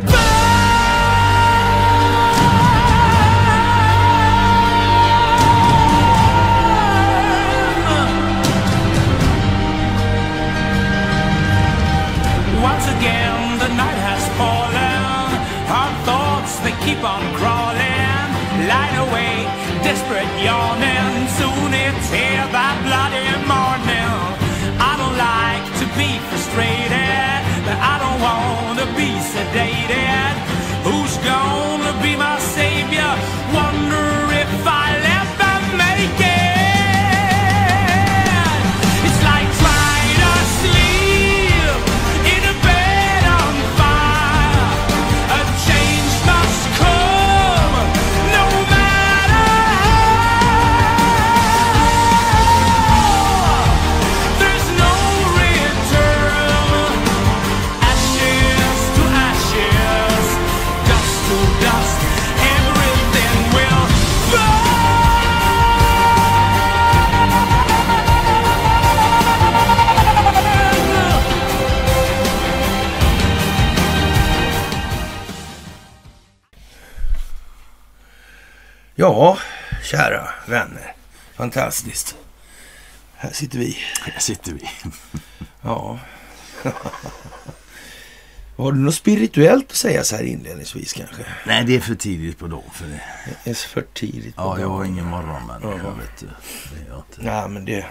吧。Fantastiskt. Här sitter vi. Här sitter vi. Ja. Har du något spirituellt att säga så här inledningsvis kanske? Nej, det är för tidigt på dagen för det. Det är för tidigt. på Ja, jag har ingen morgonmänniska, Ja. vet du. Det är jag inte. Ja, men det...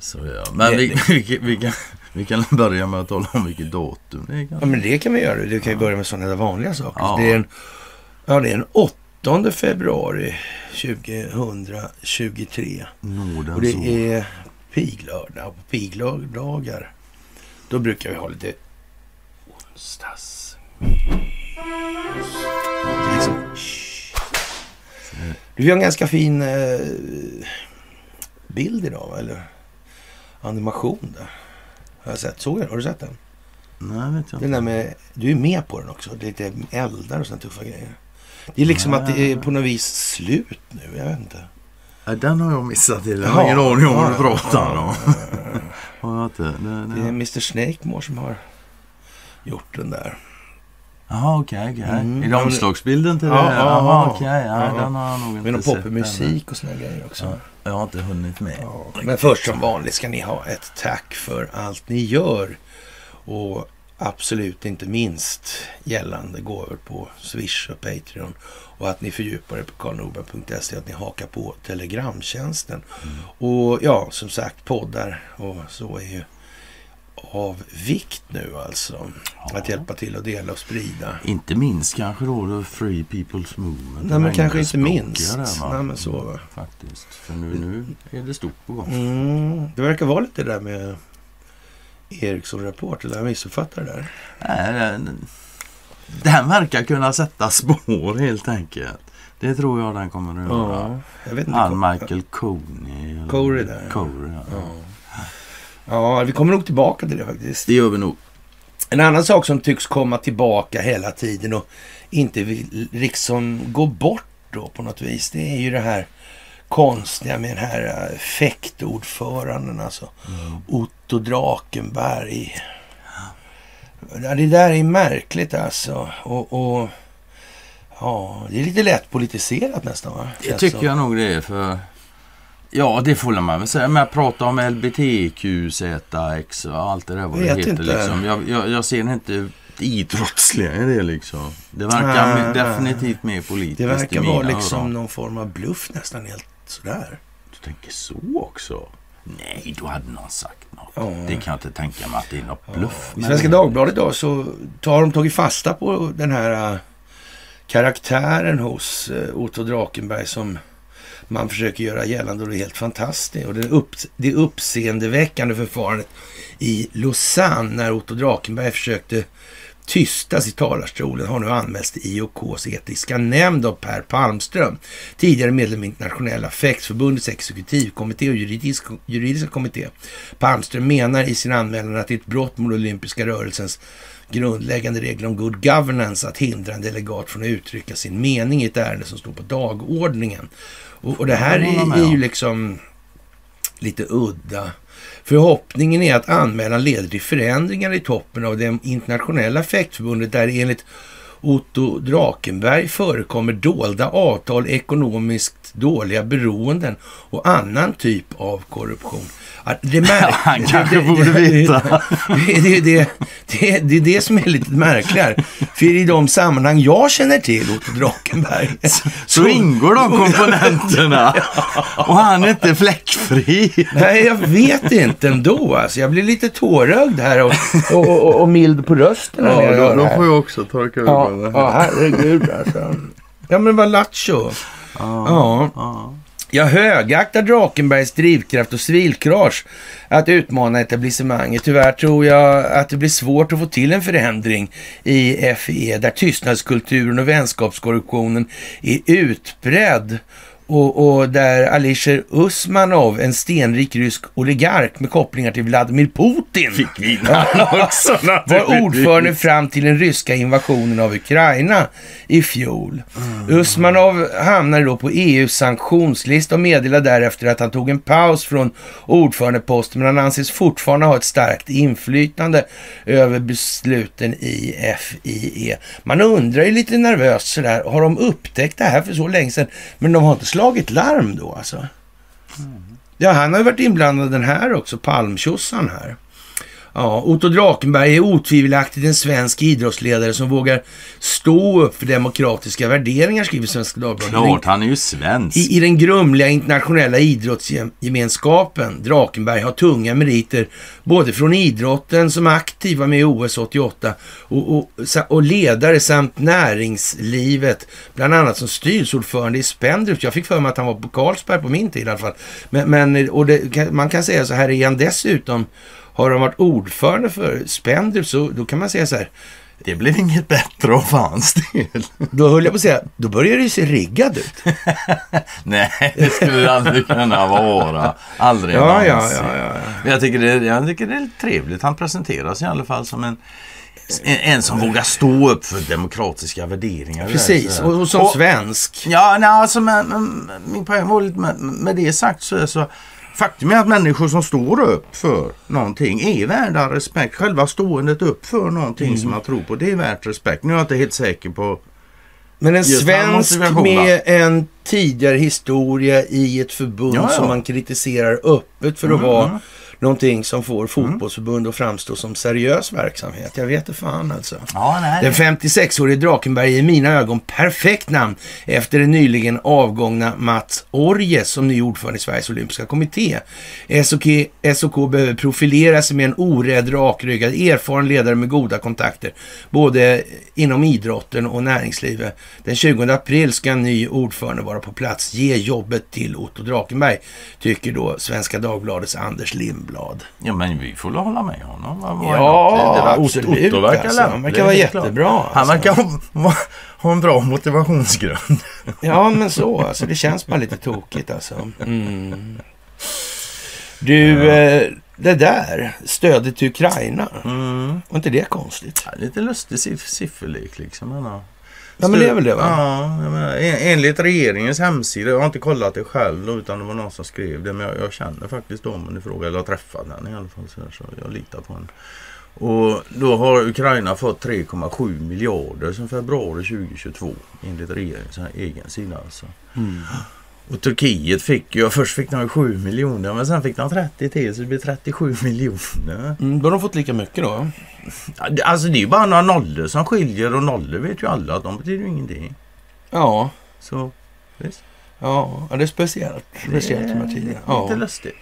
Så jag. Men Det- vi, vi, vi, kan, vi kan börja med att tala om vilket datum det är. Ja, men det kan vi göra. Du kan ju börja med sådana där vanliga saker. Ja. Det är en, ja, det är en 8 februari 2023. Nådens Och det är piglördag. Och på piglördagar, då brukar vi ha lite onsdagsmys. Är liksom. Du har en ganska fin eh, bild idag, eller animation där. Har jag sett. Såg du, har du sett den? Nej, vet jag Den inte. där med, du är med på den också. Det är lite eldar och sådana tuffa grejer. Det är liksom att det är på något vis slut nu. Jag vet inte. Nej, den har jag missat till. Jag har Ja, ingen aning om vad du ja, pratar ja, om. ja? Det, är. Mr Snakemore som har gjort den där. Jaha, okej, okej. Mm. Är det Ja, omslagsbilden till Ja, det? ja, Jaha, ja. okej. Ja, Ja. den har jag nog inte Med sett. popmusik och såna grejer också. än. Jag har inte hunnit med. Ja. Men först som vanligt ska ni ha ett tack för allt ni gör. Och absolut inte minst gällande gåvor på Swish och Patreon. Och att ni fördjupar er på karlnorberg.se. Att ni hakar på Telegramtjänsten. Och ja, som sagt poddar och så är ju av vikt nu alltså. Att hjälpa till att dela och sprida. Inte minst kanske då The Free People's Movement. Nej, men kanske inte minst. där? Nej, men så, va. Faktiskt. För nu, nu är det stort på gång. Mm, det verkar vara lite där med Ericsson-rapport. Eller jag missuppfattat det där? Nej, den, verkar kunna sätta spår helt enkelt. Det tror jag den kommer att göra. jag vet inte. Han Michael Coney. Corey där, ja. Corey, ja. Ja. ja, vi kommer nog tillbaka till det faktiskt. Det gör vi nog. En annan sak som tycks komma tillbaka hela tiden och inte vill liksom gå bort då på något vis. Det är ju det här konstiga med den här äh, fäktordföranden alltså. Otto Drakenberg. Ja, det där är märkligt alltså. Och, och ja, det är lite lätt politiserat nästan va? Det Känns tycker jag nog det är för... Ja, det får man väl säga. Men att prata om LBTQZX och allt det där vad det heter. inte. Liksom. Jag, jag, jag ser inte idrottsliga i det liksom. Det verkar Nej. definitivt mer politiskt Det verkar vara liksom öron. någon form av bluff nästan helt sådär. Du tänker så också? Nej, då hade någon sagt något. Ja. Det kan jag inte tänka mig att det är något bluff. I Svenska Dagbladet idag så tar de tagit fasta på den här äh, karaktären hos äh, Otto Drakenberg som man försöker göra gällande och det är helt fantastiskt. Och det, upp, det uppseendeväckande förfarandet i Lausanne när Otto Drakenberg försökte tystas i talarstolen har nu anmälts till IOKs etiska nämnd av Per Palmström, tidigare medlem i Internationella fäktförbundets exekutivkommitté och juridisk, juridiska kommitté. Palmström menar i sin anmälan att det är ett brott mot olympiska rörelsens grundläggande regler om good governance att hindra en delegat från att uttrycka sin mening i ett ärende som står på dagordningen. Och, och det här är, är ju om. liksom lite udda. Förhoppningen är att anmälan leder till förändringar i toppen av det internationella fäktförbundet där enligt Otto Drakenberg förekommer dolda avtal, ekonomiskt dåliga beroenden och annan typ av korruption. Ja, Det, mär- Han kanske det- det- borde veta. Det, det, det, det, det är det som är lite märkligare. För i de sammanhang jag känner till, Otto Drakenberg, Så ingår de komponenterna. Och han är inte fläckfri. Nej, jag vet inte ändå. Alltså, jag blir lite tårögd här och, och, och, och mild på rösten. jag hör det här. jag också torka Ja, ja, herregud alltså. Ja, men vad lattjo. Ja. ja. Jag högaktar Drakenbergs drivkraft och civilkurage att utmana etablissemanget. Tyvärr tror jag att det blir svårt att få till en förändring i FE där tystnadskulturen och vänskapskorruptionen är utbredd och, och där Alisher Usmanov, en stenrik rysk oligark med kopplingar till Vladimir Putin, Fick vi också var ordförande fram till den ryska invasionen av Ukraina i fjol. Usmanov hamnade då på EUs sanktionslista och meddelade därefter att han tog en paus från ordförandeposten men han anses fortfarande ha ett starkt inflytande över besluten i FIE. Man undrar ju lite nervöst sådär, har de upptäckt det här för så länge sedan men de har inte slagit larm då alltså? Ja, han har ju varit inblandad den här också, Palmtjossan här. Ja, Otto Drakenberg är otvivelaktigt en svensk idrottsledare som vågar stå upp för demokratiska värderingar, skriver Svenska Dagbladet. Klart, han är ju svensk. I, I den grumliga internationella idrottsgemenskapen, Drakenberg har tunga meriter både från idrotten som aktiv var med i OS 88 och, och, och ledare samt näringslivet, bland annat som styrelseordförande i Spendrups. Jag fick för mig att han var på Carlsberg på min tid i alla fall. Men, men och det, man kan säga så här, är han dessutom har han varit ordförande för Spendrups så då kan man säga så här, Det blev inget bättre av hans del. då höll jag på att säga, då börjar det ju se riggad ut. Nej, det skulle det aldrig kunna vara. Aldrig Ja, ja, någonsin. ja, ja, ja. Jag tycker, det, jag tycker det är trevligt. Han presenteras i alla fall som en, en, som vågar stå upp för demokratiska värderingar. Precis, och, och som svensk. Ja, nej, alltså, men, men, min poäng var lite med, med det sagt så så Faktum är att människor som står upp för någonting är värda respekt. Själva ståendet upp för någonting Mm. som man tror på, det är värt respekt. Nu är jag inte helt säker på... Men en svensk med en tidigare historia i ett förbund Ja, ja. som man kritiserar öppet för att Mm, vara mm. Någonting som får fotbollsförbund att framstå som seriös verksamhet. Jag vet inte fan alltså. Ja, nej. Den 56-årige Drakenberg är i mina ögon perfekt namn efter den nyligen avgångna Mats Orjes som ny ordförande i Sveriges Olympiska Kommitté. SOK, SOK behöver profilera sig med en orädd, rakryggad, erfaren ledare med goda kontakter, både inom idrotten och näringslivet. Den 20 april ska en ny ordförande vara på plats. Ge jobbet till Otto Drakenberg, tycker då Svenska Dagbladets Anders Lindblad. Ja, men vi får väl hålla med honom. Är Ja, absolut, Otto verkar alltså. Han verkar vara jättebra, Han alltså. verkar ha, ha en bra motivationsgrund. Ja, men så. Alltså, det känns bara lite tokigt alltså. Mm. Du, eh, det där, stödet till Ukraina. Mm. Var inte det konstigt? Ja, lite lustig siff- sifferlek liksom. Men, ja. Ja, men det är väl det va? Ja, menar, en, enligt regeringens hemsida, jag har inte kollat det själv utan det var någon som skrev det. Men jag, jag känner faktiskt damen i fråga, eller har träffat den i alla fall. Så, så jag litar på henne. Och då har Ukraina fått 3,7 miljarder sedan februari 2022 enligt regeringens egen sida. Alltså. Mm. Och Turkiet fick ju, först fick de ju 7 miljoner men sen fick de 30 till så det blir 37 miljoner. Mm, då har de fått lika mycket då? Alltså det är ju bara några nollor som skiljer och nollor vet ju alla att de betyder ju ingenting. Ja, Så visst. ja, det är speciellt. Speciellt Det är. Lite Ja. lustigt.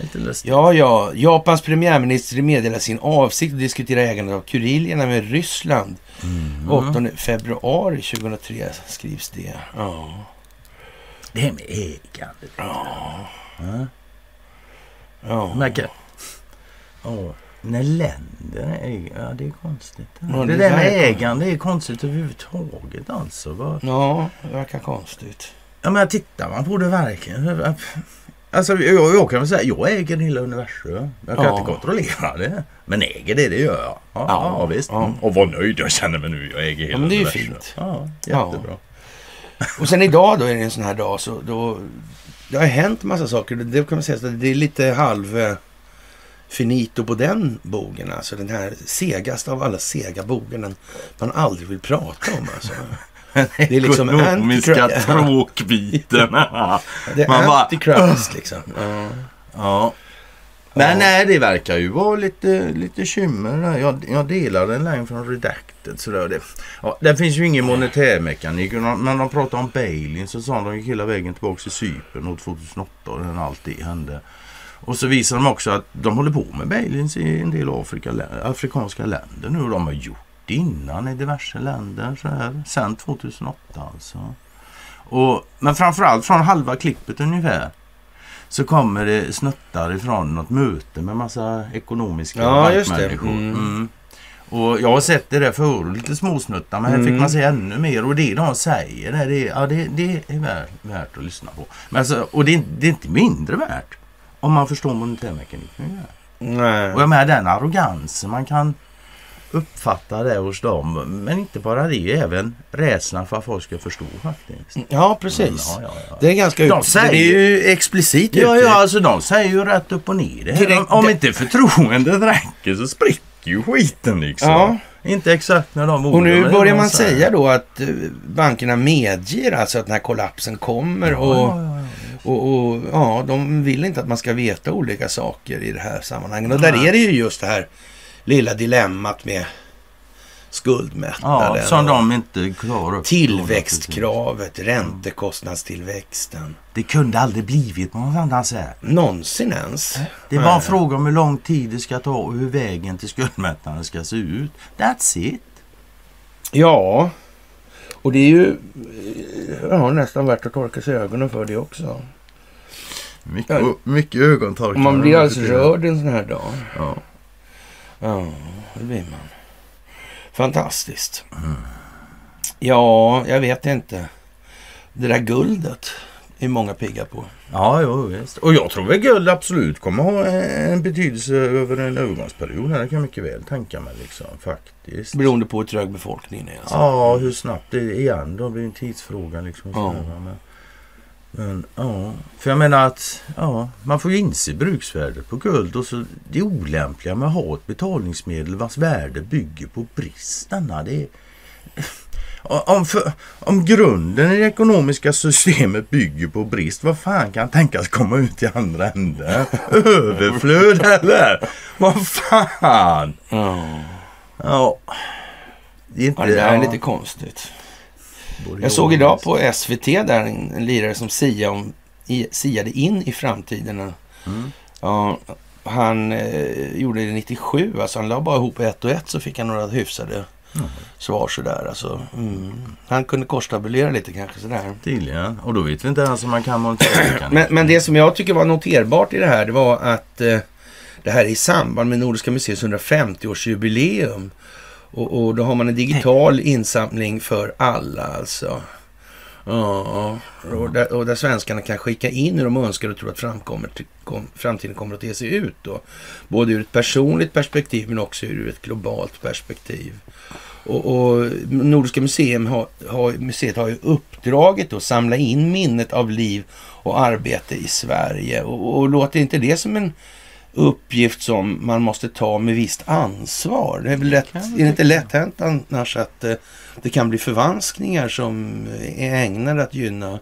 Lite lustigt. ja, ja. Japans premiärminister meddelar sin avsikt att diskutera ägandet av Kurilierna med Ryssland. Mm. 8 februari 2003 skrivs det. Ja. Det här med ägandet. Ja. ja. Märker. Ja. När länder äger, ja det är konstigt. Ja, det, det där med är konstigt. ägande är konstigt överhuvudtaget alltså. Ja, det verkar konstigt. Ja men tittar man på det verkligen. Alltså jag, jag kan väl säga, jag äger hela universum. Jag kan Ja. inte kontrollera det. Men äger det, det gör jag. Ja, ja, Ja, visst. ja. Och vad nöjd jag känner mig nu. Jag äger hela Ja, men det är universum. fint. Ja, Ja. jättebra. Och sen idag då är det en sån här dag så då... Det har hänt massa saker. Det kan man säga så det är lite halv eh, finito på den bogen. Alltså den här segaste av alla sega bogen. Den man aldrig vill prata om alltså. Det är liksom Ekonomiska tråkbiten. Det är Man bara, liksom. Ja. Ja. Men nej, det verkar ju vara lite, lite kymmer där. Jag, jag delar en line från Redacted. Sådär. Det, ja, det finns ju ingen monetärmekanik. När de pratar om Bailin så sa de gick hela vägen tillbaka till Cypern år 2008 och när allt det hände. Och så visar de också att de håller på med Bailins i en del Afrika, afrikanska länder nu. De har gjort det innan i diverse länder. Så här, sen 2008 alltså. Och, men framförallt från halva klippet ungefär så kommer det snuttar ifrån något möte med massa ekonomiska Ja, just det. bankmänniskor. Mm. Mm. Och jag har sett det där förut, lite småsnuttar, men här Mm. fick man se ännu mer. Och det de säger, det, det, ja, det, det är värt, värt att lyssna på. Men alltså, och det, är- det är inte mindre värt om man förstår monetärmekaniken. Nej. Och jag menar den arrogansen man kan uppfatta det hos dem. Men inte bara det, även rädslan för att folk ska förstå faktiskt. Ja, precis. Ja, ja, ja. Det är ganska De säger- Det är ju explicit Ja, ja, alltså de säger ju rätt upp och ner det. Direkt- om, om inte förtroendet räcker så spricker ju skiten liksom. Ja. Inte exakt när de Och orden, nu men börjar man säga då att eh, bankerna medger alltså att den här kollapsen kommer och, och, och ja, de vill inte att man ska veta olika saker i det här sammanhanget. Och där är det ju just det här lilla dilemmat med skuldmättnaden. Ja, som de inte klarar upp. Tillväxtkravet, räntekostnadstillväxten. Det kunde aldrig blivit något annat sätt. Någonsin ens. Det var en fråga om hur lång tid det ska ta och hur vägen till skuldmättnaden ska se ut. That's it. Ja, och det är ju eh, ja, nästan värt att torka sig ögonen för det också. Mycket, Ja. mycket ögontorkar. Man blir alltså rörd en sån här dag. Ja. Ja, det blir man. Fantastiskt. Ja, jag vet inte. Det där guldet är många pigga på. Ja, jo, visst. Och jag tror väl guld absolut kommer ha en betydelse över en övergångsperiod. Det kan jag mycket väl tänka mig liksom faktiskt. Beroende på hur trög befolkningen är. Alltså. Ja, hur snabbt det är igen då blir en tidsfråga liksom. Ja. Men, men ja, för jag menar att ja, man får ju inse bruksvärdet på guld och så det olämpliga med att ha ett betalningsmedel vars värde bygger på bristerna. Det är, om, för, om grunden i det ekonomiska systemet bygger på brist, vad fan kan tänkas komma ut i andra änden? Överflöd eller? Vad fan? Ja. Ja. Det är inte... ja, det är ja. lite konstigt. Jag såg idag på SVT där en, en lirare som sia om, i, siade in i framtiden. Mm. Ja, han eh, gjorde det 97, alltså han la bara ihop ett och ett så fick han några hyfsade Mm. svar sådär. Alltså, mm. Han kunde korstabulera lite kanske sådär. Tydligen. Och då vet vi inte ens om man kan monetärmekanik. Men, men det som jag tycker var noterbart i det här, det var att eh, det här är i samband med Nordiska museets 150-årsjubileum. Och, och då har man en digital insamling för alla alltså. Ja, och där, och där svenskarna kan skicka in hur de önskar och tror att framkommer, kom, framtiden kommer att te sig ut. Då. Både ur ett personligt perspektiv men också ur ett globalt perspektiv. Och, och Nordiska museum har, har, museet har ju uppdraget att samla in minnet av liv och arbete i Sverige. Och, och låter inte det som en uppgift som man måste ta med visst ansvar? Det är, väl lätt, är det inte lätt hänt annars att eh, det kan bli förvanskningar som är ägnade att gynna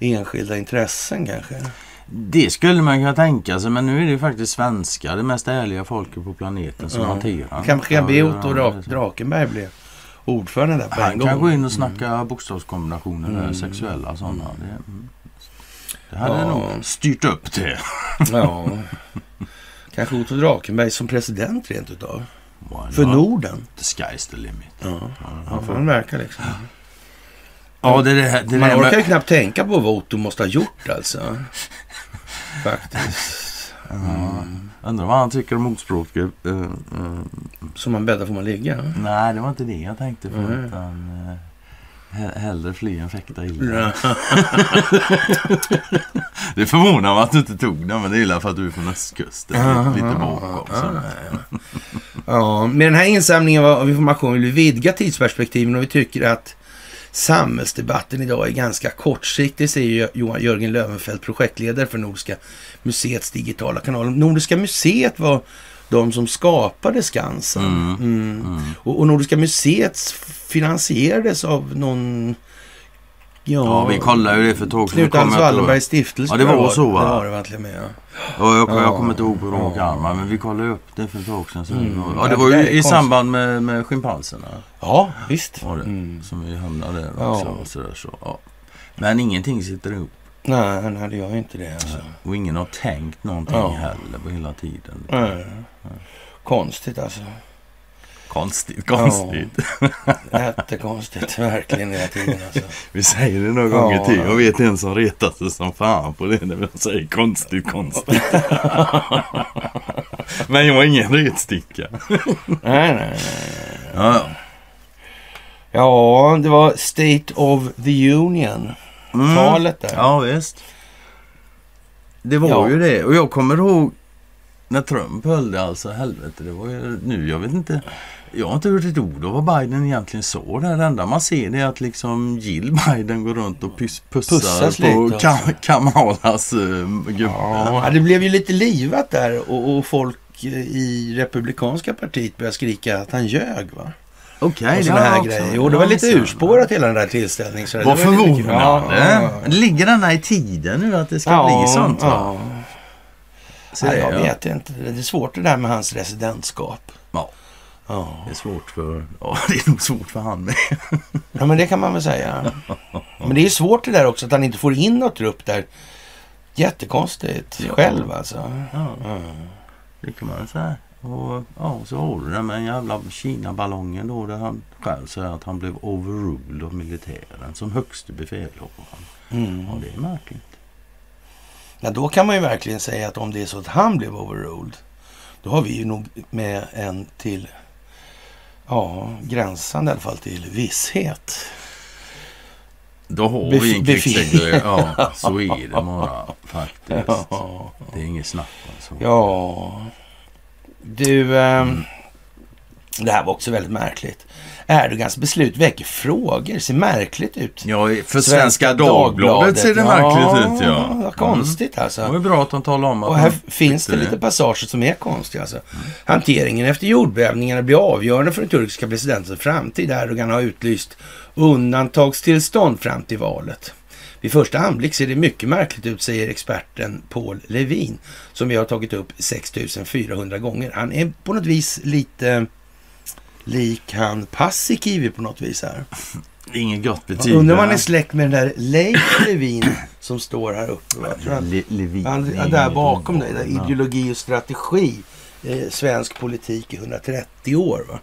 enskilda intressen kanske? Det skulle man kunna tänka sig. Men nu är det ju faktiskt svenskar, det mest ärliga folket på planeten, som Ja. hanterar det. Kanske kan be Otto. Drakenberg bli ordförande där på en Han gång. kan gå in och snacka bokstavskombinationer, där, Mm. sexuella sådana. Det, mm. det hade Ja. nog styrt upp det. Ja. Kanske Otto Drakenberg som president rent utav. Why För not? Norden. The sky's the limit. Ja, ja för han verkar liksom. Ja, det är det, här- det, Man orkar ju med, knappt tänka på vad Otto måste ha gjort alltså. Faktiskt. ja, Undrar vad han tycker om ordspråket. Uh, uh, Som man bäddar får man ligga. nej, det var inte det jag tänkte på. Mm. Utan, uh, hellre fly än fäkta illa. Det förvånar mig att du inte tog den, men det är illa för att du är från östkusten. Ja, lite bakom. ja, ja. Ja, med den här insamlingen av information vill vi vidga tidsperspektiven och vi tycker att samhällsdebatten idag är ganska kortsiktig, säger Johan Jörgen Löwenfeldt, projektledare för Nordiska museets digitala kanal. Nordiska museet var de som skapade Skansen. Mm. Mm. Och, och Nordiska museet finansierades av någon... Ja, Ja, vi kollade ju det för ett tag. Knut Hans jag. Wallenbergs stiftelse. Ja, det var jag så, va? Det var det verkligen med. Ja. Ja, jag, jag Ja. kommer inte ihåg på rak Ja. arm, men vi kollade upp det för ett tag sedan. Så Mm. ja, det Ja, var ju i samband med, med schimpanserna. ja, visst. Var det, Mm. Som vi hamnade där Ja. också. Och sådär, så, ja. Men ingenting sitter ihop. Nej, nej, det gör inte det. Alltså. Och ingen har tänkt någonting Ja. heller på hela tiden. Nej. Konstigt alltså. Konstigt, konstigt. Jättekonstigt, verkligen hela tiden alltså. Vi säger det några Ja. gånger till. Jag vet en som retar sig som fan på det när vi säger konstigt, konstigt. Men jag har ingen retsticka. Nej, nej, nej. Ja, ja. Ja, det var State of the Union. Mm. Talet där. Ja, visst. Det var Ja. ju det. Och jag kommer ihåg när Trump höll det alltså. Helvete, det var ju nu. Jag vet inte. Jag har inte hört ett ord av vad Biden egentligen sa där. Det enda man ser det är att liksom Jill Biden går runt och pus- pussar Pussas på lite, Kam- alltså. Kamalas uh, gubbe. Ja, det blev ju lite livat där och, och folk i republikanska partiet började skrika att han ljög va? Okej, Och sådana här grejer. Jo, det var lite urspårat hela den där tillställningen. så Vad förvånande. Ja, ja. Ligger denna i tiden nu att det ska Ja, bli sånt? Ja. Så jag ja. vet inte. Det är svårt det där med hans residentskap. Ja. Ja. Det är svårt för... Ja, det är nog svårt för han med. ja, men det kan man väl säga. Men det är svårt det där också att han inte får in något trupp där. Jättekonstigt Ja. själv alltså. Det kan man säga. Och ja, så har du det med den jävla Kina-ballongen då där han själv säger att han blev overruled av militären som högste befälhavare. Mm. Ja, det är märkligt. Ja, då kan man ju verkligen säga att om det är så att han blev overruled, då har vi ju nog med en till, ja, gränsande i alla fall till visshet. Då har Bef- vi en krigssegrare. Ja, så är det bara faktiskt. Ja. Det är inget snack om så. ja. Du, ehm, det här var också väldigt märkligt. Erdogans beslut väcker frågor, ser märkligt ut. Ja, för Svenska, Dagbladet, ser det märkligt ut ja. Vad konstigt Mm. alltså. Det var bra att de talade om att Och här finns det lite passager som är konstiga. Alltså. Hanteringen efter jordbävningarna blir avgörande för den turkiska presidentens framtid. Erdogan har utlyst undantagstillstånd fram till valet. Vid första anblick ser det mycket märkligt ut, säger experten Paul Levin, som vi har tagit upp 6400 gånger. Han är på något vis lite lik han Paasikivi på något vis här. Inget gott betyg. Undrar om han är släkt med den där Leif Levin som står här uppe. va? Han- Le- Levin. han är där bakom dig, där ideologi och strategi. Eh, svensk politik i 130 år. Va?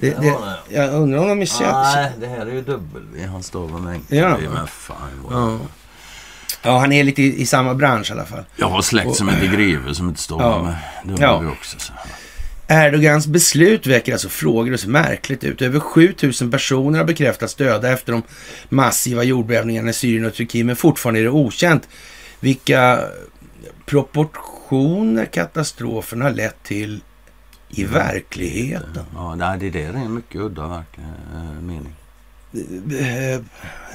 Det, det det, jag undrar om de är känd. Nej, det här är ju W. Han stavar med enkel Ja. Men fan vad... Ja. ja, han är lite i, i samma bransch i alla fall. Jag har släkt som heter Greve som inte stavar Ja. med W Ja. också. Så. Erdogans beslut väcker alltså frågor och ser märkligt ut. Över 7000 personer har bekräftats döda efter de massiva jordbävningarna i Syrien och Turkiet, men fortfarande är det okänt vilka proportioner katastrofen har lett till i verkligheten. Ja, nej, det där är en mycket udda eh, mening. Eh,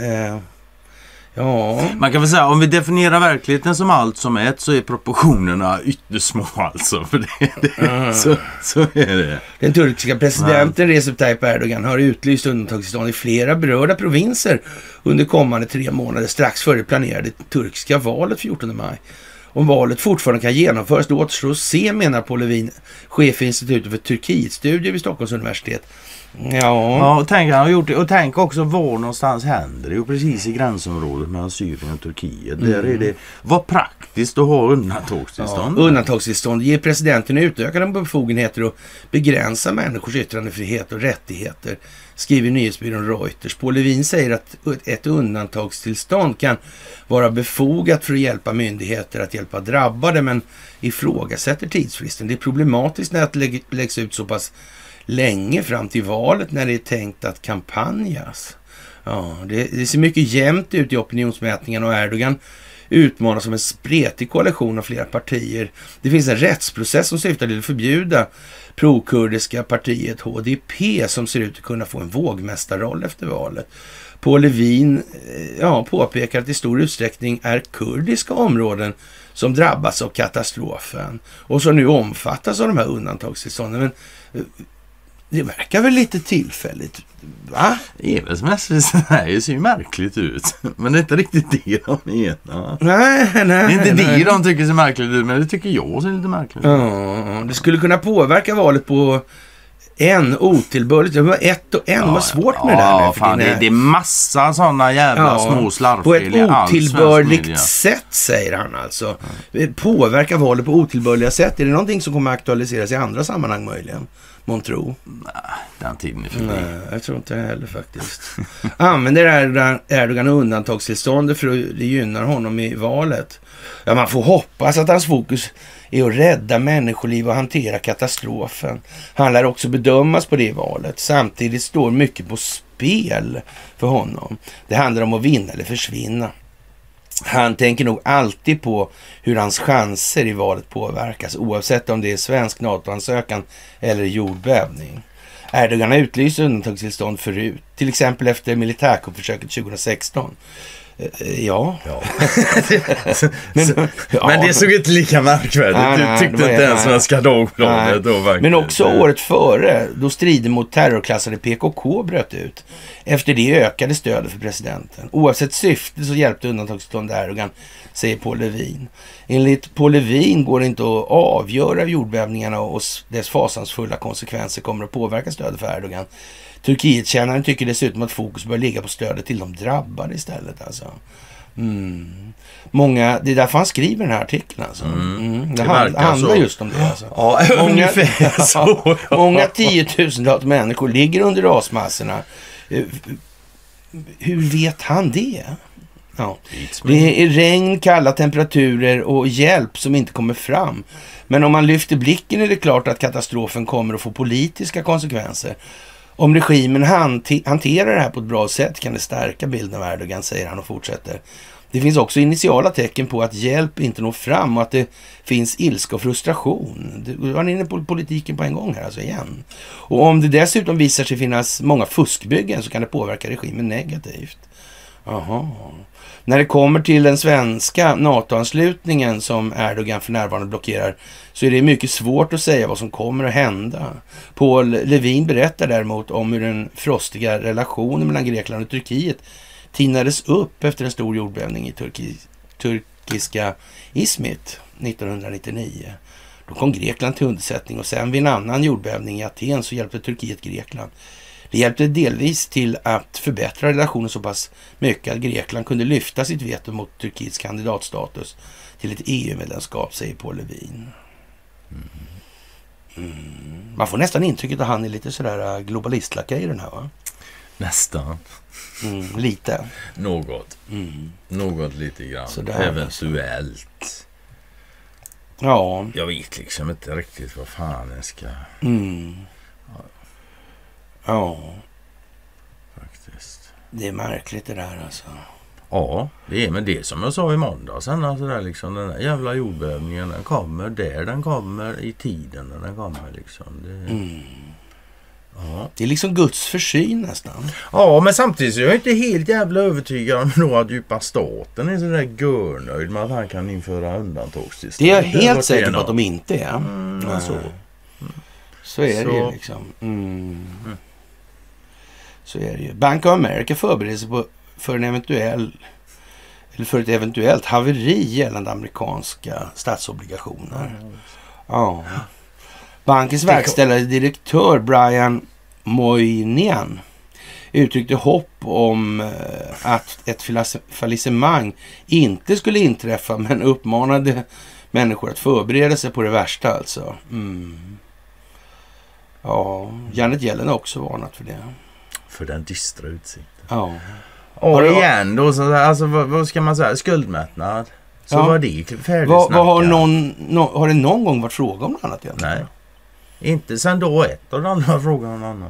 eh, ja, Man kan väl säga om vi definierar verkligheten som allt som ett så är proportionerna ytterst små alltså. För det, det, så, så är det. den turkiska presidenten Recep Tayyip Erdogan har utlyst undantagstillstånd i flera berörda provinser under kommande tre månader strax före det planerade turkiska valet 14 maj. Om valet fortfarande kan genomföras då återstår att se, menar Paul Levin, chef för Institutet för Turkietstudier vid Stockholms universitet. Ja, Ja, och tänk, han har gjort det. Och tänk också var någonstans händer det. Jo, precis i gränsområdet mellan Syrien och Turkiet. Där är det, vad praktiskt att ha undantagstillstånd. Ja, undantagstillstånd ger presidenten utökade befogenheter att begränsa människors yttrandefrihet och rättigheter, skriver nyhetsbyrån Reuters. Paul Levin säger att ett undantagstillstånd kan vara befogat för att hjälpa myndigheter att hjälpa drabbade, men ifrågasätter tidsfristen. Det är problematiskt när det lägg- läggs ut så pass länge fram till valet när det är tänkt att kampanjas. Ja, det, det ser mycket jämnt ut i opinionsmätningarna och Erdogan utmanas som en spretig koalition av flera partier. Det finns en rättsprocess som syftar till att förbjuda prokurdiska partiet HDP som ser ut att kunna få en vågmästarroll efter valet. Paul Levin eh, ja, påpekar att det i stor utsträckning är kurdiska områden som drabbas av katastrofen och som nu omfattas av de här undantagstillstånden. Men eh, det verkar väl lite tillfälligt, va? Här, det ser ju märkligt ut. Men det är inte riktigt det de menar. Nej, nej. Det är inte nej. det de tycker ser märkligt ut, men det tycker jag ser lite märkligt ut. Ja, det skulle kunna påverka valet på en otillbörligt. Det var ett och en. det var svårt med det där Ja, nu fan, din- det, det är massa sådana jävla Ja, små På ett slarvfel svensk media. otillbörligt sätt, säger han alltså. Påverka valet på otillbörliga sätt. Är det någonting som kommer att aktualiseras i andra sammanhang möjligen? Montro? Den tiden är förbi. Nej, jag tror inte det heller faktiskt. Använder Erdogan, Erdogan undantagstillståndet för att det gynnar honom i valet? Ja, man får hoppas att hans fokus är att rädda människoliv och hantera katastrofen. Han lär också bedömas på det valet. Samtidigt står mycket på spel för honom. Det handlar om att vinna eller försvinna. Han tänker nog alltid på hur hans chanser i valet påverkas oavsett om det är svensk NATO-ansökan eller jordbävning. Erdogan har utlyst undantagstillstånd förut, till exempel efter militärkuppförsöket 2016. Eh, Ja. men, ja. Men det såg inte lika märkvärdigt Nej, ut. nej, tyckte inte ens. Svenska Dagbladet då faktiskt. Men också året före, då strider mot terrorklassade PKK bröt ut. Efter det ökade stödet för presidenten. Oavsett syfte så hjälpte undantagstillstånd Erdogan, säger Paul Levin. Enligt Paul Levin går det inte att avgöra hur jordbävningarna och dess fasansfulla konsekvenser kommer att påverka stödet för Erdogan. Turkietkännaren tycker dessutom att fokus bör ligga på stödet till de drabbade istället. Alltså. Mm. Många, det är därför han skriver den här artikeln. Alltså. Mm. Det, Det hand, handlar så. just om det. Alltså. Ja, ungefär så. Ja, många tiotusentals människor ligger under rasmassorna. Eh, Hur vet han det? Ja. Det är regn, kalla temperaturer och hjälp som inte kommer fram. Men om man lyfter blicken är det klart att katastrofen kommer att få politiska konsekvenser. Om regimen hanterar det här på ett bra sätt kan det stärka bilden av Erdogan, säger han och fortsätter. Det finns också initiala tecken på att hjälp inte når fram och att det finns ilska och frustration. Du var inne på politiken på en gång här alltså igen. Och om det dessutom visar sig finnas många fuskbyggen så kan det påverka regimen negativt. Jaha. När det kommer till den svenska NATO-anslutningen som Erdogan för närvarande blockerar så är det mycket svårt att säga vad som kommer att hända. Paul Levin berättar däremot om hur den frostiga relationen mellan Grekland och Turkiet tinades upp efter en stor jordbävning i Turki, turkiska Izmit 1999. Då kom Grekland till undsättning och sen vid en annan jordbävning i Aten så hjälpte Turkiet Grekland. Det hjälpte delvis till att förbättra relationen så pass mycket att Grekland kunde lyfta sitt veto mot Turkiets kandidatstatus till ett EU-medlemskap, säger Paul Levin. Mm. Man får nästan intrycket att han är lite sådär äh, globalistlakej i den här va? Nästan. Mm, lite. Något. Mm. Något lite grann. Sådär, Eventuellt. Ja. Jag vet liksom inte riktigt vad fan jag ska... Mm. Ja, Faktiskt. det är märkligt det där alltså. Ja, det är men det som jag sa i måndags. Alltså där liksom, den där jävla jordbävningen den kommer där den kommer i tiden när den kommer. Liksom. Det, Mm. ja. Det är liksom Guds försyn nästan. ja, men samtidigt så är jag inte helt jävla övertygad om då att djupa staten är sådär görnöjd med att han kan införa undantagstillstånd. Det är jag helt säker på att de inte är. Mm, så. Så är det ju Så. liksom. Mm. Så är det ju. Bank of America förbereder sig på, för en eventuell eller för ett eventuellt haveri gällande amerikanska statsobligationer. Ja. Bankens verkställande direktör Brian Moynihan uttryckte hopp om eh, att ett fallis- fallissemang inte skulle inträffa men uppmanade människor att förbereda sig på det värsta alltså. Mm. Ja, Janet Yellen har också varnat för det. För den dystra utsikten. Ja. Och igen då, så, alltså, vad, vad ska man säga? Skuldmättnad. Så Ja. var det färdigsnackat. Har, någon, nå- har det någon gång varit fråga om något annat egentligen? Nej. Inte sen då ett och den andra frågan någon annan.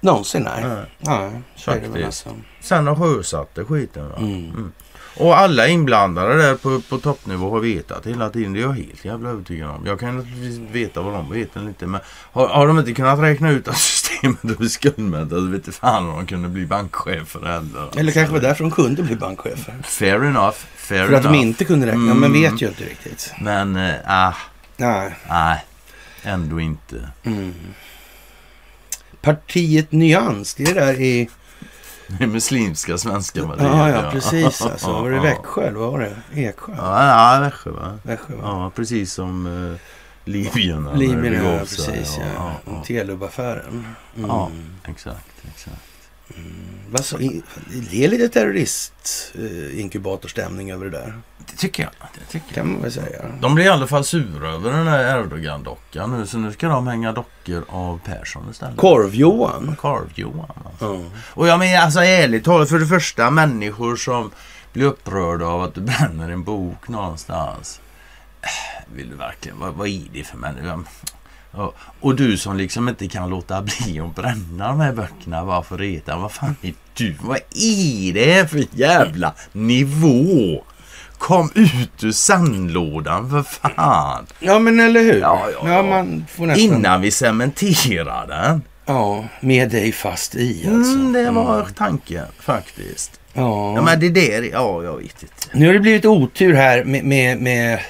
Någonsin nej. Nej. Nej. Sen har sjösatt det skiten va. Mm. Mm. Och alla inblandade där på, på toppnivå har vetat hela tiden. Det är jag helt jävla övertygad om. Jag kan naturligtvis veta vad de vet eller inte. Men har, har de inte kunnat räkna ut att systemet är skuldmättat så vet inte fan om de kunde bli bankchefer heller. Eller kanske var därför de kunde bli bankchefer. Fair enough. Fair För att enough. de inte kunde räkna. Mm. Men vet ju inte riktigt. Men, äh, ah, Nej. nej. Ändå inte. Partiet Nyans, det är där i... Det muslimska svenska det Ja, ja, precis alltså. Var det. Växjö eller vad var det? Eksjö? Ja, ja Växjö va? Växjö va? Ja, precis som uh, Libyen. Libyen, ja precis ja. Ja, ja, Telub-affären. Mm. ja. exakt, exakt. Vad så, i- det är lite terrorist-inkubatorstämning över det där. Det tycker jag. Det tycker. Kan man väl säga. De blir i alla fall sura över den här Erdogan-dockan nu. Så nu ska de hänga dockor av Persson istället. Korv-Johan. Korv-Johan. Alltså. Ja. Och jag menar alltså ärligt talat. För det första människor som blir upprörda av att du bränner en bok någonstans. Äh, Vill du verkligen? Vad, vad är det för människa? Ja, och du som liksom inte kan låta bli att bränna de här böckerna bara för reta. Vad fan är du? Vad är det för jävla nivå? Kom ut ur sandlådan för fan! ja, men eller hur? Ja, ja, ja. man får nästan... Innan vi cementerar den. Ja, med dig fast i alltså. Mm, det var tanken faktiskt. Ja. Ja men det där, ja jag vet inte. Nu har det blivit otur här med, med, med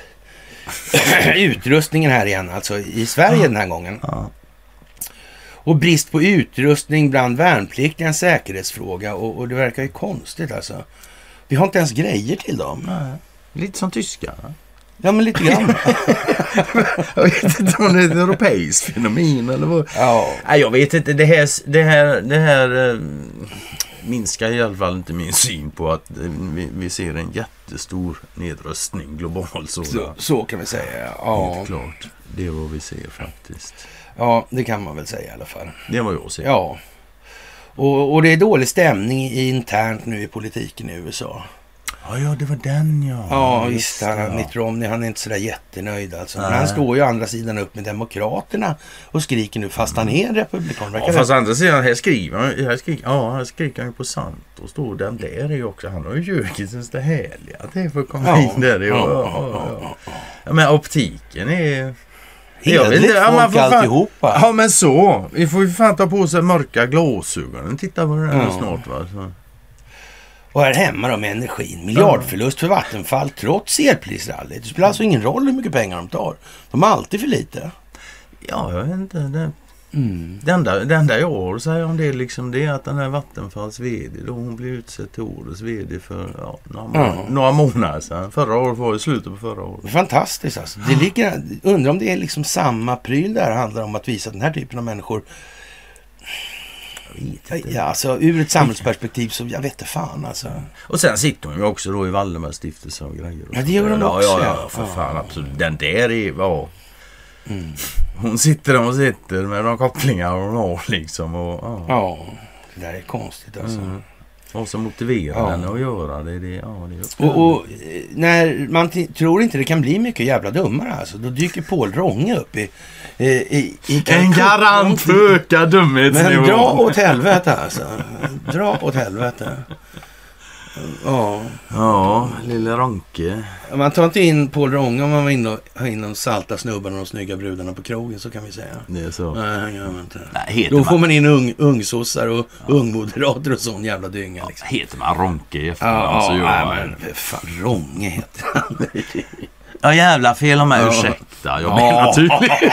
utrustningen här igen, alltså i Sverige den här gången. Och brist på utrustning bland värnpliktiga är en säkerhetsfråga och, och det verkar ju konstigt alltså. Vi har inte ens grejer till dem. Nej. Lite som tyskar. Ja, men lite grann. Jag vet inte om det är ett europeiskt fenomen eller vad. ja. Nej jag vet inte. Det här, det här, det här eh, minskar i alla fall inte min syn på att vi, vi ser en jättestor nedrustning globalt Så, sådan. så kan vi säga. Ja. Helt klart. Det är vad vi ser faktiskt. ja, det kan man väl säga i alla fall. Det är vad jag ser. Ja. Och, och det är dålig stämning internt nu i politiken i USA. Ja, ja, det var den ja. Ja, visst. Han, ja. Mitt Romney, han är inte sådär jättenöjd alltså. Men han står ju å andra sidan upp med Demokraterna och skriker nu fast han är en republikan. Ja, fast å andra sidan, här skriver han, här skriker, ja, här skriker han ju på Santos då. Den där är ju också, han har ju ljugit tills det härliga. Det är för att komma Ja, in där. Ja, ja, ja, men optiken är... Hedligt inte, ja, man folk får fan- alltihopa. Ja men så. Vi får ju fan ta på sig mörka glasögon. Titta på det här snart va. Så. Och här hemma då med energin. Miljardförlust för Vattenfall trots elprisrallyt. Det spelar alltså ingen roll hur mycket pengar de tar. De har alltid för lite. Ja, jag vet inte. Det, Mm. det, enda, det enda jag har att säga om det, liksom, det är att den här Vattenfalls VD då hon blev utsedd till årets VD för ja, några, må- Ja. några månader sedan. Förra året var det slutet på förra året. Fantastiskt alltså. Det ligger, undrar om det är liksom samma pryl där handlar om att visa den här typen av människor. Jag vet inte. Ja, alltså ur ett samhällsperspektiv så jag vet inte fan alltså. Och sen sitter hon ju också då i Valdemars stiftelse och grejer. och Ja, det gör de ja, också, Ja, ja. ja, för fan absolut. Den där är... Ja. Mm. Hon sitter där hon sitter med de kopplingar hon har liksom. Och, ja. Ja, det där är konstigt alltså. Mm. Vad som motiverar Ja. henne att göra det, det, ja, det Och, och eh, när man tror inte det kan bli mycket jävla dummare alltså. Då dyker Paul Ronge upp i, i, i, i En garant för ökad dumhetsnivå. Men dra åt helvete alltså. Dra åt helvete. Ja, Ja, lille Ronke. man tar inte in Paul Ronge om man och, har in de salta snubbarna och de snygga brudarna på krogen så kan vi säga. Det är så. Nej, det gör man inte. Nej, Då får man, man in ung, ungsossar och ungmoderater och sån jävla dynga liksom. heter man Ronke i Ja, efternamn så ja, gör nej, man men för fan Ronge heter han. Ja jävla fel om mig, Ja. ursäkta. Jag menar tydligen.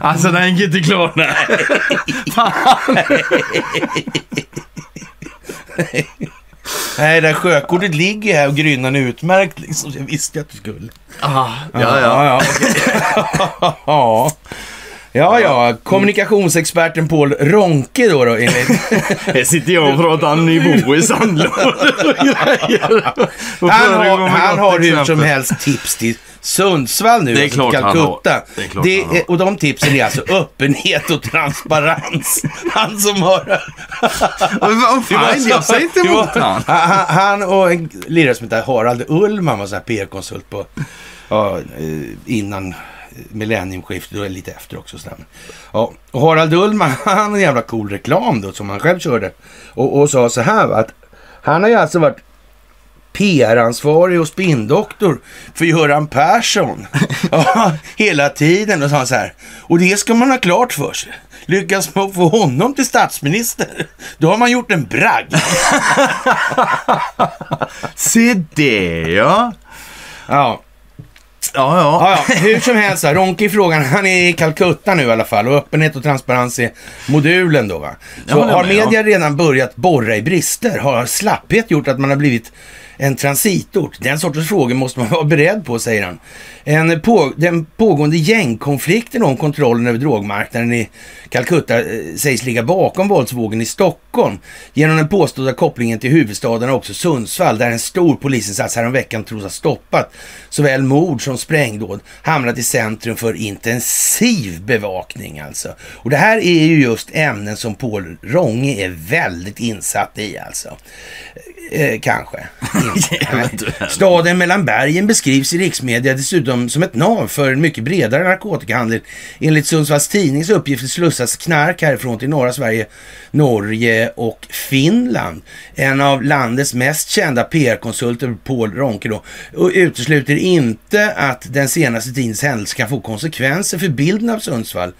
alltså den gick inte klar. Nej. Nej, det där sjökortet ligger här och grynnan är utmärkt liksom. Jag visste att du skulle. Ah, ja, ja. ja. ja. Ja, ja. Kommunikationsexperten Paul Ronke då, då enligt... Här sitter jag och pratar nivå i sandlådet och grejer. Han har, han har hur som helst tips till Sundsvall nu. Det är alltså klart till han. Calcutta. Det är klart Det är- och de tipsen är alltså öppenhet och transparens. Han som har... Fan, jag säger inte emot han. han. Och en lirare som heter Harald Ullman var så här PR-konsult på ja, eh, innan millenniumskiftet och lite efter också. Så där. Ja, och Harald Ullman, han hade en jävla cool reklam då som han själv körde och, och sa så här va, att han har ju alltså varit PR-ansvarig och spindoktor för Göran Persson. ja, hela tiden. Och så här. Och det ska man ha klart för sig. Lyckas man få honom till statsminister, då har man gjort en bragd. Se det ja. Ja, Ja, ja. Ja, ja, hur som helst, Ronke i frågan, han är i Calcutta nu i alla fall och öppenhet och transparens är modulen då va. Så har med, media redan börjat borra i brister? Har slapphet gjort att man har blivit en transitort? Den sortens frågor måste man vara beredd på, säger han. En på, den pågående gängkonflikten om kontrollen över drogmarknaden i Calcutta eh, sägs ligga bakom våldsvågen i Stockholm genom den påstådda kopplingen till huvudstaden och också Sundsvall där en stor polisinsats häromveckan tros ha stoppat såväl mord som sprängdåd hamnat i centrum för intensiv bevakning alltså. Och det här är ju just ämnen som Paul Ronge är väldigt insatt i alltså. Eh, kanske. Inte. Nej. Staden mellan bergen beskrivs i riksmedia dessutom som ett nav för en mycket bredare narkotikahandel. Enligt Sundsvalls Tidnings uppgifter slussas knark härifrån till norra Sverige, Norge och Finland. En av landets mest kända PR-konsulter, Paul Ronke då, och utesluter inte att den senaste tidens händelse kan få konsekvenser för bilden av Sundsvall.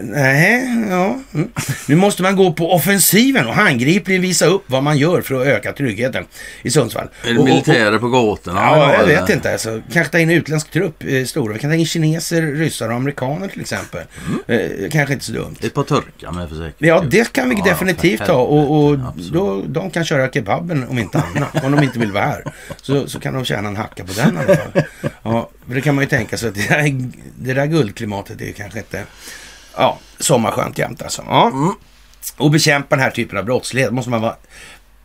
Nej, ja. Mm. Nu måste man gå på offensiven och handgripligen visa upp vad man gör för att öka tryggheten i Sundsvall. Är det militärer på gatorna? Ja, jag vet inte. Alltså, kanske ta in utländsk trupp, eh, stora. Vi kan ta in kineser, ryssar och amerikaner till exempel. Mm. Eh, kanske inte så dumt. Ett par turkar med för säkerhet. Ja, det kan vi Ja, definitivt ha. Och, och då, de kan köra kebaben om inte annat. Om de inte vill vara här. Så, så kan de tjäna en hacka på den i alla fall. Ja, för det kan man ju tänka sig att det där, det där guldklimatet är ju kanske inte... Ja, sommarskönt jämt alltså. Ja. Mm. Och bekämpa den här typen av brottslighet måste man vara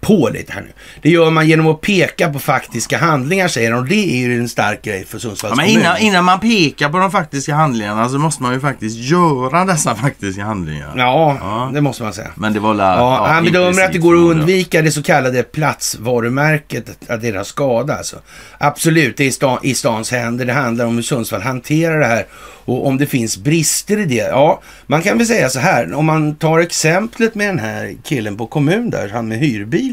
på lite här nu. Det gör man genom att peka på faktiska handlingar säger de. Det är ju en stark grej för Sundsvalls Ja, men kommun. innan, innan man pekar på de faktiska handlingarna så måste man ju faktiskt göra dessa faktiska handlingar. Ja, Ja. det måste man säga. Men det var la, Ja, han bedömer att det går att undvika det så kallade platsvarumärket, att- har skada alltså. Absolut, det är i, sta, i stans händer. Det handlar om hur Sundsvall hanterar det här och om det finns brister i det. Ja, man kan väl säga så här, om man tar exemplet med den här killen på kommun där, han med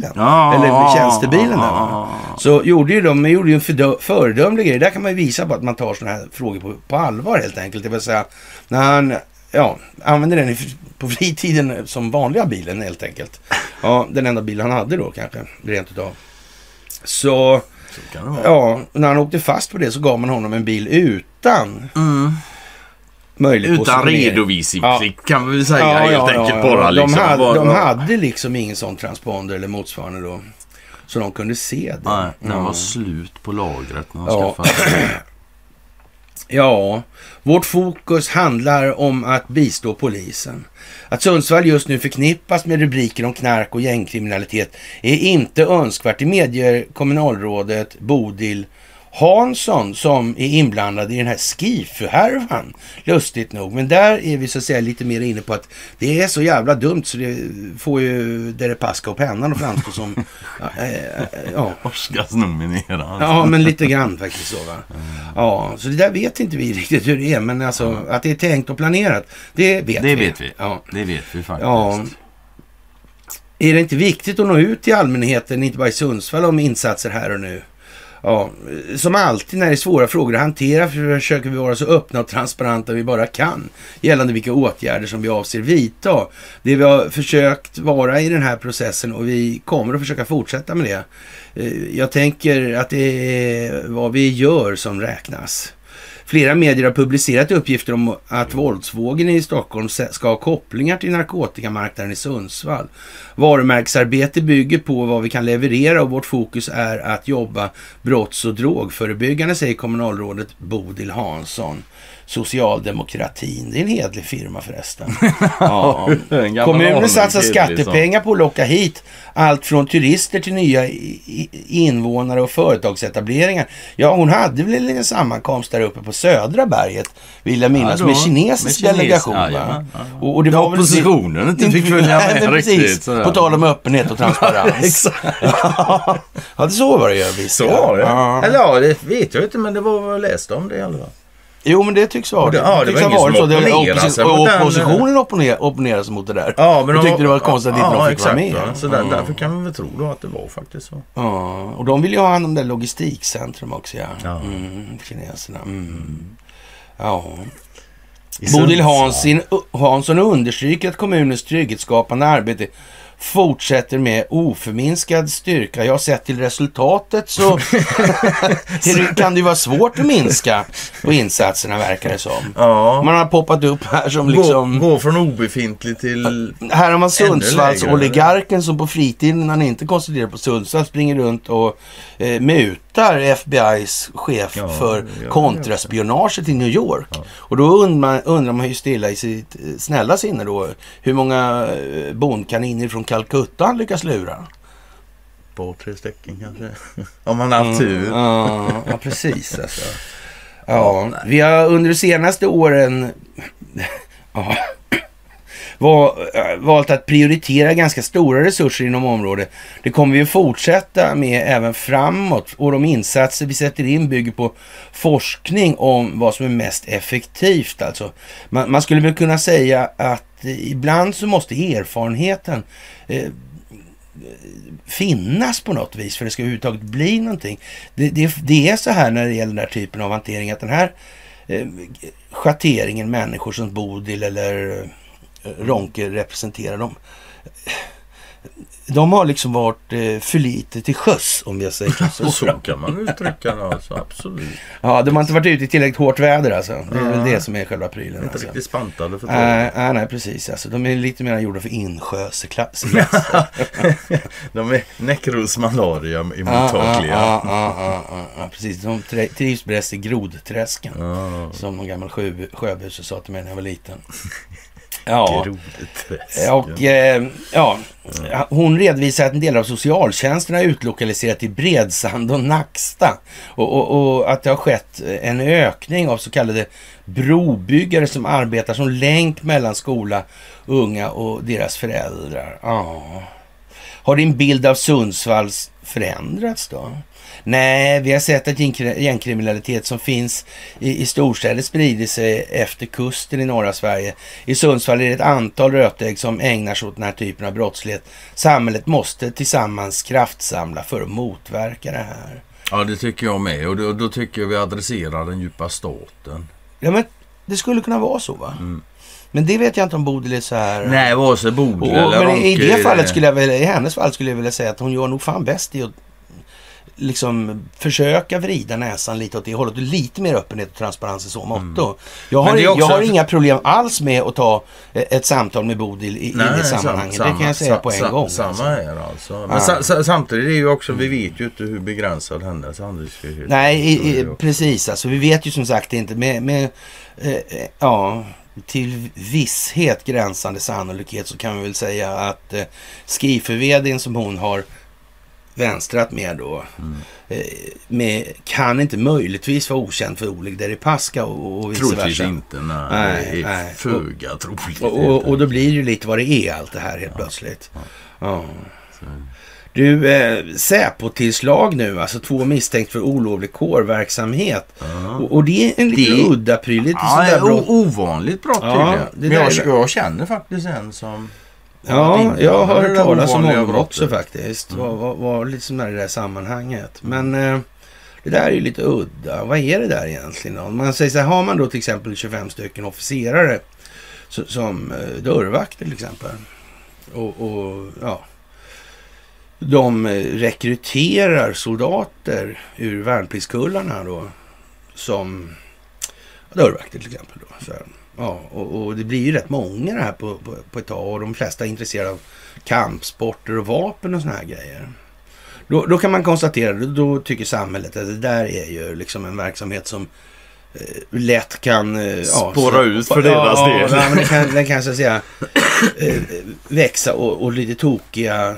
hyrbilen, Ja, eller tjänstebilen ja, va? så gjorde ju de, de gjorde ju en föredömlig grej. Där kan man ju visa på att man tar sådana här frågor på, på allvar helt enkelt. Det vill säga, när han ja, använder den på fritiden som vanliga bilen helt enkelt. Ja, den enda bil han hade då kanske, rent utav. Så, Så ja, när han åkte fast på det så gav man honom en bil utan Mm. Möjlig Utan redovisningsplikt kan vi väl säga helt enkelt bara. De, Liksom. hade, Bara- de hade liksom ingen sån transponder eller motsvarande då. Så de kunde se det. Nej, den Ja. var slut på lagret när han Ja. skaffade. Ja, vårt fokus handlar om att bistå polisen. Att Sundsvall just nu förknippas med rubriker om knark och gängkriminalitet är inte önskvärt. Det medger kommunalrådet Bodil Hansson som är inblandad i den här Skifu-härvan. Lustigt nog. Men där är vi så att säga lite mer inne på att det är så jävla dumt så det får ju Deripaska och pennan att framstå som... ja, eh, ja, Oscarsnominerad. Ja, men lite grann faktiskt så va. Ja, så det där vet inte vi riktigt hur det är. Men alltså att det är tänkt och planerat, det vet vi. Det vet vi. Ja. Det vet vi faktiskt. ja. Är det inte viktigt att nå ut till allmänheten, inte bara i Sundsvall, om insatser här och nu? Ja, som alltid när det är svåra frågor att hantera försöker vi vara så öppna och transparenta vi bara kan gällande vilka åtgärder som vi avser vidta. Det vi har försökt vara i den här processen och vi kommer att försöka fortsätta med det. Eh, jag tänker att det är vad vi gör som räknas. Flera medier har publicerat uppgifter om att våldsvågen i Stockholm ska ha kopplingar till narkotikamarknaden i Sundsvall. Varumärkesarbete bygger på vad vi kan leverera och vårt fokus är att jobba brotts och drogförebyggande, säger kommunalrådet Bodil Hansson. Socialdemokratin, det är en hedlig firma förresten. Ja. Kommunen satsar skattepengar på att locka hit allt från turister till nya invånare och företagsetableringar. Ja, hon hade väl en sammankomst där uppe på Södra berget, vill jag minnas, Ja, med kinesisk Med delegation. jajamän, ja. Och, och det var oppositionen inte fick följa med Nej, riktigt, på tal om öppenhet och transparens. Ja, det så var det ju. Så var det. Ja. Eller ja, det vet jag inte men det var vad jag läste om det i alla fall. Jo, men det tycks vara Och det- ja, det tycks var ha varit så. Det- mot och Oppositionen opponer- opponerade sig mot det där. Ja, men de tyckte det var konstigt att inte de fick vara med. exakt, va. Så där, Ja. därför kan man väl tro då att det var faktiskt så. Ja, och de vill ju ha hand om det logistikcentrum också, ja. Ja. Mm, kineserna. Mm. Ja. Bodil Hansson understryker att kommunens trygghetsskapande arbete fortsätter med oförminskad styrka. Jag har sett till resultatet så det kan det ju vara svårt att minska på insatserna verkar det som. Ja. Man har poppat upp här som liksom... Gå, gå från obefintlig till... Här har man Sundsvallsoligarken som på fritiden när han inte koncentrerar på Sundsvall springer runt och eh, mutar FBI's chef Ja, för ja, kontraspionage till New York. Och då undrar man, undrar man ju stilla i sitt eh, snälla sinne då hur många eh, bondkaniner från Calcutta han lyckas lura. Par, tre stycken kanske. Om man har haft tur. Ja, ja, precis alltså. Ja, vi har under de senaste åren ja, Eh, valt att prioritera ganska stora resurser inom området. Det kommer vi att fortsätta med även framåt och de insatser vi sätter in bygger på forskning om vad som är mest effektivt. Alltså, man, man skulle väl kunna säga att ibland så måste erfarenheten eh, finnas på något vis för det ska överhuvudtaget bli någonting. Det, det, det är så här när det gäller den här typen av hantering att den här eh, schatteringen människor som Bodil eller Ronke representerar dem. De har liksom varit eh, för lite till sjöss om jag säger så. Så kan man uttrycka det alltså, absolut. Ja, de har inte varit ute i tillräckligt hårt väder alltså. Det är väl det som är själva prylen. Inte Alltså. riktigt spantade för Nej, uh, nej, nej, precis. Alltså, de är lite mer gjorda för insjöseklass. De är nekrosmalaria Ja, mottagliga. ja, ja, ja, ja, ja, precis. De trivs bäst i grodträsken. Som någon gammal sjö, sjöbuse sa till mig när jag var liten. Ja, Grodeträsk. och eh, ja, hon redovisar att en del av socialtjänsten har utlokaliserat till Bredsand och Nacksta. Och, och, och att det har skett en ökning av så kallade brobyggare som arbetar som länk mellan skola, unga och deras föräldrar. Ja. Har din bild av Sundsvalls förändrats då? Nej, vi har sett att gängkri- gängkriminalitet som finns i, i storstäder sprider sig efter kusten i norra Sverige. I Sundsvall är det ett antal rötägg som ägnar sig åt den här typen av brottslighet. Samhället måste tillsammans kraftsamla för att motverka det här. Ja, det tycker jag med. Och då, då tycker jag vi adresserar den djupa staten. Ja, men det skulle kunna vara så va? Men det vet jag inte om Bodil är så här... Nej, vare sig Bodil eller men i Ronke det fallet skulle jag väl, i hennes fall skulle jag vilja säga att hon gör nog fan bäst i att liksom försöka vrida näsan lite åt det hållet lite mer öppenhet och transparens i så. Jag, har, Mm. Det är också- jag har inga problem alls med att ta eh, ett samtal med Bodil i, i det sammanhanget. det kan jag säga på en sa- gång. Samma alltså. här alltså. Men Ja. sa, sa, samtidigt är ju också, vi vet ju inte hur begränsad hennes handlingsfrihet Nej, i, i, precis. Alltså, vi vet ju som sagt inte med, med eh, eh, ja, till visshet gränsande sannolikhet så kan vi väl säga att eh, som hon har vänstrat med då Mm. med, kan inte möjligtvis vara okänd för Oleg Deripaska och, och vice Troligtvis versa. inte. Nej, Nej, nej. föga troligt. Och, och, och då blir det ju lite vad det är allt det här helt plötsligt. Ja. Du, eh, Säpo-tillslag nu, alltså två misstänkt för olovlig kårverksamhet. Och, och det är en lite Det- udda pryl, lite Ja, sådär brott. ovanligt brott Ja, tydligen. Men jag, jag känner faktiskt en som... Ja, jag har hört där talas om honom också faktiskt. Var, var, var lite som i det där sammanhanget. Men eh, det där är ju lite udda. Vad är det där egentligen? Om man säger så här, har man då till exempel 25 stycken officerare så, som eh, dörrvakter till exempel. Och, och ja, de eh, rekryterar soldater ur värnpliktskullarna då som dörrvakter till exempel. Då. Så här. Ja, och, och det blir ju rätt många det här på, på, på ett tag och de flesta är intresserade av kampsporter och vapen och såna här grejer. Då, då kan man konstatera, då, då tycker samhället att det där är ju liksom en verksamhet som eh, lätt kan... Eh, ja, Spåra så- ut för deras ja, del. Ja, men det kan, det kan så att säga eh, växa och, och lite tokiga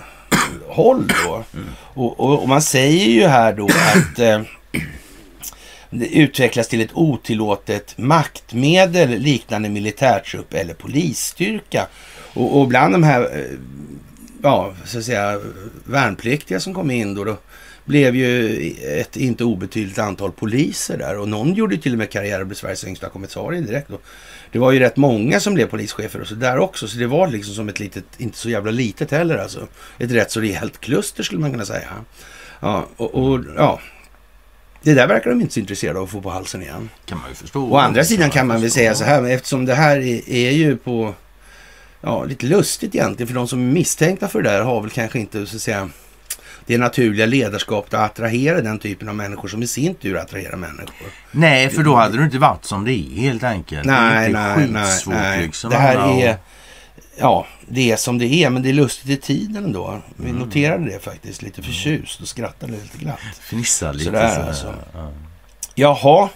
håll då. Och, och, och man säger ju här då att eh, utvecklas till ett otillåtet maktmedel liknande militärtrupp eller polisstyrka. Och, och bland de här eh, ja, så att säga, värnpliktiga som kom in då, då blev ju ett inte obetydligt antal poliser där och någon gjorde till och med karriär och blev Sveriges yngsta kommissarie direkt. Och det var ju rätt många som blev polischefer och så där också, så det var liksom som ett litet, inte så jävla litet heller alltså. Ett rätt så rejält kluster skulle man kunna säga. Ja, och, och ja, det där verkar de inte så intresserade av att få på halsen igen. Kan man ju förstå. Å andra sidan kan man väl säga så här, eftersom det här är, är ju på, ja, lite lustigt egentligen, för de som är misstänkta för det där har väl kanske inte, så att säga, det naturliga ledarskapet att attrahera den typen av människor som i sin tur attraherar människor. Nej, för då hade du inte varit som det är helt enkelt. Nej, det är nej, nej, nej. liksom. Det här alla och- är, ja, det är som det är, men det är lustigt i tiden ändå. Vi Mm. noterade det faktiskt, lite förtjust och skrattade lite glatt. Fnissa lite Sådär, sådär. alltså. Ja. Jaha,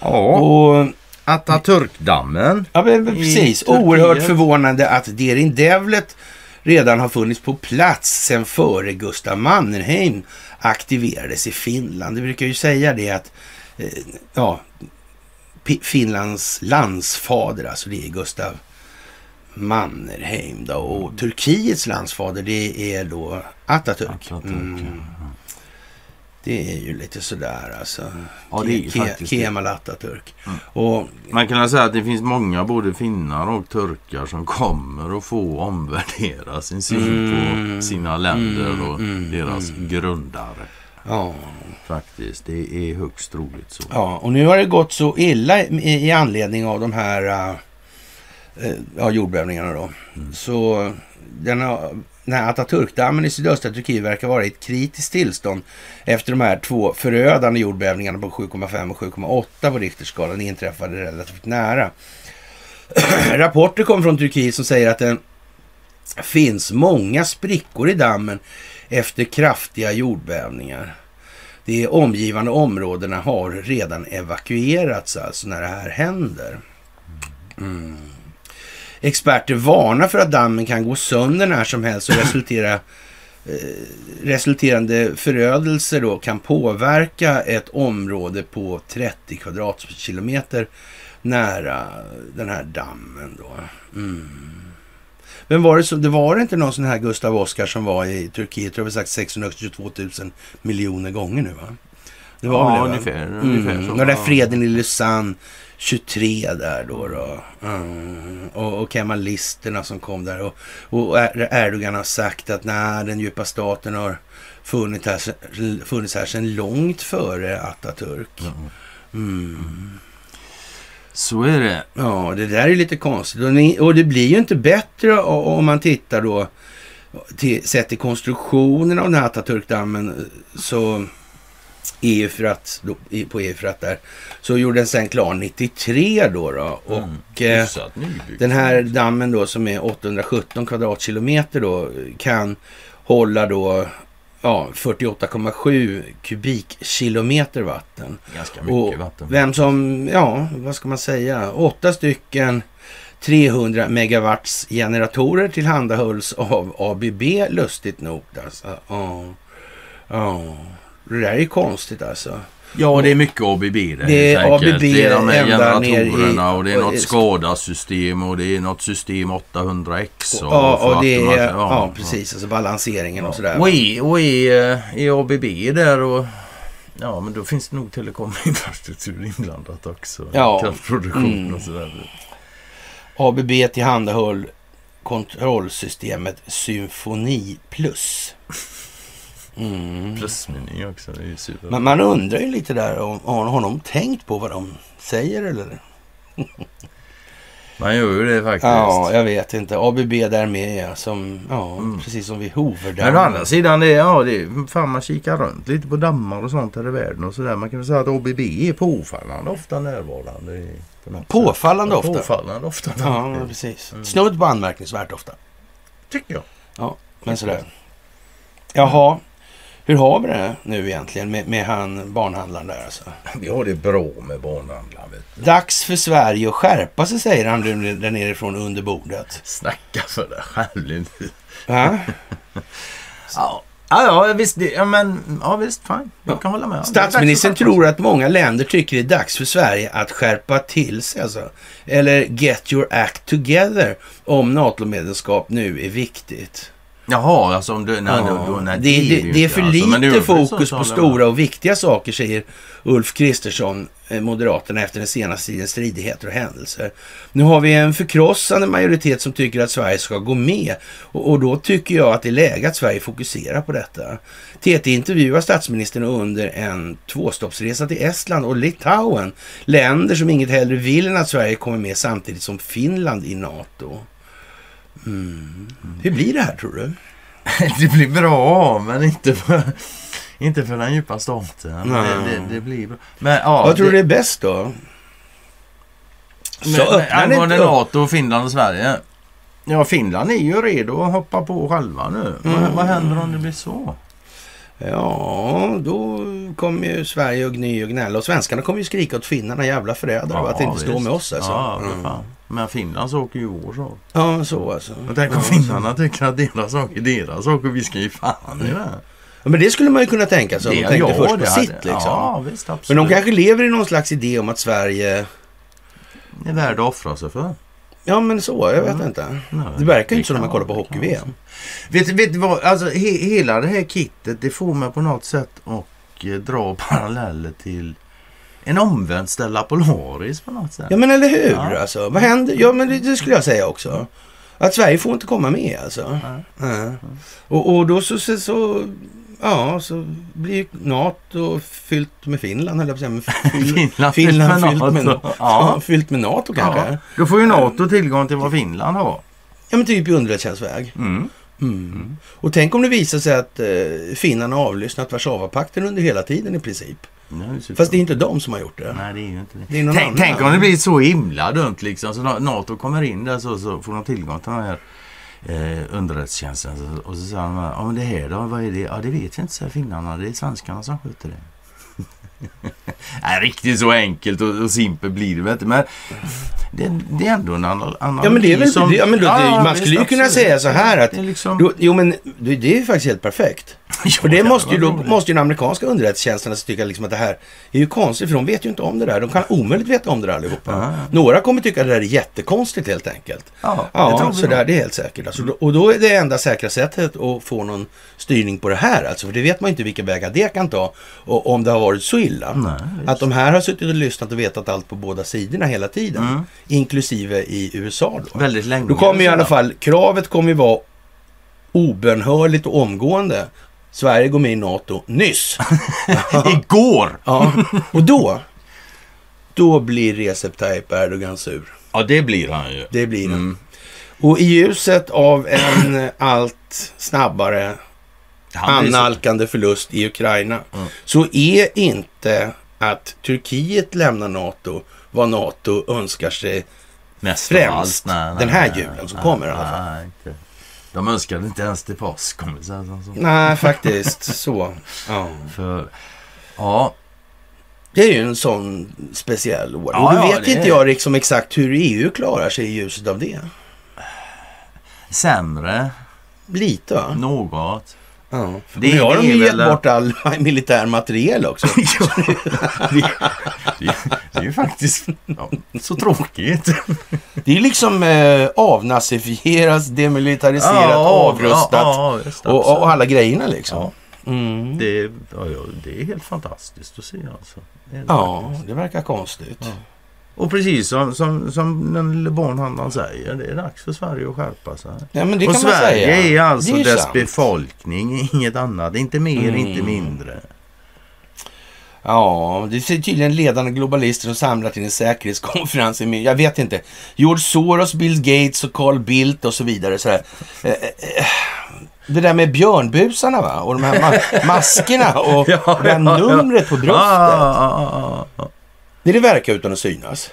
Ja, och Atatürkdammen. Ja, men, precis. Oerhört förvånande att Derin Devlet redan har funnits på plats sedan före Gustav Mannerheim aktiverades i Finland. Det brukar ju säga det att eh, ja, Finlands landsfader, alltså det är Gustav Mannerheim då, och Turkiets landsfader det är då Atatürk. Atatürk, Mm. Det är ju lite sådär alltså. Ja, det är ju Ke-. Kemal Atatürk. Mm. Och Man kan säga att det finns många både finnar och turkar som kommer att få omvärdera sin syn Mm. på sina länder och Mm. deras grundare. ja, Faktiskt. Det är högst troligt så. Ja, och nu har det gått så illa i, i anledning av de här uh, ja, jordbävningarna då. Så den, har, den här Atatürkdammen i sydöstra Turkiet verkar vara i ett kritiskt tillstånd efter de här två förödande jordbävningarna på 7,5 och 7,8 på Richterskalan inträffade relativt nära. Rapporter kommer från Turkiet som säger att det finns många sprickor i dammen efter kraftiga jordbävningar. De omgivande områdena har redan evakuerats alltså när det här händer. Mm. Experter varnar för att dammen kan gå sönder när som helst och resultera, eh, resulterande förödelse då kan påverka ett område på 30 kvadratkilometer nära den här dammen. Då. Mm. Men var det, så, det var inte någon sån här Gustav Oskar som var i Turkiet, tror jag sagt 622 000 miljoner gånger nu va? Det var ja, väl det, va? ungefär, ungefär Mm. så. Och den där freden i Lausanne 23 där då. då. Mm. Och, och kemalisterna som kom där. Och, och Er- Erdogan har sagt att nej, den djupa staten har funnits här, funnits här sedan långt före Atatürk. Ja. Mm. Så är det. Ja, det där är lite konstigt. Och, ni, och det blir ju inte bättre om man tittar då till, sett till konstruktionen av den här Atatürkdammen så I- på EU-fratt där, så gjorde den sen klar 93 då. då och Mm. Hyfsat nybyggt. den här dammen då som är 817 kvadratkilometer då kan hålla då ja, 48,7 kubikkilometer vatten. Ganska mycket Och vatten. vem som, ja, vad ska man säga, åtta stycken 300 megawatts generatorer tillhandahölls av ABB lustigt nog. Alltså. Ja, ja. Det där är konstigt alltså. Ja, det är mycket ABB där. Det är enkelt. ABB Det är de här ner i- generatorerna och det är och- något SCADA-system och det är något system 800X. och Ja, för och det är, automat- ja, precis, alltså balanseringen och sådär. Och i, och i, eh, i ABB där och Ja, men då finns det nog telekominfrastruktur inblandat också. Ja. Kraftproduktion Mm. och sådär. ABB tillhandahöll kontrollsystemet Symfoni Plus. Mm. Plusmeny också. Det är ju super. Man, man undrar ju lite där om har, har de tänkt på vad de säger eller? Man gör ju det faktiskt. Ja, jag vet inte. ABB där med ja, som, ja, Mm. precis som vid Hoverdammen. Men å andra sidan, det är, ja, det fan man kikar runt lite på dammar och sånt här i världen och sådär. Man kan väl säga att ABB är påfallande ofta närvarande. I, på Påfallande sätt. ofta. Påfallande ofta. Ja, men precis. Snudd på anmärkningsvärt ofta. Tycker jag. Ja, men sådär. Jaha, hur har vi det nu egentligen med, med han barnhandlaren där alltså? Vi har det bra med barnhandlaren. Dags för Sverige att skärpa sig säger han där nerifrån under bordet. Snacka för dig själv. Ja? Ja. Visst. Ja, men, ja, visst. Fine. Jag kan hålla med. Statsministern tror att många länder tycker det är dags för Sverige att skärpa till sig. Alltså. Eller get your act together om NATO-medlemskap nu är viktigt. Jaha, alltså om du... Nej, Ja, då, nej, det, ju det, inte, det är för alltså. Lite fokus på stora och viktiga saker, säger Ulf Kristersson, eh, Moderaterna, efter den senaste tidens stridigheter och händelser. Nu har vi en förkrossande majoritet som tycker att Sverige ska gå med och, och då tycker jag att det är läge att Sverige fokuserar på detta. TT intervjuar statsministern under en tvåstoppsresa till Estland och Litauen, länder som inget hellre vill än att Sverige kommer med samtidigt som Finland i NATO. Mm. Hur blir det här tror du? det blir bra, men inte för, inte för den djupa staten. Det, det, det blir bra. Men ja, Vad tror det, du är bäst då? Så men, men, öppnar ni angående inte. NATO, Finland och Sverige. Ja, Finland är ju redo att hoppa på själva nu. Vad, Mm. vad händer om det blir så? Ja, då kommer ju Sverige och gny och gnälla. Och svenskarna kommer ju skrika åt finnarna, jävla förrädare, ja, att inte stå med oss alltså. Ja, för Mm. fan. Men Finland så åker ju vår sak. Ja, så alltså. Och tänk om ja, finnarna tycker att deras sak är deras sak och vi ska ge fan i det. Ja, men det skulle man ju kunna tänka sig om de tänkte först på det sitt liksom. Ja, visst. Absolut. Men de kanske lever i någon slags idé om att Sverige... Det är värd att offra sig för. Ja, men så, jag vet Mm. inte. Nej, Det verkar ju inte som när man kollar på det hockey-VM. Vet, vet du vad? Alltså he, hela det här kittet det får mig på något sätt att eh, dra paralleller till en omvänd Stella Polaris på något sätt. Ja, men eller hur Ja. alltså? Vad händer? Ja, men det, det skulle jag säga också. Att Sverige får inte komma med alltså. Ja. Och, och då så, så, så, ja, så blir NATO fyllt med Finland, eller jag Fyll, Finland Finland fyllt med med, NATO. ja. Ja. fyllt med NATO kanske. Ja. Ja, Då får ju NATO tillgång till vad Finland har. men typ i underrättelsetjänstväg. Mm. Mm. Och tänk om det visar sig att eh, finnarna har avlyssnat Warszawapakten under hela tiden i princip. Fast det är inte de som har gjort det. Nej, det är ju inte det. Det är tänk, tänk om det blir så himla dumt liksom. Så NATO kommer in där så, så får de tillgång till den här eh, underrättelsetjänsten. Så- Och så säger de, ja men det här då, vad är det? Ja det vet vi inte, säger finnarna. Det är svenskarna som sköter det. Nej, riktigt så enkelt och, och simpelt blir det väl inte. Men det, det är ändå en anal- analys Ja men det är väl, som- det, ja, men då, Ja, det, man skulle ju kunna säga så här att Det liksom... då, jo men det, det är ju faktiskt helt perfekt. Ja, För det måste ju, då måste ju den amerikanska underrättelsetjänsten tycka liksom att det här är ju konstigt för de vet ju inte om det där. De kan omöjligt veta om det där allihopa. Ja. Några kommer tycka att det där är jättekonstigt helt enkelt. Det Ja, så där, det är helt säkert. Alltså, och då är det enda säkra sättet att få någon styrning på det här. Alltså, för det vet man ju inte vilka vägar det kan ta. Och om det har varit så illa. Nej, att de här har suttit och lyssnat och vetat allt på båda sidorna hela tiden. Mm. Inklusive i USA då. Väldigt länge. Då kommer ju i alla fall, kravet kommer ju vara obönhörligt och omgående. Sverige går med i NATO nyss. Igår! Ja, och då, då blir Recep Tayyip Erdogan sur. Ja, det blir han ju. Det blir det. Mm. Och i ljuset av en allt snabbare Han annalkande förlust i Ukraina Mm. så är inte att Turkiet lämnar NATO vad NATO önskar sig Mest Främst allt. Nej, nej, den här julen som nej, kommer i alla fall. De önskade inte ens till påsk om vi säger så. Nej, faktiskt så. Ja. För, ja, Det är ju en sån speciell år. Ja, och då ja, vet inte är- jag liksom exakt hur EU klarar sig i ljuset av det. sämre, Lite va? något. Ja. Det- nu har det de är ju gett väl- bort all militär materiel också. Ja, det, det, det är ju faktiskt ja, så tråkigt. Det är liksom eh, avnazifieras, demilitariserat, avrustat Ja, ja, just det, och, och, alla grejerna liksom. Ja, Mm. det, ja, ja, det är helt fantastiskt att se alltså. Det Ja, det verkar konstigt. Och precis som, som, som den lille barnhandlaren säger, det är dags för Sverige att skärpa sig. Ja, men det och kan man Sverige säga. är alltså Det är dess sant. befolkning, inget annat. Inte mer, Mm. inte mindre. Ja, det är tydligen ledande globalister som samlat till en säkerhetskonferens i Jag vet inte. George Soros, Bill Gates och Carl Bildt och så vidare. Så här. Eh, eh, eh, Det där med björnbusarna va? Och de här ma- maskerna och Ja, det här ja, ja. numret på bröstet. Det är det verkar utan att synas.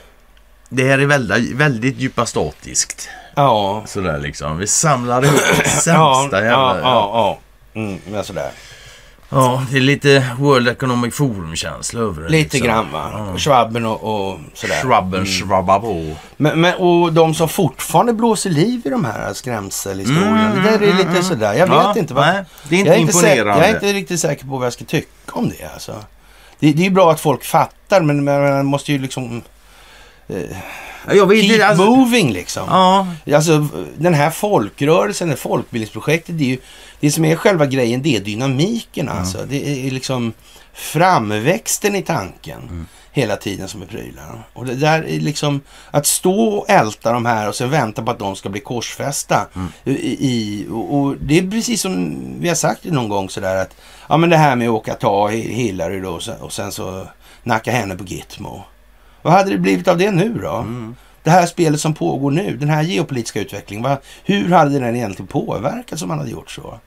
Det här är väldigt, väldigt djupa statiskt. Ja. Sådär liksom. Vi samlar ihop det Ja, sämsta ja, jävla... ja, ja. Mm, men sådär. Ja, det är lite World Economic Forum-känsla över det. Lite liksom. grann va? Ja. Schwabben och, och sådär. Shrubben, shrubba på. Men, men, och de som fortfarande blåser liv i de här skrämselhistorierna. Mm, det där är mm, lite mm. sådär. Jag vet Ja, inte. Vad, nej, det är inte jag, är inte säker, imponerande. jag är inte riktigt säker på vad jag ska tycka om det. Alltså. Det, det är ju bra att folk fattar men man måste ju liksom... Eh, Jag vet Keep alltså, moving liksom. Ja, Alltså den här folkrörelsen, det folkbildningsprojektet, det är ju det som är själva grejen, det är dynamiken alltså. Det är liksom framväxten i tanken hela tiden som är prylen. Och det där är liksom att stå och älta de här och sen vänta på att de ska bli korsfästa. I, i, och, det är precis som vi har sagt någon gång sådär att ja men det här med att åka ta Hillary då och sen, så nacka henne på Gitmo. Vad hade det blivit av det nu då? Det här spelet som pågår nu, den här geopolitiska utvecklingen, vad, hur hade den egentligen påverkat om man hade gjort så?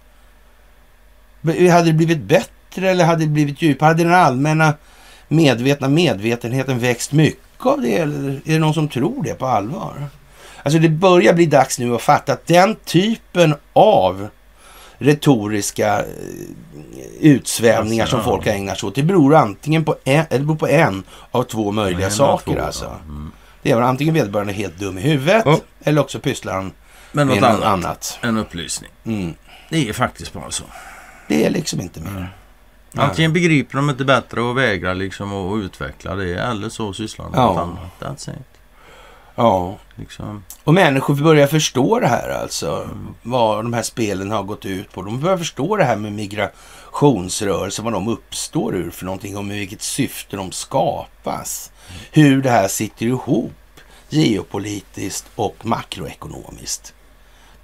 Hade det blivit bättre eller hade det blivit djupare? Hade den allmänna medvetna medvetenheten växt mycket av det? Eller är det någon som tror det på allvar? Alltså det börjar bli dags nu att fatta att den typen av retoriska eh, utsvävningar som Alltså, ja. folk ägnar sig åt, det beror antingen på en, eller beror på en av två möjliga saker två, alltså. ja. Mm. Det är antingen vederbörande är helt dum i huvudet Ja. eller också pysslar han med något annat. annat. En upplysning. Mm. Det är faktiskt bara så. Det är liksom inte mer. Nej. Antingen begriper de inte bättre och vägrar liksom att utveckla det eller så sysslar de med Ja. något annat. That's it. Ja, Liksom. och människor börjar förstå det här alltså. Vad de här spelen har gått ut på. De börjar förstå det här med migrationsrörelser, vad de uppstår ur för någonting och med vilket syfte de skapas. Hur det här sitter ihop geopolitiskt och makroekonomiskt.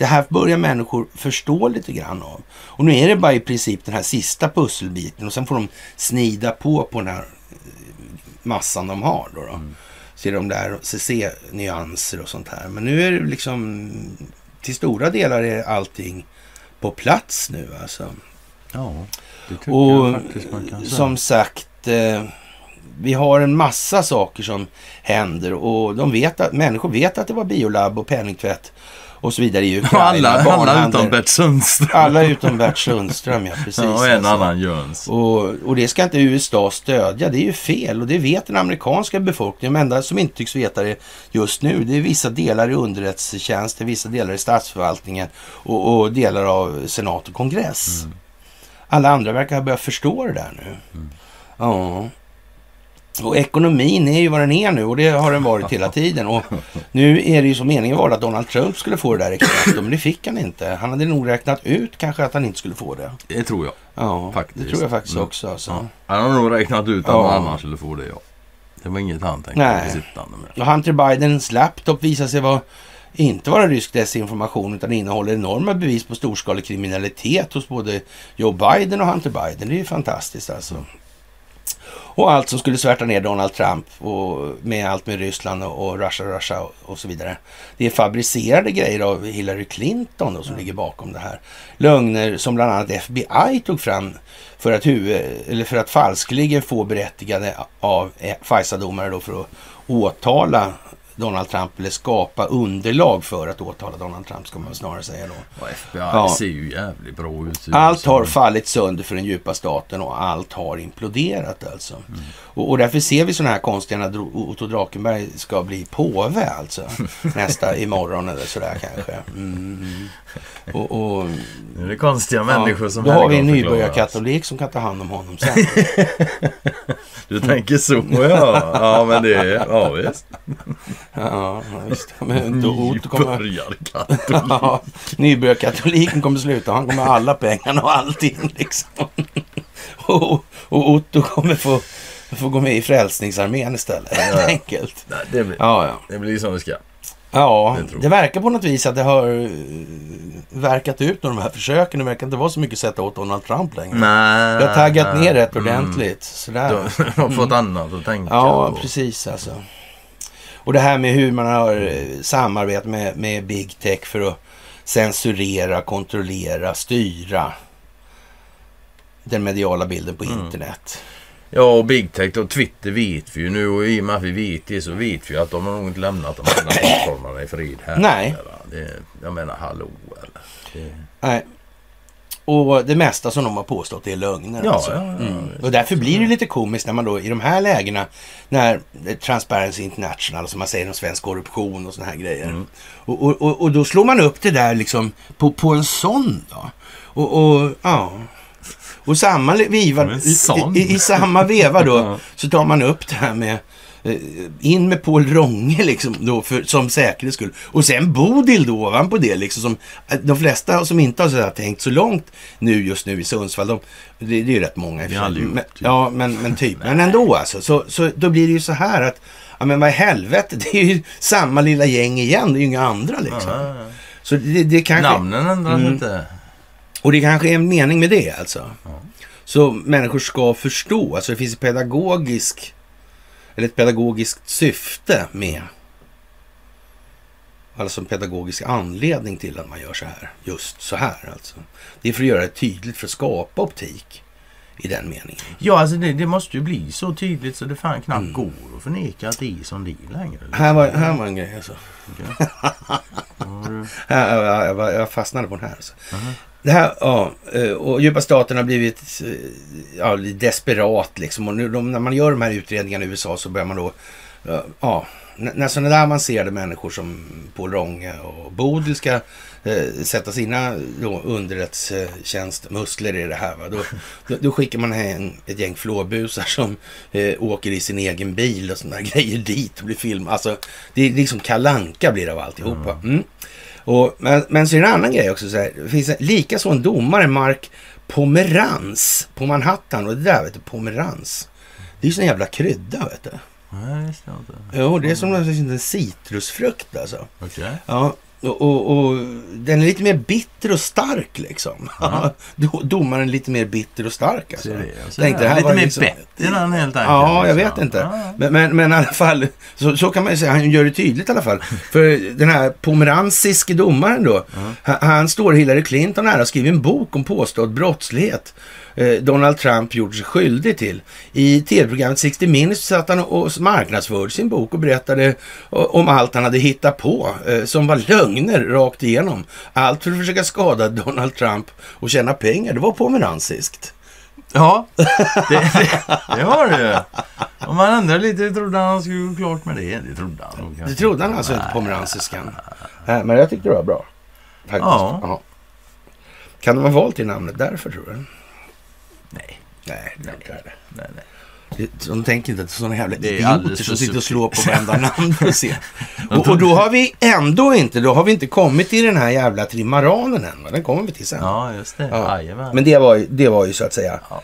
Det här börjar människor förstå lite grann av. Och nu är det bara i princip den här sista pusselbiten och sen får de snida på på den här eh, massan de har. Då, då. Ser de där CC-nyanser och sånt här. Men nu är det liksom till stora delar är allting på plats nu alltså. Ja, det tycker Och jag faktiskt man kan säga. som sagt, eh, vi har en massa saker som händer och de vet att, människor vet att det var biolabb och penningtvätt och så vidare i Ukraina. alla, alla utom Bert Sundström. Alla utom Bert Sundström, ja precis. ja, och en alltså. annan Jöns. Och, och det ska inte USA stödja. Det är ju fel och det vet den amerikanska befolkningen. De enda som inte tycks veta det just nu det är vissa delar i underrättelsetjänsten, vissa delar i statsförvaltningen och, och delar av senat och kongress. Alla andra verkar ha börjat förstå det där nu. Ja. Och ekonomin är ju vad den är nu och det har den varit hela tiden. Och nu är det ju som meningen var att Donald Trump skulle få det där exakt, men det fick han inte. Han hade nog räknat ut kanske att han inte skulle få det. Det tror jag. Ja, Faktiskt. det tror jag faktiskt Mm. också. Alltså. Ja. Han har nog räknat ut att Ja. annan skulle få det, ja. Det var inget han tänkte Nej. sittande med. Och Hunter Bidens laptop visar sig vara inte vara rysk desinformation utan innehåller enorma bevis på storskalig kriminalitet hos både Joe Biden och Hunter Biden. Det är ju fantastiskt alltså. Och allt som skulle svärta ner Donald Trump och med allt med Ryssland och, och Russia, Russia och, och så vidare. Det är fabricerade grejer av Hillary Clinton då, som ligger bakom det här. Lögner som bland annat FBI tog fram för att, huvud, eller för att falskligen få berättigade av FISA-domare då för att åtala Donald Trump eller skapa underlag för att åtala Donald Trump ska man snarare säga då. Och FBI Ja. ser ju jävligt bra ut. Allt har fallit sönder för den djupa staten och allt har imploderat alltså. Och, och därför ser vi sådana här konstiga när Otto Drakenberg ska bli påve alltså. Nästa imorgon eller sådär kanske. Mm. Och, och, Nu är det konstiga människor som Då har vi en nybörjarkatolik som kan ta hand om honom sen. Du tänker så ja. Ja men det är, ja visst. ja, ja, visst. Ja, nybörjarkatoliken kommer sluta. Han kommer ha alla pengarna och allting liksom. Och, och Otto kommer få, få gå med i Frälsningsarmén istället. Helt Ja. enkelt. Nej, det blir, Ja, ja. det blir som det ska. Ja, Det det verkar på något vis att det har eh, verkat ut med de här försöken. Det verkar inte vara så mycket sätta åt Donald Trump längre. Nej. Det har taggat ner rätt Mm. ordentligt. Sådär. De har fått annat att tänka Ja, på. precis alltså. Och det här med hur man har eh, samarbetat med, med Big Tech för att censurera, kontrollera, styra den mediala bilden på Mm. Ja, och Big Tech och Twitter vet vi ju nu och i och med att vi vet det så vet vi att de har nog inte lämnat de andra plattformarna i frid här. Nej. Eller, Det, jag menar hallå eller. Det, Nej. Och det mesta som de har påstått är lögner. Ja, alltså. ja, ja, mm. Och därför blir det lite komiskt när man då i de här lägena, när Transparency International, som man säger om svensk korruption och såna här grejer. Mm. Och, och, och, och då slår man upp det där liksom på, på en sån då. Och, och ja. Och samma sån? i, i, samma veva då så tar man upp det här med Eh, In med Paul Ronge liksom då för, som säkerhets skull. Och sen Bodil då ovanpå det liksom. Som, eh, de flesta som inte har så tänkt så långt nu just nu i Sundsvall. De, det, det är ju rätt många i och för Det har sig. aldrig gjort, men, typ. Ja, men, men typ. men ändå alltså. Så, så då blir det ju så här att, ja men vad i helvete, det är ju samma lilla gäng igen. Det är ju inga andra liksom. Ja, ja. Så det, det kanske... Namnen ändras Mm. inte. Och det kanske är en mening med det alltså. Så människor ska förstå. Alltså det finns ett pedagogisk eller ett pedagogiskt syfte med alltså en pedagogisk anledning till att man gör så här. Just så här alltså. Det är för att göra det tydligt för att skapa optik i den meningen. Ja, alltså det, det måste ju bli så tydligt så det fan knappt Mm. går att förneka att det är som det är längre. Här var, här var en grej alltså. Ja, Här, jag, jag, jag, fastnade på den här. Alltså. Det här, ja, eh, och djupa staten har blivit eh, ja, desperat liksom. Och nu, de, när man gör de här utredningarna i USA så börjar man då, ja, när sådana där avancerade människor som Paul Ronge och Bodil ska eh, sätta sina då, underrättelsetjänstmuskler i det här. Va? Då, då, då skickar man hem ett gäng flåbusar som eh, åker i sin egen bil och sådana grejer dit och blir filmade. Alltså, det är liksom kalanka blir det av alltihopa. Mm. Och, men, men så är det en annan grej också. Så här, det finns en, lika så en domare, Mark Pomerans på Manhattan. Och det där, vet du, Pomerans. Det är ju sån jävla krydda, vet du. Nej, inte. Jo, det är som en citrusfrukt alltså. Okej. Ja, och, och, och den är lite mer bitter och stark liksom. Do- Domaren är lite mer bitter och stark alltså. Det. Tänkte, det Lite mer liksom- bett i den helt enkelt. Ja, jag liksom. vet inte. Men, men, men i alla fall, så, så kan man ju säga. Han gör det tydligt i alla fall. För den här pomeransiske domaren då. Han, han står Hillary Clinton nära och skriver en bok om påstådd brottslighet. Eh, Donald Trump gjort sig skyldig till. I tv-programmet 60 Minutes satt han och marknadsförde sin bok och berättade o- om allt han hade hittat på. Eh, som var lögner rakt igenom. Allt för att försöka skada Donald Trump och tjäna pengar. Det var pomeransiskt. Ja, det, det, det har det ju. Om man ändrar lite trodde han skulle gå klart med det. Det trodde han nog Det trodde han alltså inte pomeransiskan. Men jag tyckte det var bra. Faktiskt. Ja. Kan de ha valt det namnet därför tror du? Nej, Nej, det det. nej, nej. Det- De tänker inte att det är sådana jävla Det idioter som sitter och slår på varenda namn för att se. Och, och då har vi ändå inte, då har vi inte kommit till den här jävla trimaranen än. Den kommer vi till sen. Ja, just det. Ja. Jajamän. Men det var, ju, det var ju så att säga. Ja.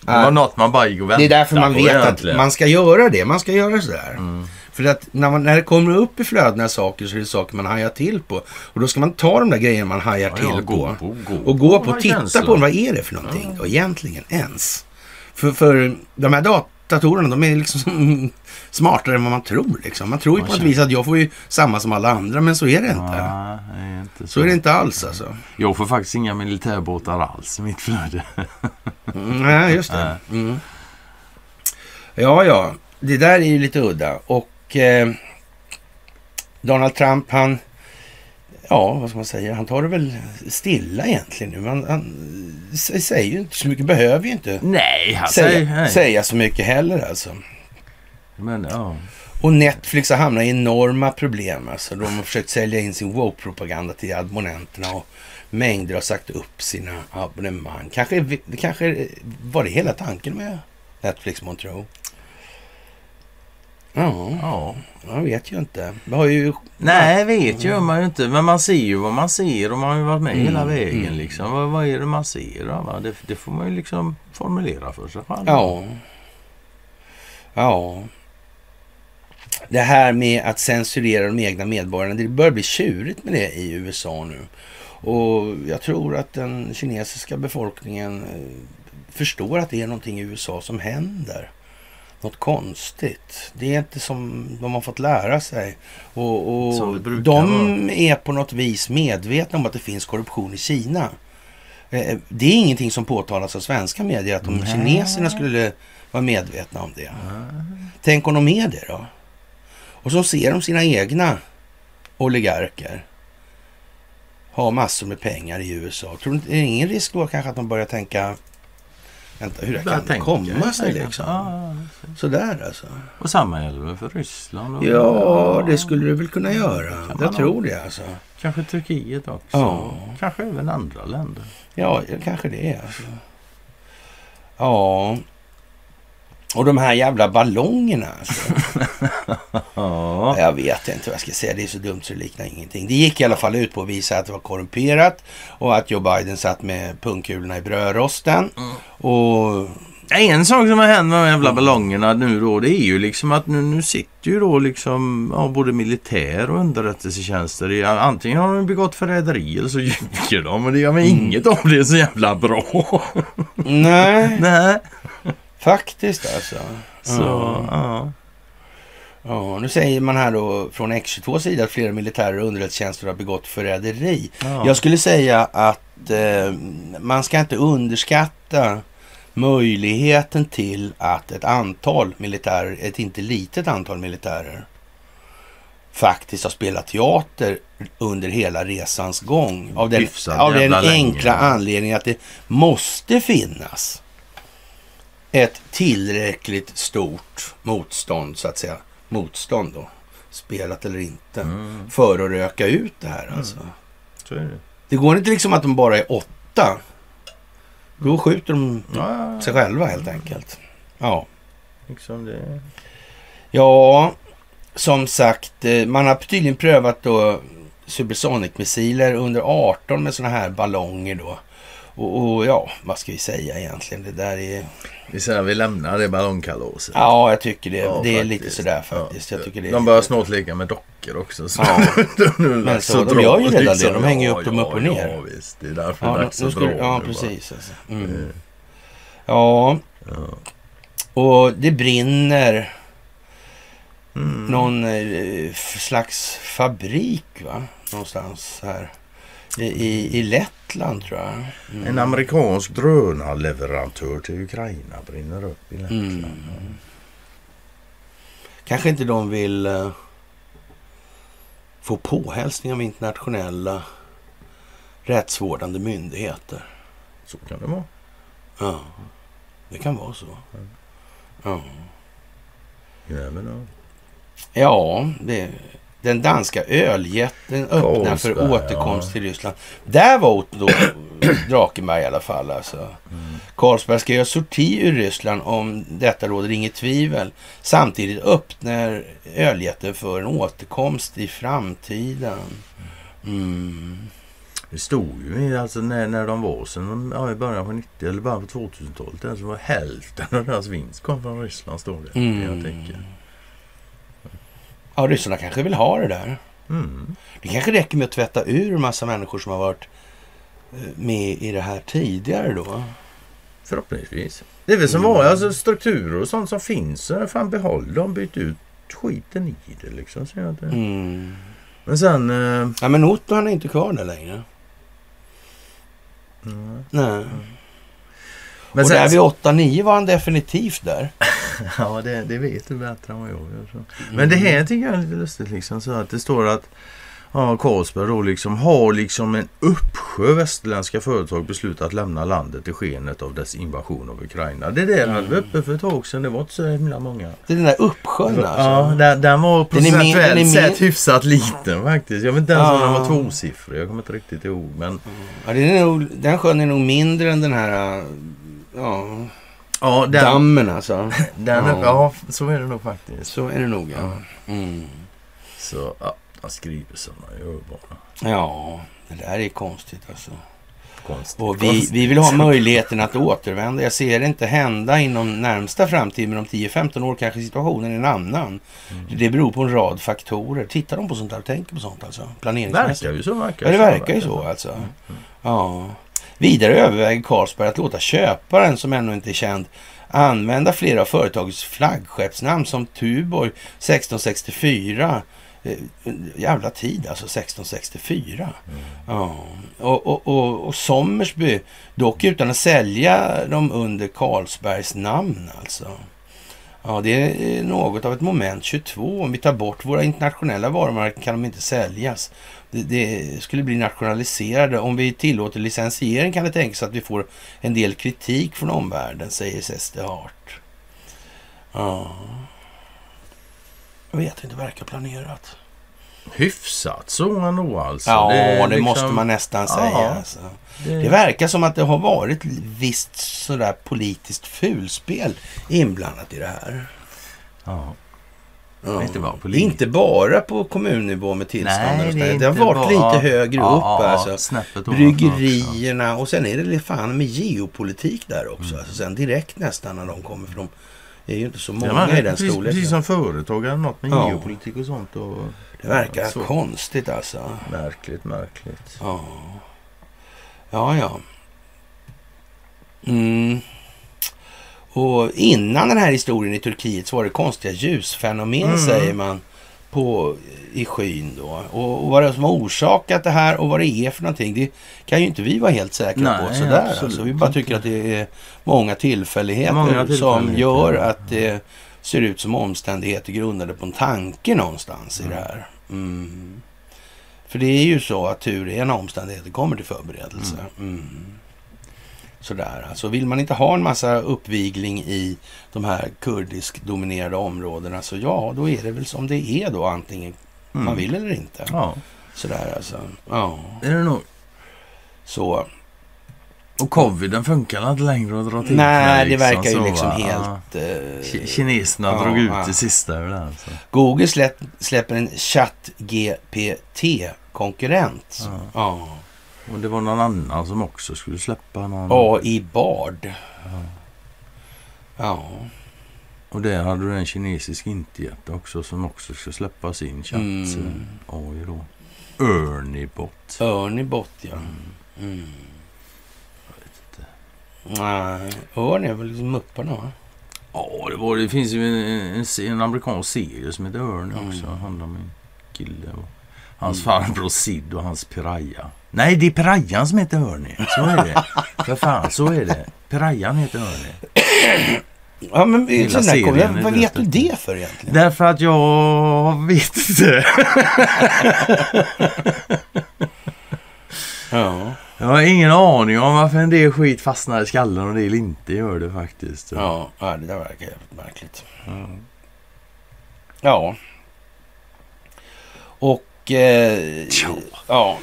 Det var något man bara gick och Det väntade är därför man vet egentligen. att man ska göra det. Man ska göra sådär. Mm. För att när, man, när det kommer upp i flödena saker så är det saker man hajar till på. Och då ska man ta de där grejerna man hajar Ja, till ja, på. gå på, gå och gå på och titta känslan. på vad är det för någonting då egentligen ens. För, för de här datorerna de är liksom som, smartare än vad man tror. Liksom. Man tror ju Ja, på ett vis att jag får ju samma som alla andra men så är det inte. Ja, är inte så. Så är det inte alls alltså. Jag får faktiskt inga militärbåtar alls i mitt flöde. Mm, nej, just det. Mm. Ja, ja. Det där är ju lite udda. Och eh, Donald Trump, han... Ja, vad ska man säga? Han tar det väl stilla egentligen nu. Han, han säger ju inte så mycket, behöver ju inte Nej, han säga, säger nej. säga så mycket heller alltså. Men ja. Och Netflix har hamnat i enorma problem. Alltså, de har försökt sälja in sin woke-propaganda till abonnenterna och mängder har sagt upp sina abonnemang. Kanske, kanske var det hela tanken med Netflix, Montreal. Ja, ja. jag vet ju inte. Vi har ju... Nej, vet ju man ju inte. Men man ser ju vad man ser och man har ju varit med Mm, hela vägen. mm. Liksom. Vad, vad är det man ser? Va? Det, det får man ju liksom formulera för sig själv. Ja. Ja. Det här med att censurera de egna medborgarna, det börjar bli tjurigt med det i USA nu. Och jag tror att den kinesiska befolkningen eh, förstår att det är någonting i USA som händer. Något konstigt. Det är inte som de har fått lära sig. Och, och de är på något vis medvetna om att det finns korruption i Kina. Eh, Det är ingenting som påtalas av svenska medier att de Nej. kineserna skulle vara medvetna om det. Tänk om de är det då? Och så ser de sina egna oligarker ha massor med pengar i USA. Tror du inte, är det ingen risk då kanske att de börjar tänka Vänta, hur det Börja kan komma sig liksom? Ja, Sådär alltså. och samma gäller väl för Ryssland? Och, Ja, det skulle du väl kunna göra. Kan Jag tror det alltså. Kanske Turkiet också. Ja. Kanske även andra länder. Ja, kanske det är alltså. Ja. Och de här jävla ballongerna alltså. Ja. Jag vet inte vad jag ska säga. Det är så dumt så det liknar ingenting. Det gick i alla fall ut på att visa att det var korrumperat och att Joe Biden satt med pungkulorna i brödrosten. Och En sak som har hänt med de jävla ballongerna nu då, det är ju liksom att nu, nu sitter ju då liksom ja, både militär och underrättelsetjänster i, antingen har de begått förräderi eller så ljuger de. Men det gör mig inget av det är så jävla bra. nej, Nej. Faktiskt alltså. Så, Ja. ja. Ja, nu säger man här då från X22 sida att flera militärer och underrättelsetjänster har begått förräderi. Ja. Jag skulle säga att eh, man ska inte underskatta möjligheten till att ett antal militärer, ett inte litet antal militärer, faktiskt har spelat teater under hela resans gång. Av den, av den länge. enkla anledningen att det måste finnas ett tillräckligt stort motstånd, så att säga. Motstånd då, spelat eller inte, Mm. för att röka ut det här alltså. Så är det. Det går inte liksom att de bara är åtta. Då skjuter de Ja, sig själva helt enkelt. Ja. liksom det. Ja, som sagt, eh, man har tydligen prövat då Supersonic-missiler under 18 med sådana här ballonger då. Och, och ja, vad ska vi säga egentligen? Det där är... Vi säger vi lämnar det ballongkalaset. Ja, jag tycker det. Ja, det är faktiskt. lite sådär faktiskt. Ja. Jag tycker det De börjar snart leka med dockor också. Så Ja. det Men så, de gör ju redan liksom. det. De hänger ju upp dem upp och ner. Ja, visst. Det är därför Ja, det är dags nu att dra. ja precis. Alltså. Mm. Eh, Ja, och det brinner Mm. någon eh, slags fabrik va? Någonstans här. I, i, i Lettland tror jag. Mm. En amerikansk drönarleverantör till Ukraina brinner upp i Lettland. Mm. Kanske inte de vill eh, få påhälsning av internationella rättsvårdande myndigheter. Så kan det vara. Ja, det kan vara så. Ja, You never know. ja det, den danska öljätten öppnar för Carlsberg, återkomst ja. till Ryssland. Där var Otto Drakenberg i alla fall. Alltså. Mm. Carlsberg ska göra sorti ur Ryssland om detta råder inget tvivel. Samtidigt öppnar öljätten för en återkomst i framtiden. Mm. Det stod ju alltså när, när de var sen, ja, i början på 90 eller början på 2000-talet. Det var hälften av deras vinst kom från Ryssland stod det. Mm. Jag tänker. Ja, ryssarna kanske vill ha det där. Mm. Det kanske räcker med att tvätta ur en massa människor som har varit eh, med i det här tidigare då. Förhoppningsvis. Det är väl som var alltså strukturer och sånt som finns. Fan behåll dem. Byt ut skiten i det liksom. Så jag. Mm. Men sen... Eh, Ja, men Otto han är inte kvar där längre. mm. Nej. Men och sen, där vid 8-9 var han definitivt där. Ja, det, det vet du bättre än vad jag gör. Men det här tycker jag är lite lustigt liksom. Så att det står att ja, Carlsberg då liksom har liksom en uppsjö västerländska företag beslutat lämna landet i skenet av dess invasion av Ukraina. Det där hade vi uppe för ett tag sedan. Det var inte så himla många. Det är den där uppsjön alltså. Ja, den, den var Den den procentuellt sett hyfsat liten faktiskt. Jag vet inte ens om den Ja. var tvåsiffrig. Jag kommer inte riktigt ihåg. Men Ja, det är nog, den sjön är nog mindre än den här ja, ja, den, dammen alltså. den, Ja. ja. så är det nog faktiskt. Så är det nog ja. Mm. Så ja, han skriver som han gör bara. Ja, det där är konstigt alltså. Konstigt. Och vi, Konstigt. vi vill ha möjligheten att återvända. Jag ser det inte hända inom närmsta framtid, men om 10-15 år kanske situationen är en annan. Mm. Det beror på en rad faktorer. Tittar de på sånt här och tänker på sånt alltså? Planeringsmässigt. Verkar ju så. Verkar Ja, det verkar ju så alltså. Ja. Vidare överväger Carlsberg att låta köparen, som ännu inte är känd, använda flera av företagets flaggskeppsnamn som Tuborg 1664. Eh, jävla tid alltså, 1664. Ja. Och, och, och, och Sommersby, dock utan att sälja dem under Carlsbergs namn alltså. Ja, det är eh, något av ett moment 22. Om vi tar bort våra internationella varumärken kan de inte säljas. Det, det skulle bli nationaliserade. Om vi tillåter licensiering kan det tänkas att vi får en del kritik från omvärlden, säger Seste Hart. Ja. Jag vet inte, verkar planerat hyfsat så ändå alltså. Ja, det, är liksom- måste man nästan säga. Ja, Alltså. Det verkar som att det har varit visst sådär politiskt fulspel inblandat i det här. Ja. Ja. Inte bara Det är inte bara på kommunnivå med tillstånd. och sådär. det har varit bara- lite högre Ja, upp. ja, alltså. Bryggerierna och sen är det fan med geopolitik där också. Mm. Alltså sen direkt nästan när de kommer. För de är ju inte så många Ja, men i den precis, storleken. precis som företag eller något med Ja. geopolitik och sånt. Och, Det verkar så. konstigt alltså. Märkligt, märkligt. Ja, ja. ja. Mm. Och innan den här historien i Turkiet så var det konstiga ljusfenomen Mm. säger man på, i skyn då. Och, och vad det är som har orsakat det här och vad det är för någonting. Det kan ju inte vi vara helt säkra på Nej, sådär. absolut Alltså, vi bara tycker att det är många tillfälligheter, Många som tillfälligheter, gör ja. att det ser ut som omständigheter grundade på en tanke någonstans i det här. Mm. För det är ju så att tur är när omständigheter kommer till förberedelse. Mm. Sådär, alltså vill man inte ha en massa uppvigling i de här kurdisk-dominerade områdena så ja, då är det väl som det är då antingen man Mm. vill eller inte. Ja, Sådär alltså. Ja, är det nog. så. Och coviden funkar inte längre att dra till Nej, med, det liksom, verkar ju liksom va? helt... eh, Ki- Kineserna ja, drog ut ja. det sista ur. Så. Google släpp, släpper en chatt-GPT-konkurrent. Ja. Ja. Och det var någon annan som också skulle släppa någon. AI Bard. Ja. Och där hade du en kinesisk interjet också som också ska släppa sin chatt. Mm. AI då. Erniebot. Örnibot, ja. Mm. Nej, Örn är väl liksom mupparna va? Ja, det, var, det finns ju en, en, en amerikansk serie som heter Örn Mm. också. Handlar om en kille och hans farbror Sid och hans piraya. Nej, det är pirayan som heter Örni. Så är det. För fan, så är det. Pirayan heter Örni. Ja, men Hela serien är vad vet du det för egentligen? Därför att jag vet inte. Ja. Jag har ingen aning om varför en del skit fastnar i skallen och en del inte gör det faktiskt. Ja, ja, det där verkar jävligt märkligt. Ja. Och... Eh, Ja. ja.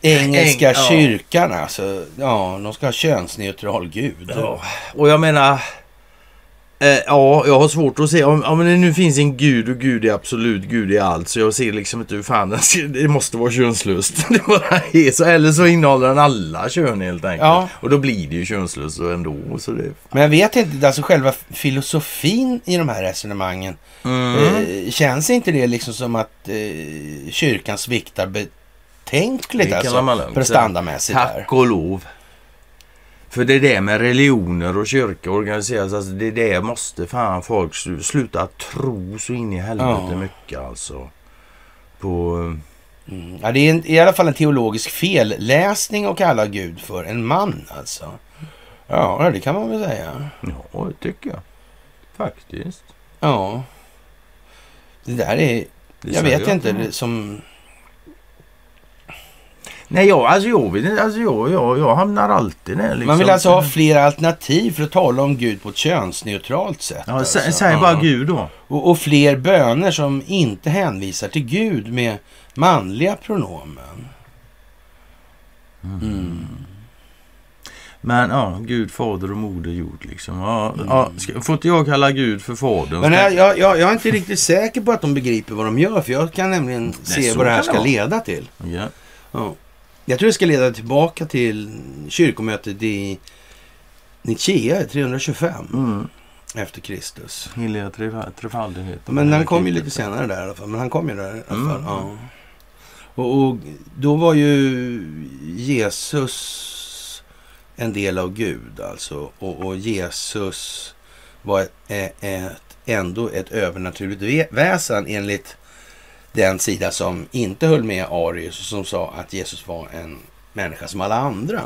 Engelska Eng- ja. kyrkan alltså. Ja, de ska ha könsneutral gud. Ja, och jag menar... Eh, ja, jag har svårt att se. Om, om det nu finns en gud och gud är absolut gud är allt. Så jag ser liksom inte hur fan den ska, det måste vara könslöst. Det bara är så. Eller så innehåller den alla kön helt enkelt. Ja. Och då blir det ju könslöst ändå. Så det... Men jag vet inte, alltså själva filosofin i de här resonemangen. Mm. Eh, känns inte det liksom som att eh, kyrkan sviktar betänkligt Det alltså, prestandamässigt? Tack och lov. För det är det med religioner och kyrka organiseras. Alltså det är det måste fan folk slu- sluta tro så in i helvete Ja. mycket alltså. På... Mm. Ja, det är en, i alla fall en teologisk felläsning att kalla Gud för en man alltså. Ja, det kan man väl säga. Ja, det tycker jag. Faktiskt. Ja. Det där är, Det jag vet inte, inte. det som... Nej, jag, alltså jag vet. Alltså jag, jag, jag hamnar alltid där liksom. Man vill alltså ha fler alternativ för att tala om Gud på ett könsneutralt sätt. Ja, alltså. sä, säg bara Ja. Gud då. Och, och fler böner som inte hänvisar till Gud med manliga pronomen. Mm. Men ja, Gud, Fader och Moder Jord liksom. Ja, ja, ska, får inte jag kalla Gud för Fadern? Men jag, jag, jag jag är inte riktigt säker på att de begriper vad de gör. För jag kan nämligen se så vad det här ska leda till. Ja. Ja. Jag tror det ska leda tillbaka till kyrkomötet i Nicaea 325 Mm. efter Kristus. Heliga tref- trefaldigheten. Men han kom ju lite senare där i alla fall. Men han kom ju där i alla fall. Mm. Ja. Och, och då var ju Jesus en del av Gud alltså. Och, och Jesus var ett, ett, ändå ett övernaturligt vä- väsen enligt den sida som inte höll med Arius och som sa att Jesus var en människa som alla andra.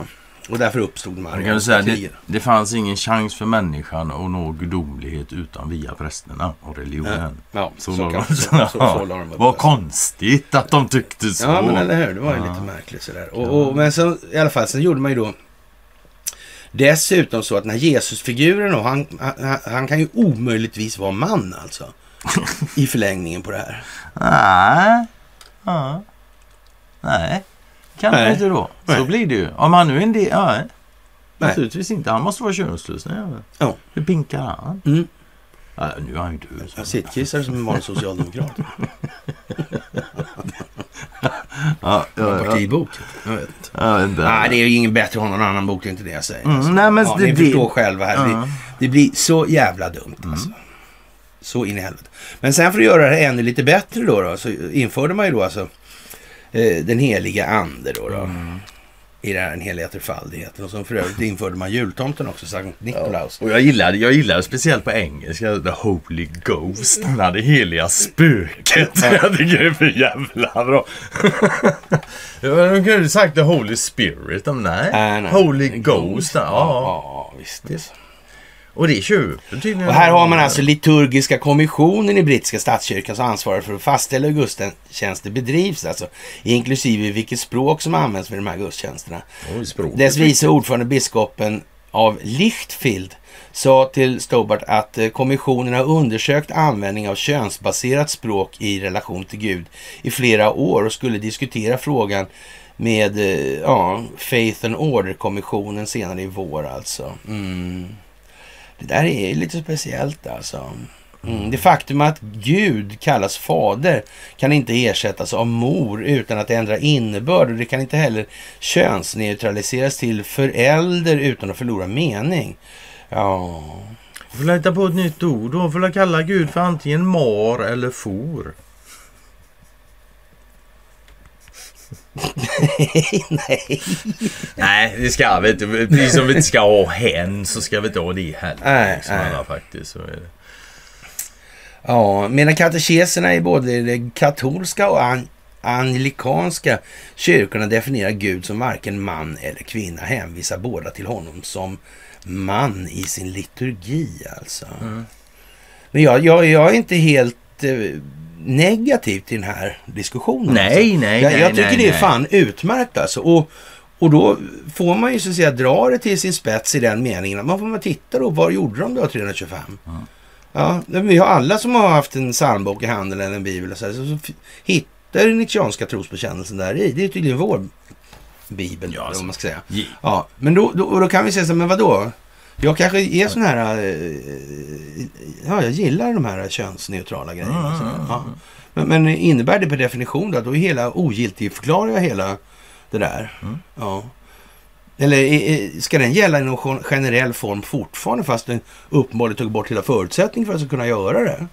Och därför uppstod de ju säga, det, det fanns ingen chans för människan att nå gudomlighet utan via prästerna och religionen. Ja, så, Så, de- så, så, så de Vad konstigt att de tyckte så. Ja, men eller hur. Det var ju Ja. lite märkligt sådär. Och, och, men så, i alla fall, sen gjorde man ju då dessutom så att när Jesusfiguren då, han, han, han kan ju omöjligtvis vara man alltså. I förlängningen på det här. Nej. Ja. Nej, kan han Nej. inte då. Så Nej. blir det ju. Om han nu är en del... Ja, nej. Naturligtvis inte. Han måste vara könslös. Nej, ja. Ja. Hur pinkar han? Mm. Ja, nu är han ju död. Jag sittkissar som en vanlig socialdemokrat. Ja, ja, ja. Partibok. Jag vet inte. Nej, det är ju ingen bättre att ha någon annan bok, det är inte det jag säger. Mm, alltså. nej, men ja, det- ni det- förstår själva här. Ja. Det, det blir så jävla dumt alltså. Så in i helvete. Men sen för att göra det ännu lite bättre då, då så införde man ju då alltså eh, den heliga ande då. då I den här heliga trefaldigheten. Och så för övrigt införde man jultomten också, Sankt Nikolaus. Och jag gillade, jag gillade speciellt på engelska, The Holy Ghost. Den här det heliga spöket. Jag tycker det är för jävla bra. Jag kunde sagt The Holy Spirit. Men nej. Nej, nej. Holy Ghost. Ja. Ja, visst. visst. Och det köper tydligen... Och här har man alltså liturgiska kommissionen i brittiska statskyrkan som ansvarar för att fastställa hur gudstjänster bedrivs, alltså inklusive vilket språk som används vid de här gudstjänsterna. Oj. Dess vice ordförande biskopen av Lichtfield sa till Stobart att eh, kommissionen har undersökt användning av könsbaserat språk i relation till Gud i flera år och skulle diskutera frågan med eh, ja, Faith and Order-kommissionen senare i vår alltså. Mm. Det där är lite speciellt alltså. Mm. Det faktum att Gud kallas fader kan inte ersättas av mor utan att ändra innebörd och det kan inte heller könsneutraliseras till förälder utan att förlora mening. Ja, Får jag hitta på ett nytt ord då? Får kalla Gud för antingen mar eller for? nej. Nej, det ska vi inte. Precis som vi inte ska ha hen så ska vi inte ha det heller. Nej, liksom, nej. alla faktiskt. Så är det. Ja, medan katekeserna i både det katolska och an anglikanska kyrkorna definierar Gud som varken man eller kvinna hänvisar båda till honom som man i sin liturgi alltså. Mm. Men jag, jag, jag är inte helt eh, negativ till den här diskussionen. Nej, alltså. nej, jag, nej, jag tycker nej, det är nej. fan utmärkt alltså. Och, och då får man ju så att säga dra det till sin spets i den meningen att man får man titta då, vad gjorde de då 325? Ja, men vi har alla som har haft en psalmbok i handen eller en bibel och så, här, så, hittar den nichanska trosbekännelsen där i. Det är tydligen vår bibel, Ja, alltså. vad man ska säga. Ge- Ja, men då, då, och då kan vi säga så här, men vadå? Jag kanske är sån här... eh, Ja, jag gillar de här könsneutrala grejerna. Mm, mm, ja. men, men innebär det per definition då att då är hela ogiltig förklarar jag hela det där? Mm. Ja. Eller ska den gälla i någon gen- generell form fortfarande fast den uppenbarligen tog bort hela förutsättningen för att kunna göra det?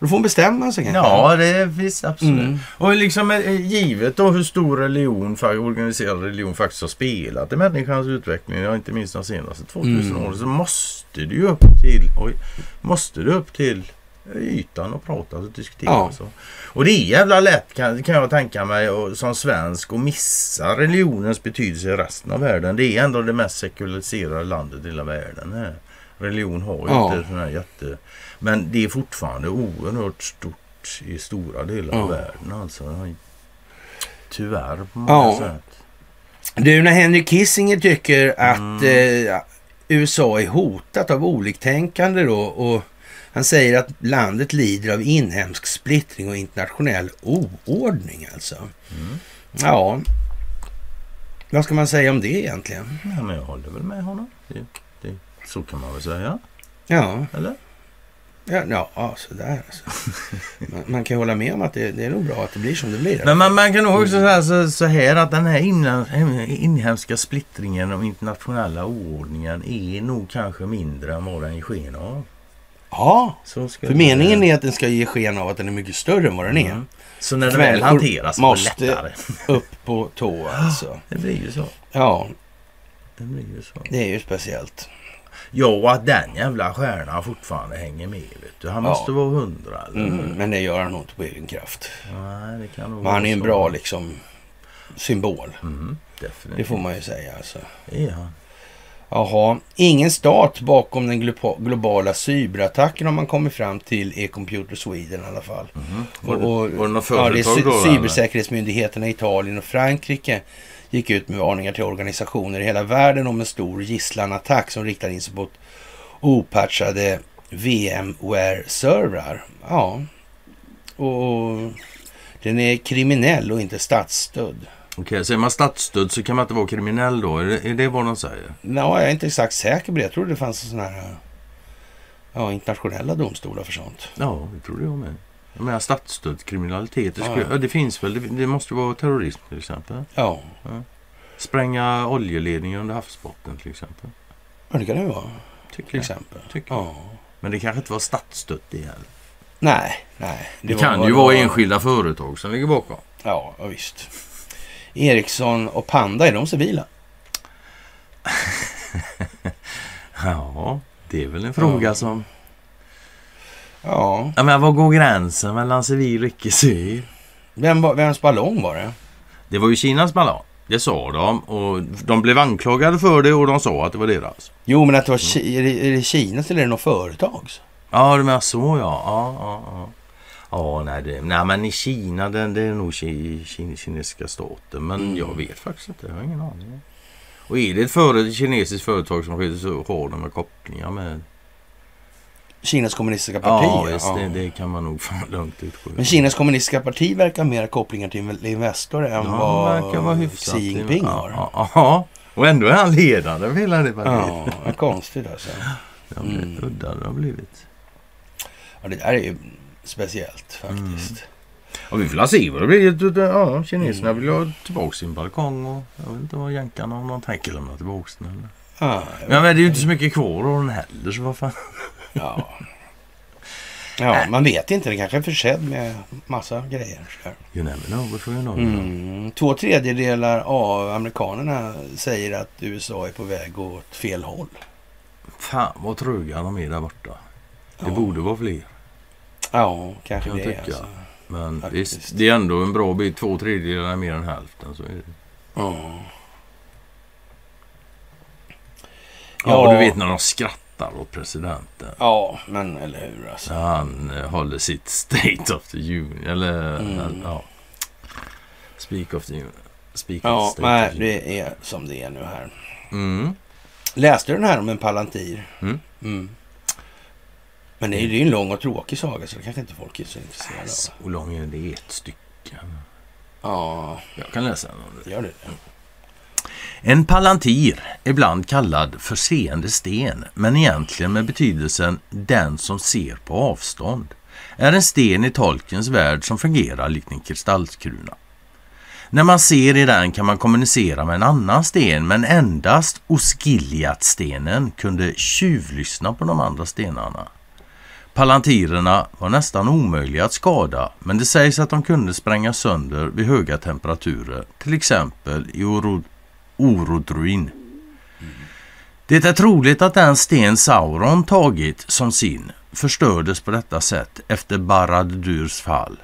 Då får hon bestämma sig kanske. Ja, det finns absolut. Mm. Och liksom eh, givet då hur stor religion, organiserad religion faktiskt har spelat i människans utveckling, ja, inte minst de senaste 2000 Mm. åren, så måste ju upp till, oj, måste det upp till ytan och prata och diskutera. Ja. Så. Och det är jävla lätt kan, kan jag tänka mig och, som svensk att missa religionens betydelse i resten av världen. Det är ändå det mest sekulariserade landet i hela världen. Här. Religion har ju Ja. inte sån här jätte... Men det är fortfarande oerhört stort i stora delar av Ja. världen. Alltså. Tyvärr på många Ja. sätt. Du, när Henry Kissinger tycker att Mm. eh, USA är hotat av oliktänkande då och han säger att landet lider av inhemsk splittring och internationell oordning alltså. Mm. Ja, vad ska man säga om det egentligen? Ja, men jag håller väl med honom. Det, det, så kan man väl säga. Ja, Eller? Ja, ja, ja sådär alltså. man, man kan hålla med om att det, det är nog bra att det blir som det blir. Men man, man kan nog också säga så, så här att den här inhem- inhemska splittringen och internationella oordningen är nog kanske mindre än vad den ger sken av. Ja, för meningen är att den ska ge sken av att den är mycket större än vad den är. Mm. Så när Människor väl hanteras måste... lättare. Upp på tå alltså. Det blir ju så. Ja, Det blir ju så. det är ju speciellt. Ja, och att den jävla stjärnan fortfarande hänger med. Vet du. Han Ja. måste vara hundra. Mm, men det gör han nog inte på egen kraft. Nej, det kan Men han är en bra liksom symbol. Mm. Det får man ju säga alltså. Han. Jaha, ingen stat bakom den glo- globala cyberattacken har man kommit fram till är Computer Sweden i alla fall. Mhm. Var, det, Och- var det något Ja, det är företag då? cybersäkerhetsmyndigheterna i Italien och Frankrike gick ut med varningar till organisationer i hela världen om en stor gisslanattack som riktar in sig på opatchade VMware-servrar. Ja, och Den är kriminell och inte statsstödd. Okej, säger man statsstödd så kan man inte vara kriminell då? Är det, är det vad de säger? Nå, jag är inte exakt säker på det. Jag tror det fanns sådana här ja, internationella domstolar för sånt. Ja, det tror jag med. Jag menar statsstödd kriminalitet. Det, Ja, skulle, ja. ja, det finns väl. Det, det måste vara terrorism till exempel. Ja, Spränga oljeledningar under havsbotten till exempel. ja det kan det vara. Tycker Till exempel. Tycker. Ja. Men det kanske inte var statsstött det heller. Nej, nej. Det, var kan vad ju det vara var. enskilda företag som ligger bakom. Ja, ja, visst. Ericsson och Panda, är de civila? Ja, det är väl en fråga Ja. som... Ja. Ja, men var går gränsen mellan civil och icke civil? Vem, vems ballong var det? Det var ju Kinas ballong. Det sa de och de blev anklagade för det och de sa att det var deras. Jo, men att det var Ki- är det, är det Kinas eller är det något företags? Ja, du menar så ja. Ja, ja, ja. Ja, nej, det, nej men i Kina, det, det är nog ki, ki, kinesiska staten. Men Mm. jag vet faktiskt inte, jag har ingen aning. Och är det ett, före, ett kinesiskt företag som sköter så har de kopplingar med... Kinas kommunistiska parti? Ja, visst, Det, det kan man nog fan lugnt utgå Men Kinas kommunistiska parti verkar mer kopplingar till Investor än Ja, vad verkar vara. Xi Jinping ja, har. Ja, ja, och ändå är han ledande för hela det partiet. Ja, vad konstigt alltså. Mm. udda det har blivit. Ja, det där är ju speciellt faktiskt. Ja, vi får se vad det blir. Ja, kineserna Mm. vill ha tillbaka sin balkong och jag vet inte vad jänkarna om de tänker lämna tillbaka den. Eller. Ja, Ja, men det är ju inte så mycket kvar av den heller så vad fan. ja. ja, man vet inte. Den kanske är försedd med massa grejer. You never know before you know. Mm. Två tredjedelar av amerikanerna säger att USA är på väg åt fel håll. Fan vad tröga de är där borta. Det Ja. borde vara fler. Ja, kanske Kan det. tycka. Alltså. Men Faktiskt. visst, det är ändå en bra bit. Två tredjedelar är mer än hälften. Så är det. Ja. Ja, du vet när de skrattar åt presidenten. Ja, men eller hur alltså. Han eh, håller sitt State of the Union. Eller Mm. ja. Speak of the Union. Speak Ja, of State nej, of the Union. det är som det är nu här. Mm. Läste du den här om en palantir? Mm. Mm. Men det är ju en lång och tråkig saga så det kanske inte folk är så intresserade av. Så lång är det ett stycke. Ja, Jag kan läsa den om det. gör det. En palantir, ibland kallad för seende sten, men egentligen med betydelsen den som ser på avstånd, är en sten i tolkens värld som fungerar likt en kristallkruna. När man ser i den kan man kommunicera med en annan sten, men endast Osgiliath-stenen kunde tjuvlyssna på de andra stenarna. Palantirerna var nästan omöjliga att skada, men det sägs att de kunde sprängas sönder vid höga temperaturer, till exempel i Orodruin. Det är troligt att den sten Sauron tagit som sin förstördes på detta sätt efter Barad-durs fall.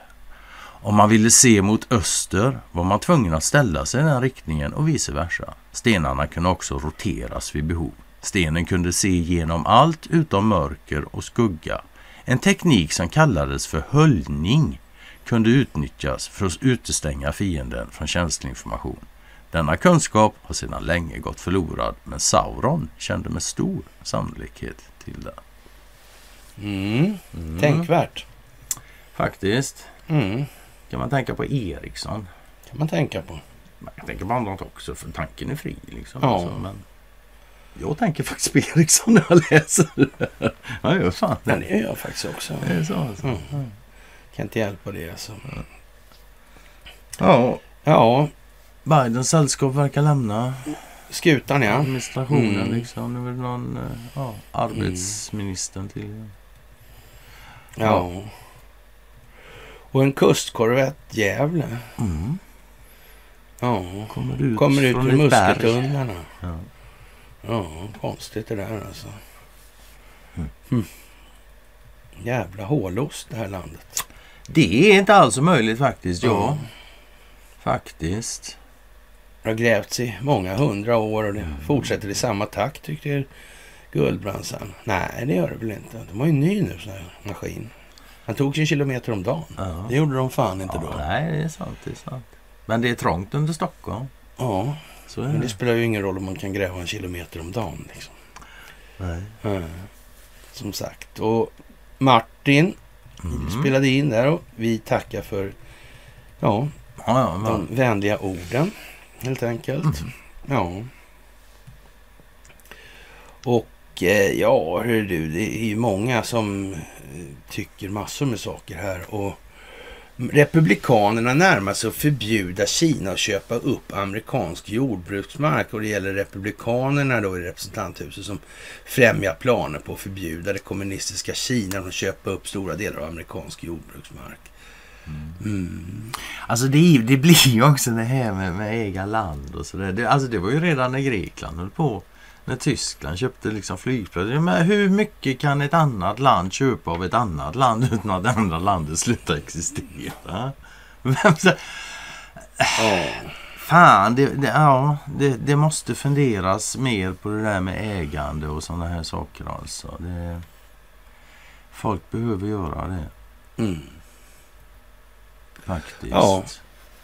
Om man ville se mot öster var man tvungen att ställa sig i den riktningen och vice versa. Stenarna kunde också roteras vid behov. Stenen kunde se genom allt utom mörker och skugga. En teknik som kallades för höljning kunde utnyttjas för att utestänga fienden från känslig information. Denna kunskap har sedan länge gått förlorad, men Sauron kände med stor sannolikhet till den. Mm. Tänkvärt. Faktiskt. Mm. Kan man tänka på Ericsson. kan man tänka på. Man kan tänka på annat också, för tanken är fri. Liksom, Ja. alltså, men jag tänker faktiskt på Ericsson när jag läser. ja, gör fan Men det. det gör jag faktiskt också. Det är så alltså. Mm. Kan inte hjälpa det alltså. Ja, Ja, Bidens sällskap verkar lämna skutan ja. administrationen. Mm. Liksom. Det är väl någon eh, ja, arbetsministern till. Ja. Och en kustkorvett Gävle. Mm. Ja. Kommer ut, Kommer ut från ur muskeltunnlarna. Ja. Ja, konstigt det där alltså. Mm. Mm. Jävla hålost det här landet. Det är inte alls möjligt faktiskt. Ja, Ja. faktiskt. Har grävts i många hundra år och det Mm. fortsätter i samma takt tyckte Guldbransan. Nej, det gör det väl inte. De har ju en ny nu sån här maskin. Han tog sin kilometer om dagen. Ja. Det gjorde de fan inte Ja, då. nej, det är sant. Det är sant. Men det är trångt under Stockholm. Ja, Så men det det. spelar ju ingen roll om man kan gräva en kilometer om dagen. Liksom. Nej. Ja, Som sagt. Och Martin Mm. spelade in där och vi tackar för Ja, Ja, ja, de vänliga orden helt enkelt. Ja. Och eh, ja, hör du, det är ju många som eh, tycker massor med saker här. Och Republikanerna närmar sig att förbjuda Kina att köpa upp amerikansk jordbruksmark och det gäller Republikanerna då i representanthuset som främjar planer på att förbjuda det kommunistiska Kina att köpa upp stora delar av amerikansk jordbruksmark. Mm. Alltså det, det blir ju också det här med, med äga land och sådär. Det, alltså det var ju redan när Grekland höll på. När Tyskland köpte liksom flygplatser. Men hur mycket kan ett annat land köpa av ett annat land utan att det andra landet slutar existera? Vem sa- Ja. Fan, det, det, ja, det, det måste funderas mer på det där med ägande och sådana här saker alltså. Folk behöver göra det Mm. Faktiskt. Ja.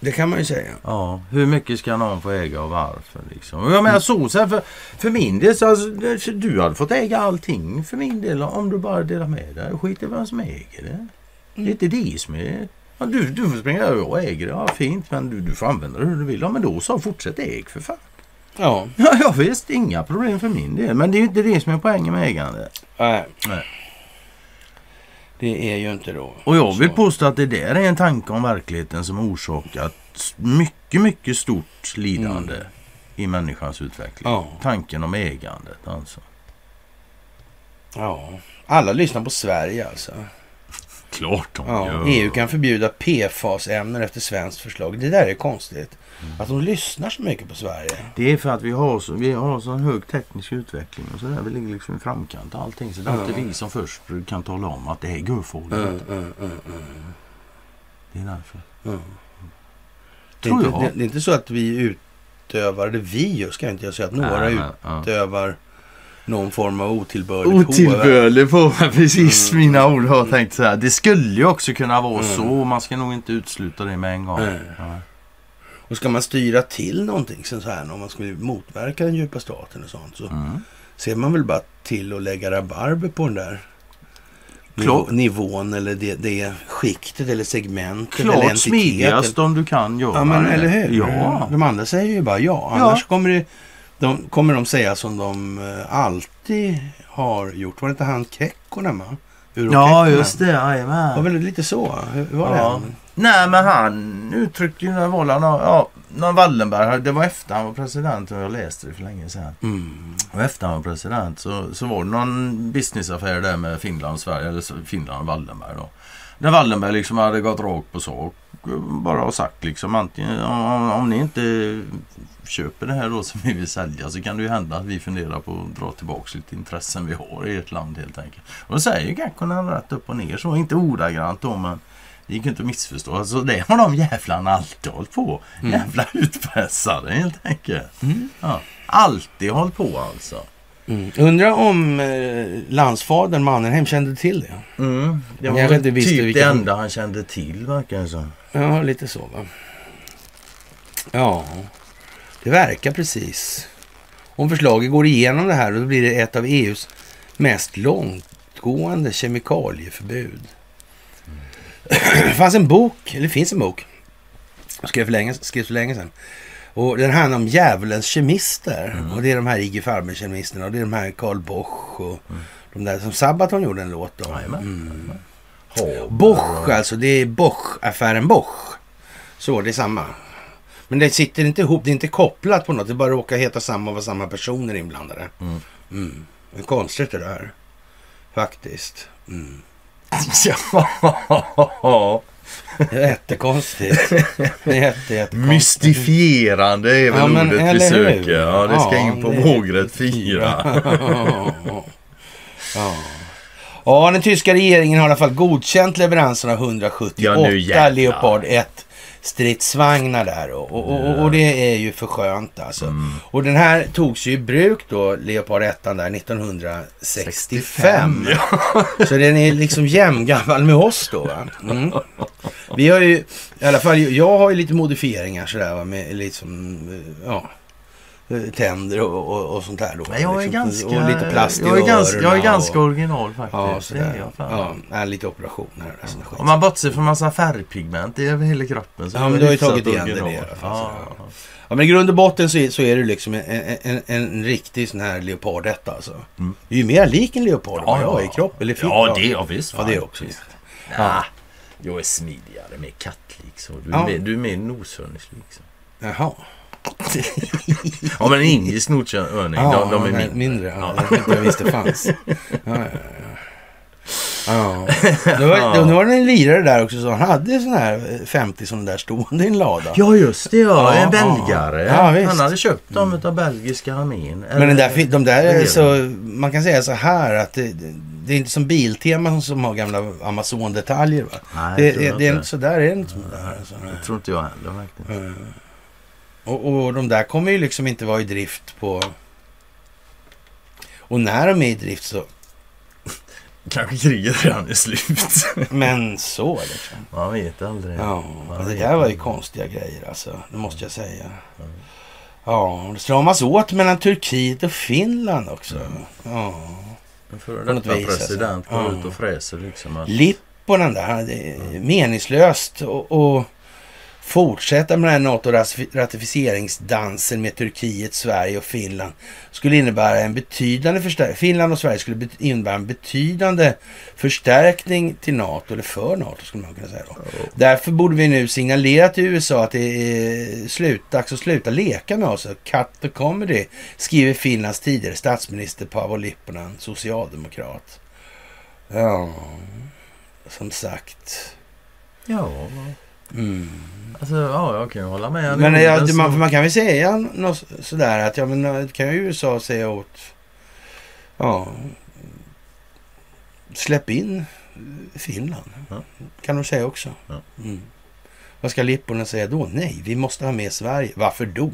Det kan man ju säga. Ja, hur mycket ska någon få äga och varför? Liksom? Jag menar så, så här, för, för min del, så alltså, du hade fått äga allting för min del om du bara delar med dig. Skit i vem som äger det. Det är inte det som är... Ja, du, du får springa över och äger det. Ja, fint, men du, du får använda det hur du vill. Ja, men då så, fortsätt äg för fan. Ja. Ja, ja visst, inga problem för min del. Men det är ju inte det som är poängen med ägande. Nej. Nej. Det är ju inte då. Och jag vill så. påstå att det där är en tanke om verkligheten som orsakat mycket, mycket stort lidande i människans utveckling. Ja. Tanken om ägandet alltså. Ja. Alla lyssnar på Sverige alltså. Klart de Ja. EU kan förbjuda PFAS-ämnen efter svenskt förslag. Det där är konstigt. Att de lyssnar så mycket på Sverige. Det är för att vi har så, vi har så hög teknisk utveckling och så där. Vi ligger liksom i framkant och allting. Så det är alltid vi som först kan tala om att det är. Mm, mm, mm, mm, Det är därför. mm. Det, är Tror inte, jag. det, det är inte så att vi utövar, det vi gör, ska jag inte jag säga, att några ja. utövar någon form av otillbörligt Otillbörlig på precis Mm. mina ord har tänkt säga. Det skulle ju också kunna vara Mm. så. Man ska nog inte utesluta det med en gång. Nej. Ja. Och ska man styra till någonting så här, om man skulle motverka den djupa staten och sånt, så Mm. ser man väl bara till att lägga rabarber på den där nivå, nivån eller det, det skiktet eller segmentet eller Klart entiteten. smidigast om du kan göra Ja, men det. eller hur? Ja. De andra säger ju bara ja. Ja. Annars kommer, det, de, kommer de säga som de eh, alltid har gjort. Var det inte han Kekkonen va? Ja, just det. Det var Jajamän. väl lite så? Hur var Ja. det? Nej, men han uttryckte ju när det, ja, när Wallenberg, det var efter han var president och jag läste det för länge sedan. Mm. Och efter han var president så, så var det någon businessaffär där med Finland och Sverige, eller Finland och Wallenberg då. Där Wallenberg liksom hade gått rakt på sak. Bara har sagt liksom antingen om, om ni inte köper det här då som vi vill sälja så kan det ju hända att vi funderar på att dra tillbaka lite intressen vi har i ett land helt enkelt. Och då säger ju Kekkonen rätt upp och ner så, inte ordagrant då men det gick inte att missförstå. Alltså det har de jävlarna alltid hållit på. Mm. Jävla utpressare helt enkelt. Mm. Ja, alltid hållit på alltså. Mm. Undrar om eh, landsfadern Mannerheim kände till det? Mm. Det Jag var väl typ vilken- det enda han kände till verkar det som. Ja, lite så va. Ja, det verkar precis. Om förslaget går igenom det här då blir det ett av EUs mest långtgående kemikalieförbud. Det fanns en bok, eller det finns en bok, skrev för länge, skrevs för länge sedan. Och den handlar om djävulens kemister. Och det är de här IG Farben-kemisterna och det är de här Karl Bosch och de där som Sabaton gjorde en låt om. Jajamän. Mm. Bosch alltså, det är Bosch-affären Bosch. Så, det är samma. Men det sitter inte ihop, det är inte kopplat på något. Det bara råkar heta samma och vara samma personer inblandade. Mm. Mm. Det är konstigt det där. Faktiskt. Mm. Ja. Det är jättekonstigt. Det är jätte, jättekonstigt. Mystifierande är väl Ja, men ordet vi hur? söker. Ja, det ska Ja, in på vågrätt 4. ja. ja, den tyska regeringen har i alla fall godkänt leveransen av 178 Ja. Leopard 1 stridsvagnar där. Och, och, och, och det är ju för skönt alltså. Mm. Och den här togs ju i bruk då, Leopard 1 där 1965. Så den är liksom jämngammal med oss då va? Mm. Vi har ju, i alla fall jag har ju lite modifieringar sådär va, med liksom, ja. Eh, tänder och, och, och sånt där då. Men jag är liksom. ganska... Och lite plast i jag är ganska, jag är ganska och, original faktiskt. Ja, det är. Ja, ja, lite operationer och sån skit. Om man bortser från massa färgpigment i över hela kroppen så Ja, men du har ju tagit igen det original. i alla fall, så, Ja, ja. Ja, men i grund och botten så är, så är det liksom en, en, en, en riktig sån här leopardetta alltså. Mm. Det är ju mer lik en leopard än vad Ja, jag är ja. i kropp eller fitt. Ja, det jag visst. Ja, det är också. Ja. Jag är smidigare, mer kattlik så. Du är, Ja. mer, du är mer noshörningslik. Jaha. Ja, men en indisk noshörning, Ja, de, de är nej, mindre. mindre. Ja, jag jag visste fanns. Ja, ja, ja. Ja. Det var, det var en lirare där också, så han hade sån här eh, 50 sådana där stående i en lada. Ja, just det. Ja, en belgare. Han hade köpt dem av belgiska armén. Men den där, de där, så, man kan säga så här att det, det är inte som Biltema som har gamla Amazon-detaljer. Va? Nej, Det, det, det är inte. så där, är det inte som det där. Alltså. Det tror inte jag heller verkligen. Eh, Och, och de där kommer ju liksom inte vara i drift på... Och när de är i drift så... Kanske kriget redan är slut. Men så liksom. Man vet aldrig. Ja, Man det där var ju konstiga grejer alltså. Det måste jag säga. Ja, det stramas åt mellan Turkiet och Finland också. Ja. En före detta vis, president alltså. går Ja. ut och fräser liksom. Att, Lipponen där, det är meningslöst och, och fortsätta med den här NATO-ratificeringsdansen med Turkiet, Sverige och Finland skulle innebära en betydande förstärkning. Finland och Sverige skulle innebära en betydande förstärkning till NATO, eller för NATO skulle man kunna säga då. Därför borde vi nu signalera till USA att det är slut, dags att sluta leka med oss. Cut the comedy, skriver Finlands tidigare statsminister Paavo Lipponen, socialdemokrat. Ja, som sagt. ja, Mm. alltså ja, jag kan ju hålla med. Men Det är ja, väl man, man kan väl säga något sådär att ja, men eh, kan ju USA säga åt... Ja, släpp in Finland. Ja. Kan de säga också. Ja. Mm. Vad ska Lipponen säga då? Nej, vi måste ha med Sverige. Varför då?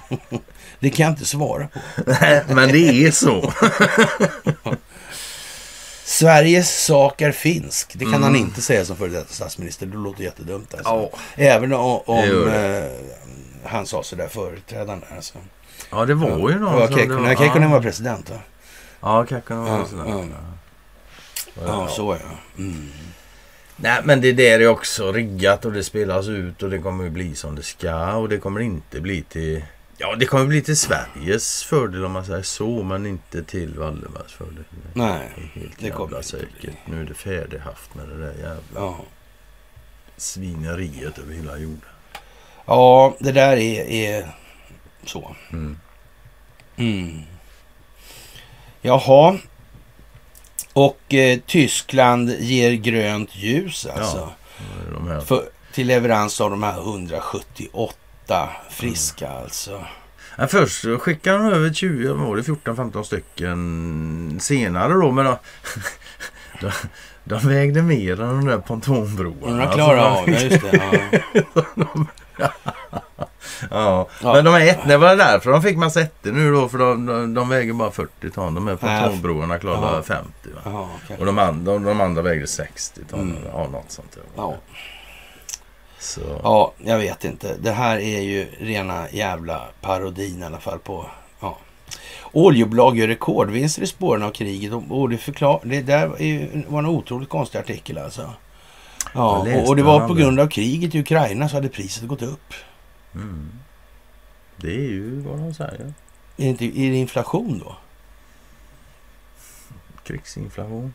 det kan jag inte svara på. Nej, men det är så. Sveriges sak är finsk. Det kan Mm. han inte säga som före detta statsminister. Det låter jättedumt. Alltså. Ja. Även om, om eh, han sa sådär företrädande. Alltså. ja, det var ju någon var som... Kekkonen. Nej, Kekkonen ja. var president va? Ja, Kekkonen var Ja, president. ja. Ja. Ja, så ja. Mm. Nej, men det där är också riggat och det spelas ut och det kommer ju bli som det ska och det kommer inte bli till... Ja, det kommer bli till Sveriges fördel om man säger så, men inte till Valdemars fördel. Nej, Det helt det kommer säkert. bli. Nu är det färdighaft med det där jävla ja. svineriet över hela jorden. ja, det där är, är så. Mm. Mm. Jaha. Och eh, Tyskland ger grönt ljus alltså. Är De här. För, till leverans av de här 178 friska alltså. Ja, först skickade de över 20, vad var det 14-15 stycken senare då. Men då, de, de vägde mer än de där pontonbroarna. De klarar Alltså, av, ja just det. Ja. Ja. Ja. Men de är ett, det var därför de fick massa ettor nu då. För de, de, de väger bara 40 ton. De här pontonbroarna klarar Jaha. bara 50. Va? Jaha, okej. Och de andra, de, de andra vägde 60 ton. Mm. eller, Ja, något sånt där. Ja. Så. ja, jag vet inte. Det här är ju rena jävla parodin i alla fall på... Ja. Oljebolag gör rekordvinster i spåren av kriget. Och, det, förklar, det där var en otroligt konstig artikel alltså. Ja, och, och det var på grund av kriget i Ukraina så hade priset gått upp. Mm. Det är ju vad de säger. Är det, inte, är det inflation då? Krigsinflation.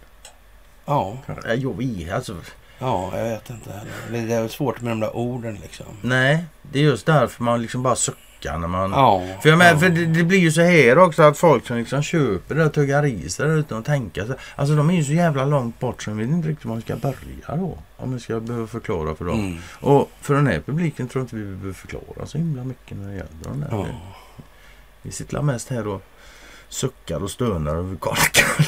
Ja. Jag vet alltså. Ja, jag vet inte heller. Det är svårt med de där orden liksom. Nej, det är just därför man liksom bara suckar när man... Ja, För, jag menar, ja. för det, det blir ju så här också att folk som liksom köper det och tuggar i sig det utan att tänka sig. Alltså de är ju så jävla långt bort så de vet inte riktigt var man ska börja då. Om man ska behöva förklara för dem. Mm. Och för den här publiken tror jag inte vi behöver förklara så himla mycket när det gäller de där. Ja. Vi sitter mest här och suckar och stönar över korkar.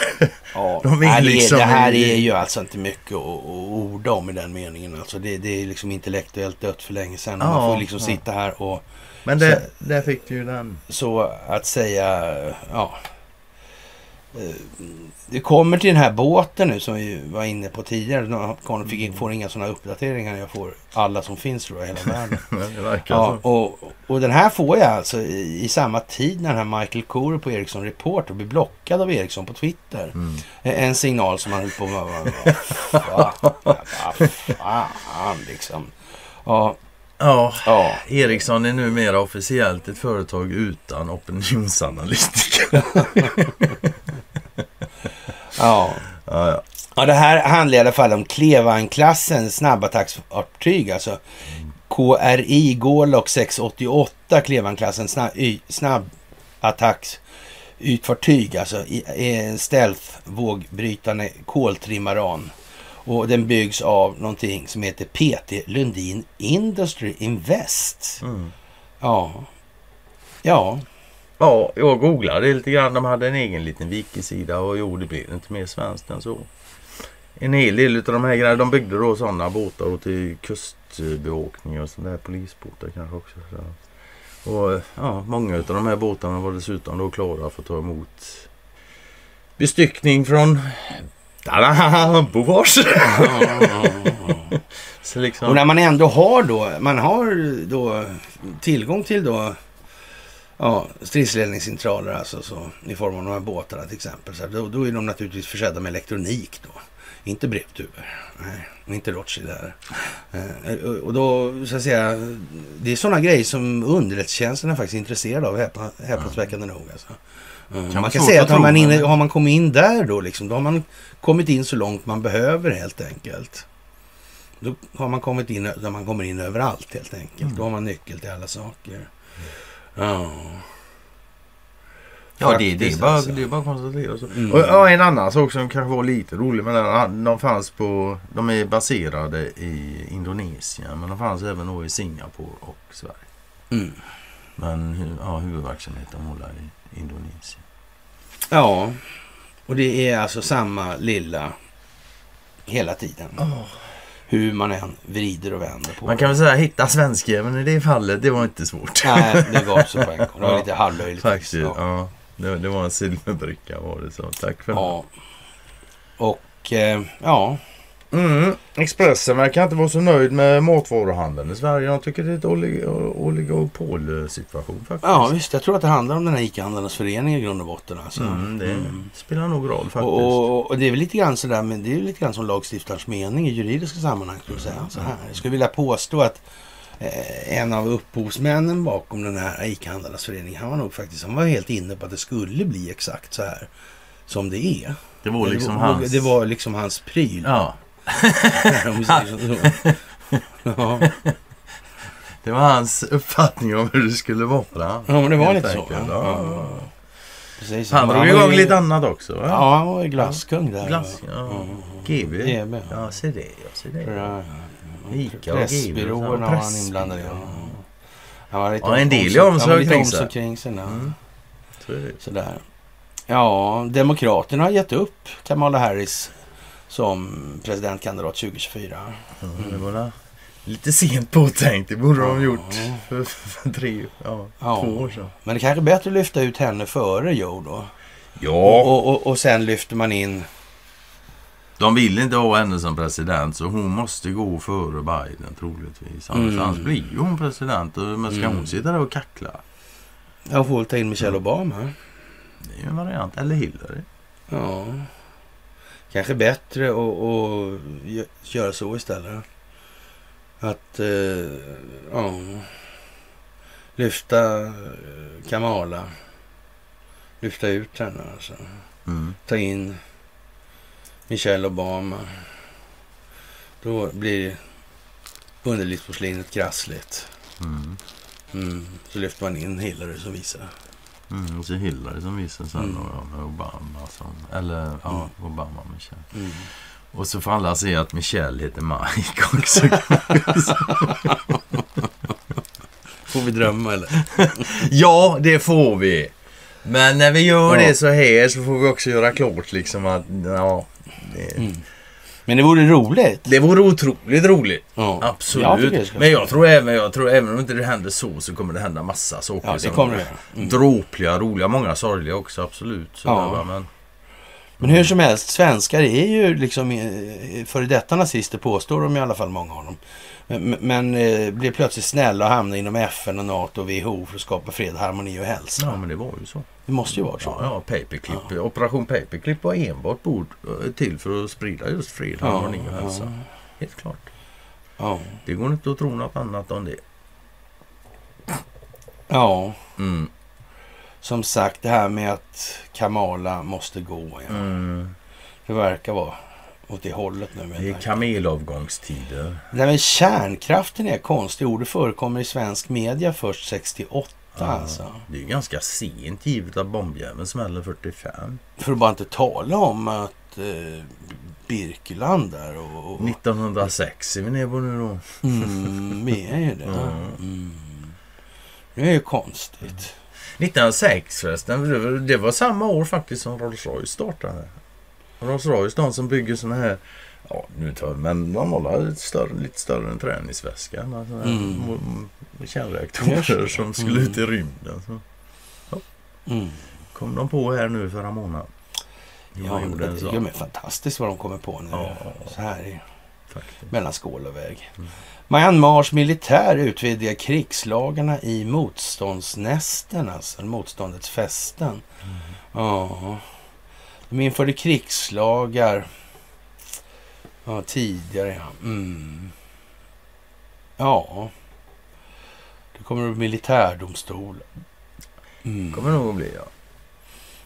Ja, De Nej, det, liksom- det här är ju alltså inte mycket att, att orda om i den meningen. Alltså det, det är liksom intellektuellt dött för länge sedan. Ja, Man får liksom ja. sitta här och Men det, där fick du ju den. så att säga, ja. Det kommer till den här båten nu som vi var inne på tidigare. Kom- fick, får inga sådana uppdateringar. Jag får alla som finns tror jag i hela världen. Ja, och, och den här får jag alltså i, i samma tid när den här Michael Kore på Ericsson Report blir blockad av Ericsson på Twitter. Mm. En signal som man höll på med. Vad fan liksom. Ja, Ja, ja. Ericsson är numera officiellt ett företag utan opinionsanalytiker. ja. Ja, ja. Ja, det här handlar i alla fall om Klevan-klassen snabbattacksfartyg. Alltså KRI Gorlock 688 Klevan-klassen sna- y- snabbattacksytfartyg. Alltså en stealth-vågbrytande koltrimaran. Och den byggs av någonting som heter PT Lundin Industry Invest. Mm. Ja. Ja ja, jag googlade lite grann. De hade en egen liten wikisida och jo, det blev inte mer svenskt än så. En hel del av de här grejerna. De byggde då sådana båtar och till kustbevakning och sådana där polisbåtar kanske också. Så. Och ja, många av de här båtarna var dessutom då klara för att ta emot bestyckning från Tada! Bofors! Så liksom... Och när man ändå har då, man har då tillgång till då ja, stridsledningscentraler alltså så, i form av de här båtarna till exempel. Så då, då är de naturligtvis försedda med elektronik då. Inte brevtuber. Nej, inte Rothschild här. Eh, och- då, så att säga, det är sådana grejer som underrättelsetjänsten är faktiskt intresserad av, häpna- häpnadsväckande nog. Alltså. Eh, vara man kan säga att har man, men- har man kommit in där då, liksom, då har man kommit in så långt man behöver helt enkelt. Då har man kommit in där man kommer in överallt helt enkelt. Mm. Då har man nyckel till alla saker. Ja. Ja, det, det, är bara, alltså. det är bara att konstatera så. Mm. Och, ja, en annan sak som kanske var lite rolig med den. De fanns på... De är baserade i Indonesien. Men de fanns även då i Singapore och Sverige. Mm. Men ja, huvudverksamheten håller i Indonesien. Ja, och det är alltså samma lilla hela tiden. Hur man än vrider och vänder på Man kan väl säga hitta svenska men i det fallet det var inte svårt. Nej, det på en gång. Det var Ja. lite halvlöjligt. Faktiskt. Ja. Ja. Det, det var en silverbricka var det så. Tack för ja. Och eh, ja, det. Mm. Expressen verkar inte vara så nöjd med matvaruhandeln i Sverige. Jag tycker det är ett olig- oligopolsituation faktiskt. ja, visst. Jag tror att det handlar om den här ICA-handlarnas förening i grund och botten. Alltså. Mm, det Mm. spelar nog roll faktiskt. Och, och, och det är väl lite grann sådär, men det är lite grann som lagstiftarens mening i juridiska sammanhang. Skulle jag, säga. Så här. jag skulle vilja påstå att eh, en av upphovsmännen bakom den här ICA-handlarnas förening, han var nog faktiskt, han var helt inne på att det skulle bli exakt så här som det är. det var liksom det, var, hans... det var liksom hans pryl. Ja, om vi säger så. ja. det var hans uppfattning om hur det skulle vara. ja, men det var lite så. enkelt, Ja. ja. Ja. Precis. Han var drog ju- igång lite annat också. Va? Ja, han var ju glasskung där. Glass, ja. Mm. GB. GB. Ja, se det. Ja, se det. Ja, Ica och Pressbyråerna GB. var han inblandad i. Ja. Han var lite Ja, en del är omsorg kring sig. kring sig. Ja. Mm. Så är det. Sådär. Ja, Demokraterna har gett upp Kamala Harris som presidentkandidat 2024. Ja, det var lite sent påtänkt. Det borde de Ja. gjort för, för tre, ja, Ja. två år sedan. Men det kanske är bättre att lyfta ut henne före Joe då. Ja, Och, och, och sen lyfter man in... de vill inte ha henne som president så hon måste gå före Biden troligtvis. Annars, Mm. annars blir ju hon president. Men ska Mm. hon sitta där och kackla? Jag får väl ta in Michelle Obama. Det är ju en variant. Eller Hillary. Ja. Kanske bättre att att gö- göra så istället. Att eh, ja, lyfta eh, Kamala. Lyfta ut henne alltså. Mm. Ta in Michelle Obama. Då blir underlivsporslinet krassligt. Mm. Mm. Så lyfter man in Hillary som visar. Mm. Och så Hillary som visar sen Mm. med Obama som... Eller ja, Obama och Michelle. Mm. Och så får alla se att Michelle heter Mike också. Får vi drömma eller? ja, det får vi. Men när vi gör Ja. det så här så får vi också göra klart liksom att ja, det, Mm. Men det vore roligt. det vore otroligt roligt. Ja. Absolut. Jag Men jag tror, även, jag tror även om inte det händer så så kommer det hända massa saker. Ja, det kommer det. Mm. Dråpliga, roliga, många sorgliga också absolut. Så Ja. va, men Men hur som helst, svenskar är ju liksom eh, före detta nazister påstår de i alla fall många av dem. Men, eh, blir plötsligt snälla och hamnar inom FN och NATO och WHO för att skapa fred, harmoni och hälsa. Ja, men det var ju så. Det måste ju vara så. Ja, ja paperclip. Operation Paperclip var enbart bord eh, till för att sprida just fred, harmoni och hälsa. Helt klart. Ja. Det går inte att tro något annat om det. ja. Mm. Som sagt, det här med att Kamala måste gå. Ja. Mm. Det verkar vara åt det hållet nu. Det är kamelavgångstider. Nej, men kärnkraften är konstigt ord. Det förekommer i svensk media först 68 alltså. Det är ju ganska sent givet att bombjäveln smäller 45. För att bara inte tala om att eh, Birkeland där och... och 1906 är vi nere på nu då. mm, vi är ju det. Mm. Det är ju konstigt. 1906 förresten, det var samma år faktiskt som Rolls Royce startade. Rolls Royce, de som bygger såna här, ja nu tar men de håller lite större, lite större än träningsväskan. Alltså, Mm. mm. Kärnreaktorer som skulle ut i rymden. Så Mm. kom de på här nu förra månaden. Ja, gjorde det sån, de är fantastiskt vad de kommer på nu. Ja. Så här faktiskt. mellan skål och väg. Myanmars militär utvidgar krigslagarna i motståndsnästen, alltså motståndets fästen. Ja. De införde krigslagar ja, tidigare. Ja. Mm. ja. Det kommer upp militärdomstol. Mm. kommer nog att bli ja.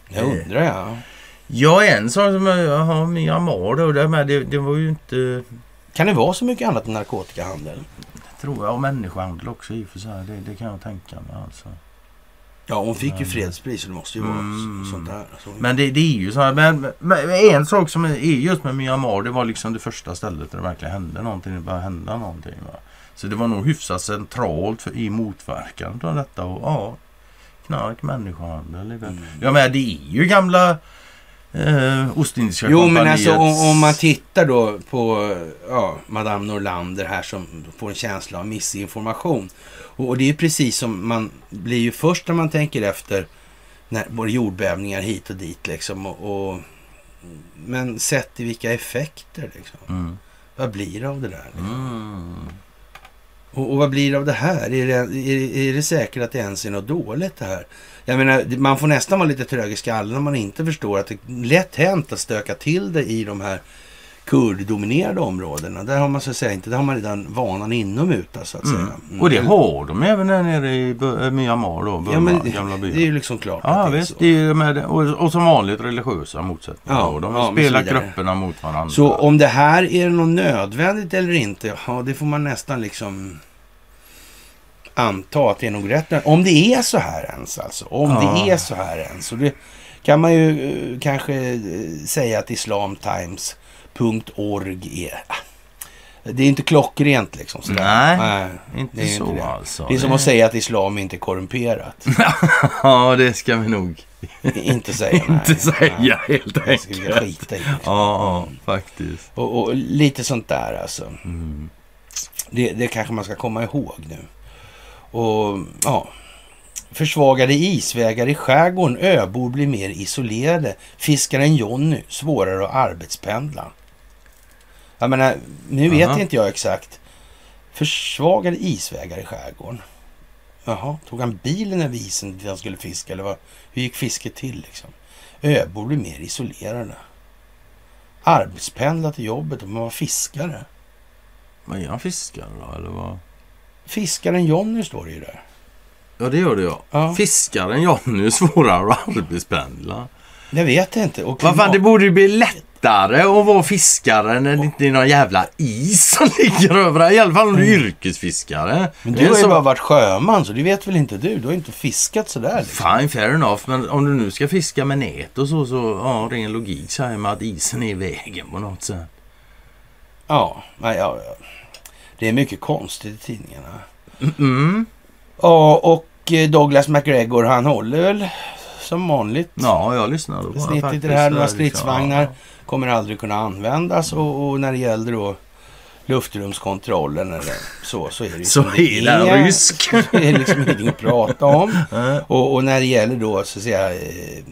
Jag undrar jag. Ja, en sak som jag har Myanmar då, det, med, det, det var ju inte, Kan det vara så mycket annat än narkotikahandel? tror jag, och människohandel också i och för sig. Det, det kan jag tänka mig alltså. Ja, hon fick ju Men- fredspris så det måste ju vara Mm. så- sånt där. Så, Men det, det är ju så här, men, men en sak som är just med Myanmar, det var liksom det första stället där det verkligen hände någonting. Det började hända någonting. Va? Så det var nog hyfsat centralt för, i motverkan av detta. Och, ja, knark, människohandel. Mm. Mm. Ja, men det är ju gamla eh, Ostindiska Jo, men alltså om, om man tittar då på ja, Madame Norlander här som får en känsla av missinformation. Och, och det är ju precis som man blir ju först när man tänker efter när, både jordbävningar hit och dit liksom. Och, och, men sett i vilka effekter liksom. Mm. Vad blir det av det där? Liksom? Mm. Och, och vad blir det av det här? Är det, är, är det säkert att det ens är något dåligt det här? Jag menar, det- man får nästan vara lite trög i skallen om man inte förstår att det är lätt hänt att stöka till det i de här kurddominerade områdena. Där har man så att säga inte, där har man redan vanan inommuta så att säga. Mm. Mm. Och det har de även där nere i eh, Myanmar då, Burma, Ja, men det, gamla det byn. är ju liksom klart Ja att det är visst, så. det är med, och, och som vanligt religiösa motsättningar. Ja, de ja, spelar grupperna mot varandra. Så om det här är något nödvändigt eller inte, ja det får man nästan liksom anta att det är nog rätt. Om det är så här ens alltså. Om Ja. det är så här ens. Och det kan man ju eh, kanske eh, säga att islamtimes.org är. Det är inte klockrent liksom. Sådär. Nej, inte det är så inte det. alltså. Det är som att säga att islam inte är korrumperat. Ja, det ska vi nog inte säga. nej. inte säga Nej. helt vi enkelt. skita i. Ja, ja, faktiskt. Och, och lite sånt där alltså. Mm. Det, det kanske man ska komma ihåg nu. Och ja, försvagade isvägar i skärgården. Öbor blir mer isolerade. Fiskaren Jonny svårare att arbetspendla. Jag menar, nu vet Aha. inte jag exakt. Försvagade isvägar i skärgården. Jaha, tog han bilen över isen dit han skulle fiska? Eller vad? Hur gick fisket till liksom? Öbor blir mer isolerade. Arbetspendla till jobbet och man var fiskare. Men är han fiskare då, eller vad? Fiskaren Jonny står det ju där. Ja, det gör det ja. Ja. Fiskaren Johnny är svårare att arbetspendla. Jag vet inte. Och Vad fan, det borde ju bli lättare att vara fiskare när det inte är någon jävla is som ligger över. I alla fall om du är yrkesfiskare. Mm. Men Det du har ju så- bara varit sjöman så det vet väl inte du? Du har inte fiskat sådär liksom. Fine, fair enough. Men om du nu ska fiska med nät och så, så ja, ren logik säger man att isen är i vägen på något sätt. Ja, nej, ja, ja. Det är mycket konstigt i tidningarna. Mm. Ja, och eh, Douglas McGregor han håller väl som vanligt. Ja, jag lyssnade på i det här, några liksom, stridsvagnar ja. kommer aldrig kunna användas och, och när det gäller då luftrumskontrollen eller så, så är det ju Så är den rysk. Det är liksom ingenting att prata om. Och, och när det gäller då så att säga eh,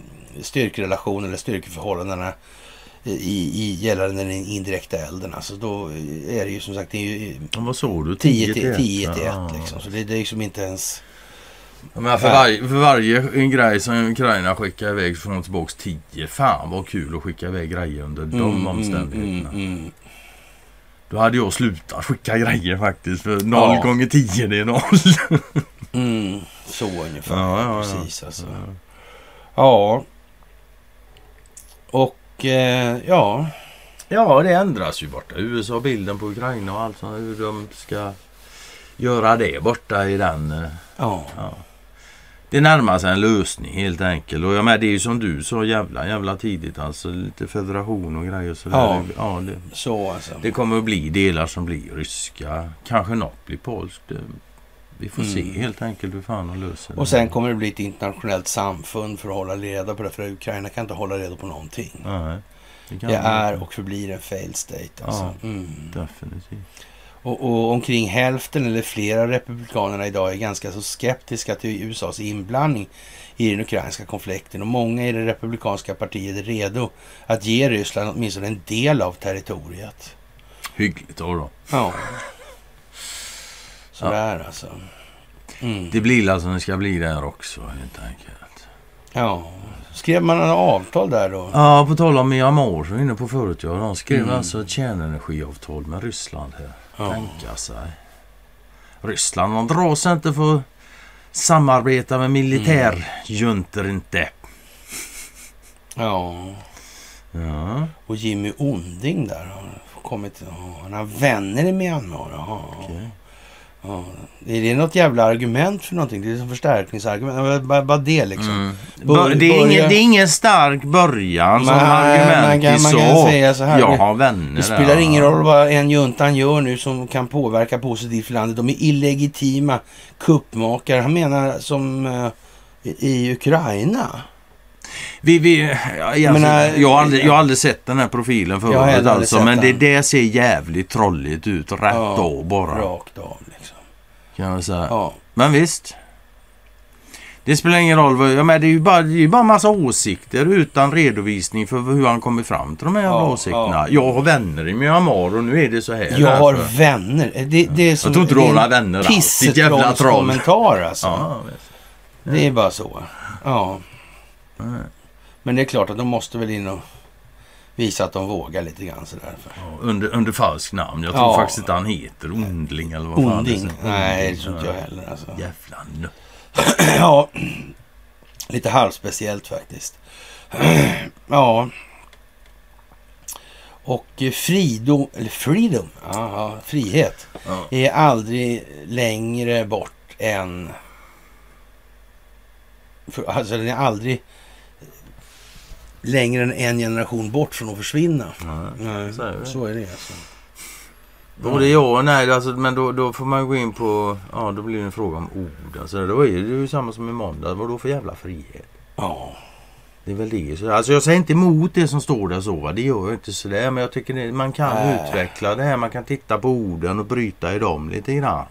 styrkerelation eller styrkeförhållandena i, i gällande den indirekta elden. Alltså då är det ju som sagt det är ju Ja, vad såg du? 10 till 10 till 1 Ja. liksom. Så det, det är liksom inte ens... Men för, varje, för varje grej som Ukraina skickar iväg de tillbaka 10. Fan vad kul att skicka iväg grejer under de Mm, omständigheterna. Mm, mm, Då hade jag slutat skicka grejer faktiskt. För 0 Ja. gånger 10 det är 0. mm. Så ungefär. Ja, ja, ja. Precis alltså. Ja. Och eh, ja. Ja, det ändras ju borta. USA, bilden på Ukraina och allt sånt. Hur de ska göra det borta i den. eh, Ja. Det närmar sig en lösning helt enkelt. Och jag med, det är ju som du sa jävla, jävla tidigt alltså. Lite federation och grejer och sådär. Ja. ja det, Så alltså. det kommer att bli delar som blir ryska. Kanske något blir polskt. Vi får Mm. se helt enkelt hur fan de löser det. Och sen kommer det bli ett internationellt samfund för att hålla reda på det. För Ukraina kan inte hålla reda på någonting. Nej, det Det är och förblir en failed state. Alltså. Ja. Mm. Definitivt. Och, och omkring hälften eller flera av republikanerna idag är ganska så skeptiska till USAs inblandning i den ukrainska konflikten. Och många i det republikanska partiet är redo att ge Ryssland åtminstone en del av territoriet. Hyggligt då. då. Ja. Så Ja. alltså. Mm. Det blir illa som det ska bli där också helt enkelt. Ja. Skrev man några avtal där då? Ja, på tal om Myanmar som vi inne på förut. Ja, de skrev Mm. alltså ett kärnenergiavtal med Ryssland här. Ja. Tänka sig. Ryssland, de drar sig inte för att samarbeta med militärjuntor inte. Ja. Ja. Och Jimmy Onding där har kommit. Han har vänner i Myanmar. Jaha. okej. Ja. Är det något jävla argument för någonting? Det är som förstärkningsargument. Bara, bara det liksom. Mm. Bör- det, är ingen, det är ingen stark början som Nej, argument man kan- i man kan sak. säga så här, Jag det- har vänner Det spelar där. ingen roll vad en juntan gör nu som kan påverka positivt för landet. De är illegitima kuppmakare. Han menar som eh, i Ukraina. Vi, vi, ja, alltså, menar- jag, har aldrig, jag har aldrig sett den här profilen Jag förut alltså, men det, det ser jävligt trolligt ut. Rätt Ja, av bara. Rakt av. Kan jag säga. Ja. Men visst. Det spelar ingen roll. vad- Ja, men det är ju bara, det är bara en massa åsikter utan redovisning för hur han kommit fram till de här Ja, åsikterna. ja. Jag har vänner i Myanmar och nu är det så här. Jag har därför. vänner. Det, det är som, Jag tror inte du har några vänner alls. Ditt jävla troll. pissetrollskommentar alltså. Ja. Det är bara så. Ja. Men det är klart att de måste väl in och visa att de vågar lite grann sådär. För. Ja, Under, under falskt namn. Jag tror Ja. faktiskt inte han heter Ondling eller vad fan det är. Nej, det tror inte jag heller. Alltså. Jävla nöt. Ja, lite halvspeciellt faktiskt. Ja. Och eh, fridom, eller freedom, ja, frihet, Ja. är aldrig längre bort än... För, alltså den är aldrig längre än en generation bort från att försvinna. Nej, så är det. så är det alltså. Både ja och nej, alltså, men då, då får man gå in på, ja då blir det en fråga om ord. Alltså, då är det ju samma som i måndag. Vad då för jävla frihet? Ja, Det är väl det. Så, alltså jag säger inte emot det som står där så. Va? Det gör jag inte sådär. Men jag tycker det, man kan Nej. utveckla det här. Man kan titta på orden och bryta i dem lite grann.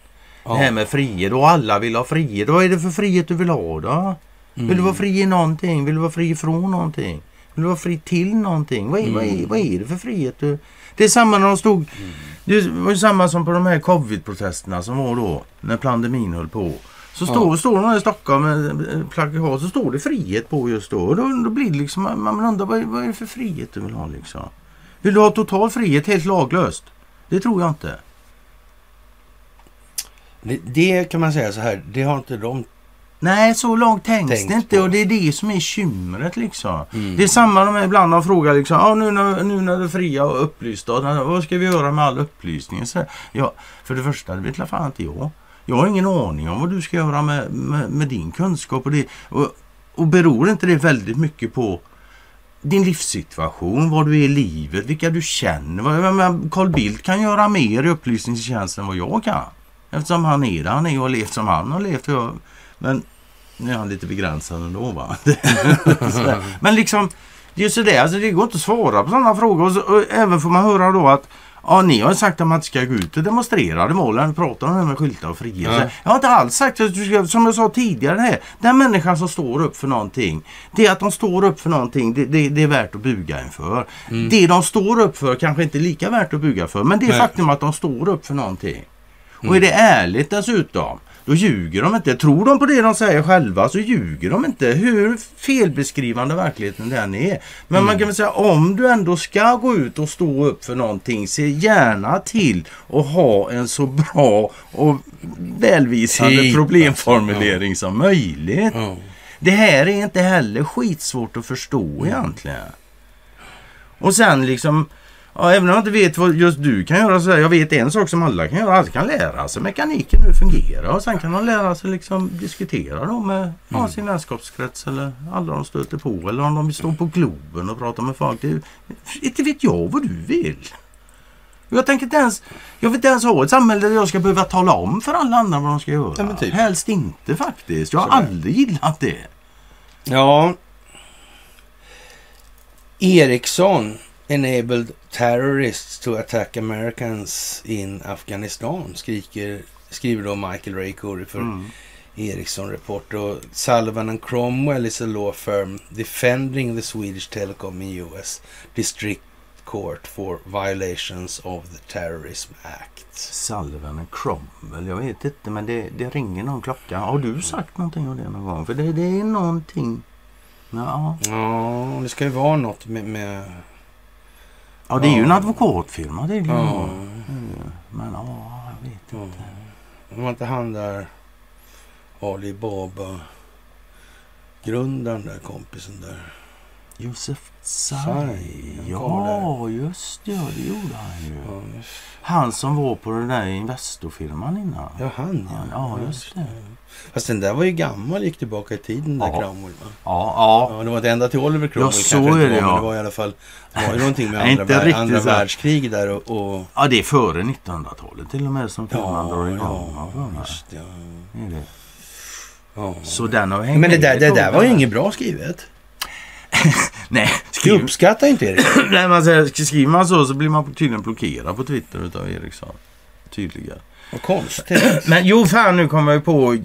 ja. Det här med frihet. Och alla vill ha frihet. Vad är det för frihet du vill ha då? Vill du vara fri i någonting? Vill du vara fri från någonting? Vill du vara fri till någonting? Vad är, vad är, vad är det för frihet? Du? Det är samma när de stod... Det var ju samma som på de här covid-protesterna som var då. När pandemin höll på. Så står, står de här i Stockholm med eh, plakat så står det frihet på just då. Och då, då blir det liksom, man man undrar vad vad är det för frihet du vill ha liksom? Vill du ha total frihet helt laglöst? Det tror jag inte. Det, det kan man säga så här, det har inte de... Nej, så långt tänks Tänkt det inte på. och det är det som är kymret liksom. Mm. Det är samma de ibland har frågat liksom, ah, nu, när, nu när det är fria och upplysta, vad ska vi göra med all upplysning? Så, ja, för det första, det vet fan inte jag. Jag har ingen aning om vad du ska göra med, med, med din kunskap och det. Och, och beror inte det väldigt mycket på din livssituation, vad du är i livet, vilka du känner. Menar, Carl Bildt kan göra mer i upplysningstjänsten än vad jag kan. Eftersom han är där han är och har levt som han har levt. och jag- Men nu är han lite begränsad ändå va. Men liksom, det är sådär, alltså det går inte att svara på sådana frågor. Och, så, och även får man höra då att Ja, ni har sagt att man inte ska gå ut och demonstrera. Det målen pratar om det här med skyltar och frihet. Ja. Jag har inte alls sagt att du ska, som jag sa tidigare här. Den människan som står upp för någonting. Det att de står upp för någonting. Det, det, det är värt att buga inför. Det de står upp för kanske inte är lika värt att buga för. Men det är faktum att de står upp för någonting. Och är det ärligt dessutom. Då ljuger de inte. Tror de på det de säger själva så ljuger de inte. Hur felbeskrivande verkligheten den är. Men man kan väl säga om du ändå ska gå ut och stå upp för någonting. Se gärna till att ha en så bra och välvisande Typ, problemformulering som möjligt. Ja. Det här är inte heller skitsvårt att förstå egentligen. Och sen liksom, ja, även om jag inte vet vad just du kan göra så här, jag vet en sak som alla kan göra, alla kan lära sig mekaniken hur det fungerar och sen kan de lära sig liksom diskutera då med ja, sin vänskapskrets eller alla de stöter på eller om de vill stå på Globen och prata med folk. Det, inte vet jag vad du vill. Jag tänker inte ens, jag vill inte ens ha ett samhälle där jag ska behöva tala om för alla andra vad de ska göra. Ja, typ. Helst inte faktiskt. Jag har aldrig gillat det. Ja. Ericsson enabled terrorists to attack Americans in Afghanistan skriker, skriver då Michael Ray Curry för Mm. Ericsson Report. Och Sullivan and Cromwell is a law firm defending the Swedish telecom in US District Court for violations of the Terrorism Act. Sullivan och Cromwell, jag vet inte men det, det ringer någon klocka. Har du sagt någonting om det någon gång? För det, det är någonting. Ja, Ja, det ska ju vara något med... med ja det är ju en Ja. advokatfirma tydligen. ja, Mm. Men ja, jag vet ja. inte. Det var inte han där Alibaba grundaren där, kompisen där. Josef Tsai, Ja, just det. Ja, det gjorde han ju. Ja, Han som var på den där Investorfirman innan. ja han ja. Ja, just det. Fast den där var ju gammal, gick tillbaka i tiden, den där Ja. Cromwell. Va? Ja, ja. Ja, det var inte ända till Oliver Cromwell Ja, så kanske är det, var, men ja. det var i alla fall det var ju någonting med andra, vär, andra världskriget där och... och ja, det är före 1900-talet till och med som drar ja, igång. ja, Ja, just det, ja. det är det. ja. Så den har hängt Men det där, det där var ju inget bra skrivet. Nej, Du skriv, uppskattar inte Erik? Nej, man säger, skriver man så så blir man tydligen blockerad på Twitter utav Eriksson. Tydligen. Vad konstigt. Men jo, fan nu kommer jag på eh,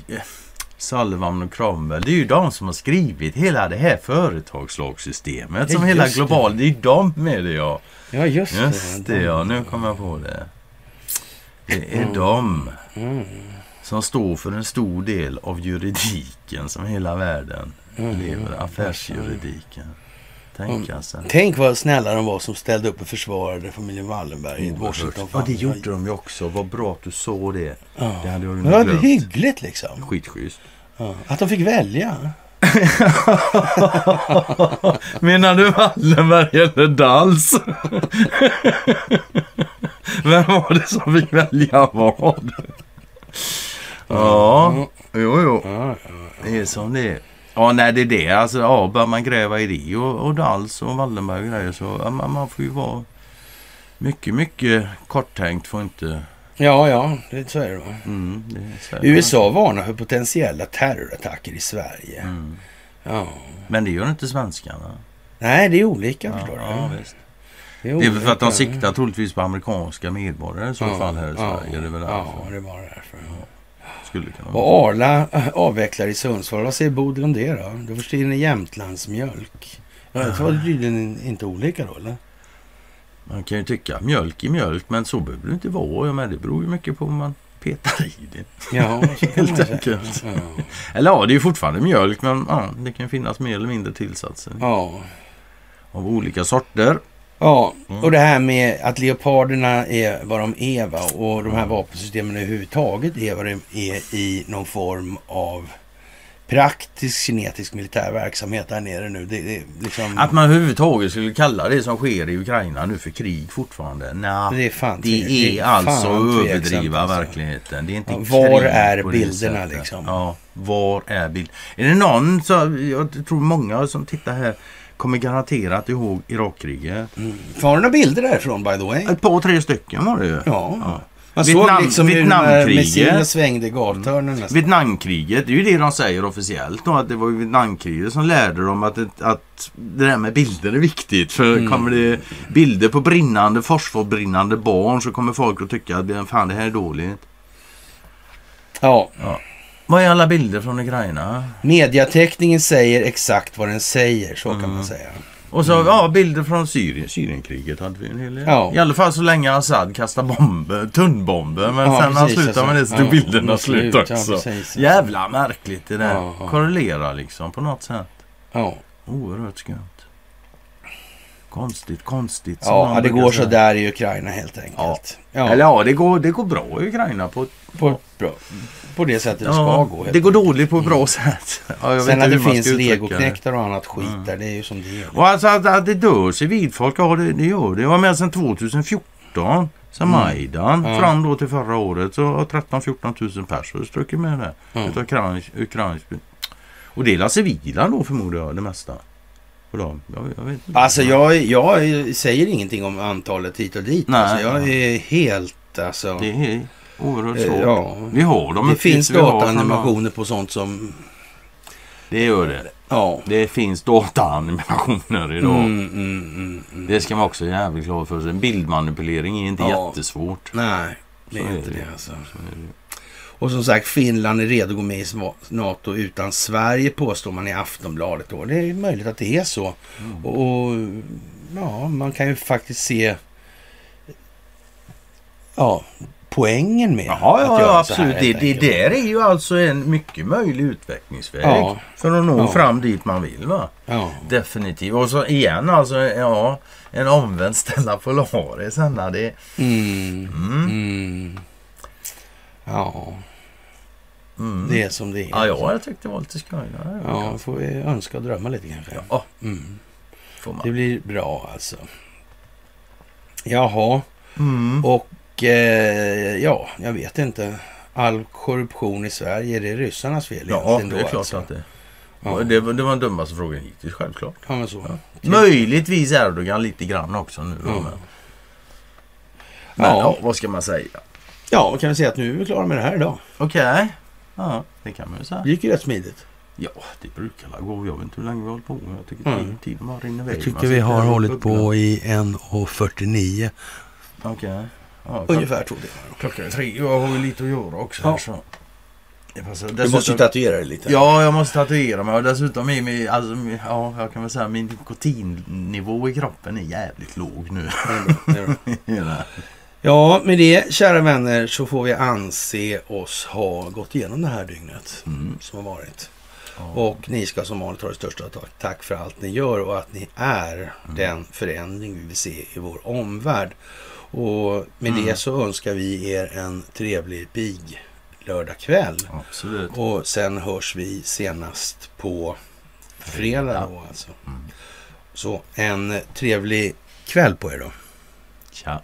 Sullivan och Cromwell. Det är ju de som har skrivit hela det här företagslagssystemet. Ja, Som hela just det. global. Det är ju de med det ja. Ja, just, Just det ja, nu kommer jag på det. Det är de Mm. som står för en stor del av juridiken som hela världen Mm. lever. Affärsjuridiken. Tänka sig. Tänk vad snälla de var som ställde upp och försvarade familjen Wallenberg i Washington. Ja, det gjorde de ju också. Vad bra att du såg det. Ja. Det hade jag Det nog var glömt. hyggligt liksom. Skitschysst. Ja. Att de fick välja. Menar du Wallenberg eller Dals? Vem var det som fick välja vad? Ja, jo, jo. Ja, Det är som det är. Ja, nej det är det. Alltså, ja, bör man gräva i det och, och Dals och Wallenberg och grejer så ja, man, man får ju vara mycket, mycket korttänkt. Får inte... ja, ja det, så är det. Va? Mm, det är. USA varnar för potentiella terrorattacker i Sverige. Mm. Ja. Men det gör inte svenskarna. Nej, det är olika Ja, förstår du. ja, det Det är väl för att de siktar troligtvis på amerikanska medborgare i så Ja, fall här i ja, Sverige. Det är väl Ja, därför. det är bara därför. Skulle kunna vara. Och Arla äh, avvecklar i Sundsvall. Vad säger Bodil om det då? Då försvinner Jämtlands mjölk. Ja, det var tydligen inte olika då eller? Man kan ju tycka mjölk i mjölk, men så behöver det inte vara. Men det beror ju mycket på vad man petar i det. Ja, Helt enkelt. Ja. Eller ja, det är ju fortfarande mjölk, men ja, det kan finnas mer eller mindre tillsatser ja. av olika sorter. Ja, Mm. och det här med att leoparderna är vad de är va? och de här vapensystemen överhuvudtaget är vad de är i någon form av praktisk kinetisk militär verksamhet där nere nu. Det, det, är liksom, Att man överhuvudtaget skulle kalla det som sker i Ukraina nu för krig fortfarande. Nej, det är fan det är fan alltså att överdriva alltså. verkligheten. Det är inte Ja, var är det bilderna, liksom? Ja, var är bild? Är det någon, så, jag tror många som tittar här kommer garanterat ihåg Irakkriget. Mm. Har du några bilder därifrån by the way? Ett par, tre stycken var det ju. Ja. Ja. Man såg Vietnam, liksom här missilerna Vietnamkriget. svängde gathörnen nästan. Vietnamkriget, det är ju det de säger officiellt då, att det var ju Vietnamkriget som lärde dem att, ett- att det där med bilder är viktigt. För Mm. kommer det bilder på brinnande, fosforbrinnande barn så kommer folk att tycka att fan det här är dåligt. Ja, Vad är alla bilder från Ukraina? mediateckningen säger exakt vad den säger, så kan man säga. Och så ja, bilder från Syrien. Syrienkriget hade vi en hel del. Mm. Ja. I alla fall så länge Assad kastar bomber, tunnbomber. Men Ja, sen när han precis, slutar med det alltså. så tog Ja, bilderna slut slut, ja, också. precis. Jävla märkligt det där. Ja. Korrelerar liksom på något sätt. Ja, Oerhört skumt. Konstigt, konstigt. ja det går så där i Ukraina helt enkelt. Ja, Eller ja, det går, det går bra i Ukraina. På, på, bra. På det sättet det ska gå. det går dåligt på ett bra sätt. Ja, Sen att det finns legoknektar och annat skit där, det är ju som det är. Och alltså att, att det dör civilfolk, ja det, det gör det. Jag var med sedan 2014. Sen Majdan Mm. Ja. fram då till förra året så har 13-14 000 personer strukit med det. Ja. Utav ukrainsk, ukrainsk. Och det är la civila då förmodar jag det mesta. Jag, jag vet inte. Alltså jag, jag säger ingenting om antalet hit och dit. Nej. alltså, jag är helt alltså... Det är oerhört Eh, svårt. ja. Vi har de Det finns dataanimationer på sånt som... dem. Det gör det. Ja. Det finns dataanimationer idag. Mm, mm, mm, mm. Det ska man också jävligt klar för. sig. Bildmanipulering är inte Ja. jättesvårt. Nej, det är är inte det. det alltså. Så är det. Och som sagt, Finland är redo att gå med i NATO utan Sverige påstår man i Aftonbladet. Då. Det är möjligt att det är så. Mm. Och, och ja, man kan ju faktiskt se ja, poängen med Ja, att ja, göra ja så här, absolut. Det, det där är ju alltså en mycket möjlig utvecklingsväg. Ja. För att nå Ja. fram dit man vill. va? Ja. Definitivt. Och så igen alltså, ja, en omvänd Stella Polaris. Anna, Det, Mm. mm. Mm. Ja, Mm. det är som det är. Ja, ja, jag tyckte det var lite skoj. Ja, Ja, får vi önska och drömma lite kanske. ja, Mm. Det blir bra alltså. Jaha, Mm. och eh, ja, jag vet inte. All korruption i Sverige, är det ryssarnas fel Ja, det är klart alltså? att det Ja. det, var- det var den dummaste frågan hittills, självklart. Ja, men så. Möjligtvis Erdogan lite grann också nu. Då, Ja. men men Ja. ja, vad ska man säga? Ja, vad kan vi säga att nu är vi klara med det här idag. Okej. Ja, det kan man ju säga. Det gick ju rätt smidigt. Ja, det brukar la gå. Jag vet inte hur länge vi har hållit på. Jag tycker Mm. mm. tiden bara rinner iväg. Jag tycker Man vi har hållit på i 1.49. Okej. Ja, Ungefär två timmar. Klockan är tre. Jag har ju lite att göra också. Ja. Så. Passar. Du måste ju Dessutom- tatuera dig lite. Ja, jag måste tatuera mig. Och dessutom är min, alltså, ja, jag kan väl säga min nikotinnivå i kroppen är jävligt låg nu. Bra. Ja, med det, kära vänner, så får vi anse oss ha gått igenom det här dygnet Mm. som har varit. Ja. Och ni ska som vanligt ha det största tack. Tack för allt ni gör och att ni är Mm. den förändring vi vill se i vår omvärld. Och med Mm. det så önskar vi er en trevlig pig lördagkväll. Absolut. Och sen hörs vi senast på fredag då alltså. Mm. Så en trevlig kväll på er då. Tja.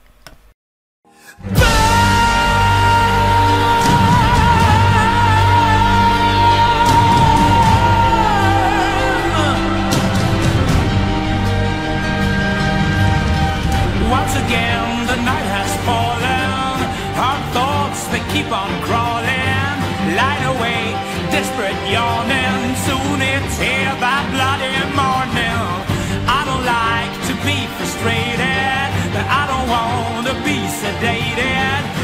Yawning. Soon it's here, that bloody morning. I don't like to be frustrated, but I don't want to be sedated.